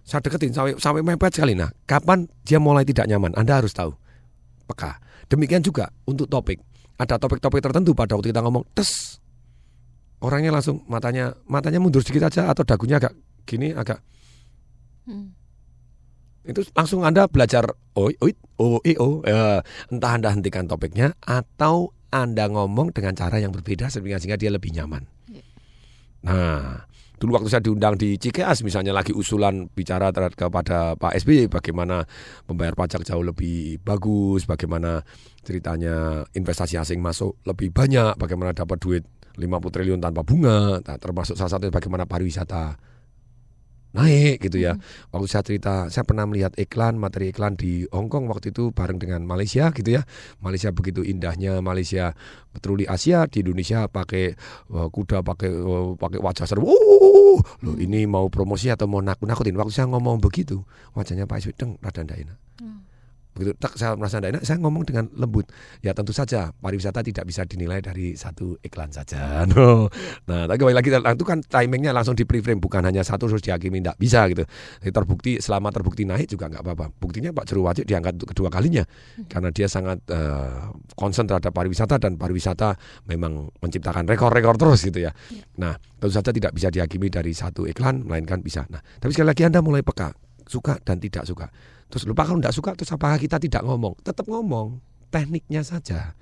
saya deketin sampai sampai mepet sekali. Nah, kapan dia mulai tidak nyaman? Anda harus tahu. Peka. Demikian juga untuk topik. Ada topik-topik tertentu pada waktu kita ngomong tes orangnya langsung matanya matanya mundur sedikit aja atau dagunya agak gini agak itu langsung anda belajar oi oi o e o Eh, entah anda hentikan topiknya atau anda ngomong dengan cara yang berbeda sehingga sehingga dia lebih nyaman. Nah, dulu waktu saya diundang di Cikeas misalnya lagi usulan bicara terhadap kepada Pak SBY bagaimana membayar pajak jauh lebih bagus, bagaimana ceritanya investasi asing masuk lebih banyak, bagaimana dapat duit 50 triliun tanpa bunga, nah, termasuk salah satu bagaimana pariwisata naik gitu ya. Waktu saya cerita, saya pernah melihat iklan, materi iklan di Hong Kong waktu itu bareng dengan Malaysia gitu ya. Malaysia begitu indahnya, Malaysia petruli Asia di Indonesia pakai uh, kuda pakai uh, pakai wajah serem. Uh, loh ini mau promosi atau mau nakut-nakutin. Waktu saya ngomong begitu, wajahnya Pak SBY deng rada ndak enak. Begitu tak saya merasa tidak enak, saya ngomong dengan lembut. Ya tentu saja pariwisata tidak bisa dinilai dari satu iklan saja. No. Nah, tapi kembali lagi itu kan timingnya langsung di preframe bukan hanya satu terus dihakimi tidak bisa gitu. Jadi terbukti selama terbukti naik juga nggak apa-apa. Buktinya Pak Jero Wajib diangkat untuk kedua kalinya karena dia sangat eh, concern terhadap pariwisata dan pariwisata memang menciptakan rekor-rekor terus gitu ya. Nah, tentu saja tidak bisa dihakimi dari satu iklan melainkan bisa. Nah, tapi sekali lagi Anda mulai peka suka dan tidak suka. Terus lupa kalau tidak suka terus apakah kita tidak ngomong? Tetap ngomong, tekniknya saja,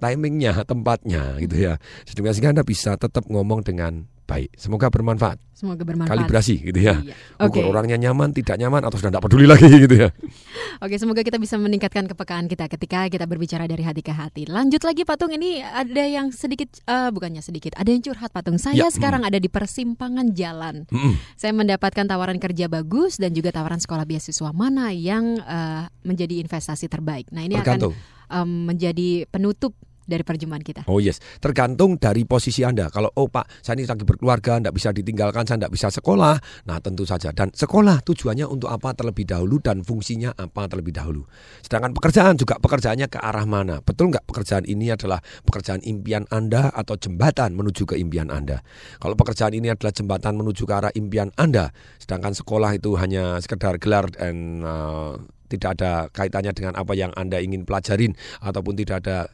timingnya, tempatnya gitu ya. Sehingga Anda bisa tetap ngomong dengan baik. Semoga bermanfaat. Semoga bermanfaat. Kalibrasi gitu ya. Iya. Ukur Oke. orangnya nyaman, tidak nyaman atau sudah tidak peduli lagi gitu ya. Oke, semoga kita bisa meningkatkan kepekaan kita ketika kita berbicara dari hati ke hati. Lanjut lagi Patung, ini ada yang sedikit, eh, bukannya sedikit, ada yang curhat Patung. Saya Ya, sekarang ada di persimpangan jalan. Mm-mm. Saya mendapatkan tawaran kerja bagus dan juga tawaran sekolah beasiswa mana yang eh, menjadi investasi terbaik. Nah ini Tergantung. akan em, menjadi penutup dari perjumpaan kita. Oh yes, tergantung dari posisi Anda. Kalau oh Pak, saya ini lagi berkeluarga, tidak bisa ditinggalkan, saya tidak bisa sekolah. Nah tentu saja. Dan sekolah tujuannya untuk apa terlebih dahulu dan fungsinya apa terlebih dahulu. Sedangkan pekerjaan juga pekerjaannya ke arah mana. Betul nggak pekerjaan ini adalah pekerjaan impian Anda atau jembatan menuju ke impian Anda. Kalau pekerjaan ini adalah jembatan menuju ke arah impian Anda, sedangkan sekolah itu hanya sekedar gelar dan uh, tidak ada kaitannya dengan apa yang Anda ingin pelajarin ataupun tidak ada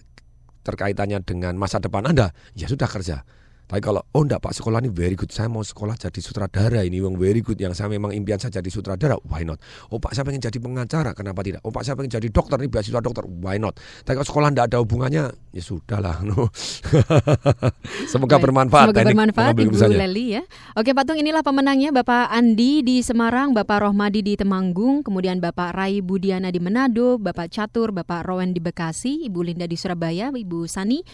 terkaitannya dengan masa depan Anda, ya sudah kerja. Tapi kalau oh enggak Pak sekolah ini very good, saya mau sekolah jadi sutradara ini yang very good yang saya memang impian saya jadi sutradara, why not? Oh Pak saya pengen jadi pengacara, kenapa tidak? Oh Pak saya pengen jadi dokter ini beasiswa dokter, why not? Tapi kalau sekolah enggak ada hubungannya, ya sudahlah. No. Semoga Baik, bermanfaat. Semoga bermanfaat Ibu keputusannya. Leli ya. Oke Patung inilah pemenangnya Bapak Andi di Semarang, Bapak Rohmadi di Temanggung, kemudian Bapak Rai Budiana di Manado, Bapak Catur, Bapak Rowan di Bekasi, Ibu Linda di Surabaya, Ibu Sani,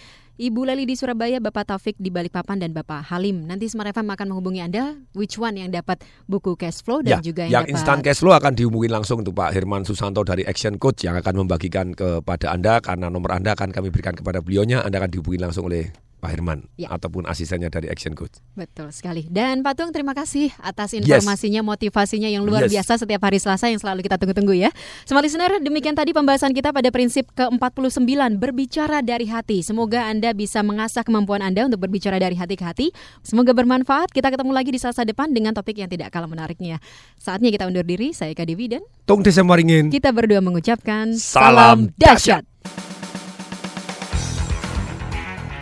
Ibu Leli di Surabaya, Bapak Taufik di Balikpapan dan Bapak Halim. Nanti Smart FM akan menghubungi Anda which one yang dapat buku cash flow dan Ya, juga yang yang, instant dapat cash flow akan dihubungin langsung untuk Pak Herman Susanto dari Action Coach yang akan membagikan kepada Anda karena nomor Anda akan kami berikan kepada beliaunya. Anda akan dihubungi langsung oleh Pak Herman Ya. ataupun asistennya dari Action Coach. Betul sekali. Dan Patung terima kasih atas informasinya, motivasinya yang luar Yes. biasa setiap hari Selasa yang selalu kita tunggu-tunggu ya. Smart Listener, demikian tadi pembahasan kita pada prinsip ke-49 berbicara dari hati. Semoga Anda bisa mengasah kemampuan Anda untuk berbicara dari hati ke hati. Semoga bermanfaat. Kita ketemu lagi di Selasa depan dengan topik yang tidak kalah menariknya. Saatnya kita undur diri. Saya Kak Dewi dan Tung Waringin. kita berdua mengucapkan Salam dahsyat.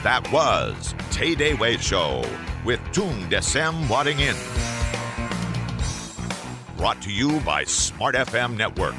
That was Tay Day Way Show with Tung Desem Wadding In. Brought to you by Smart FM Network.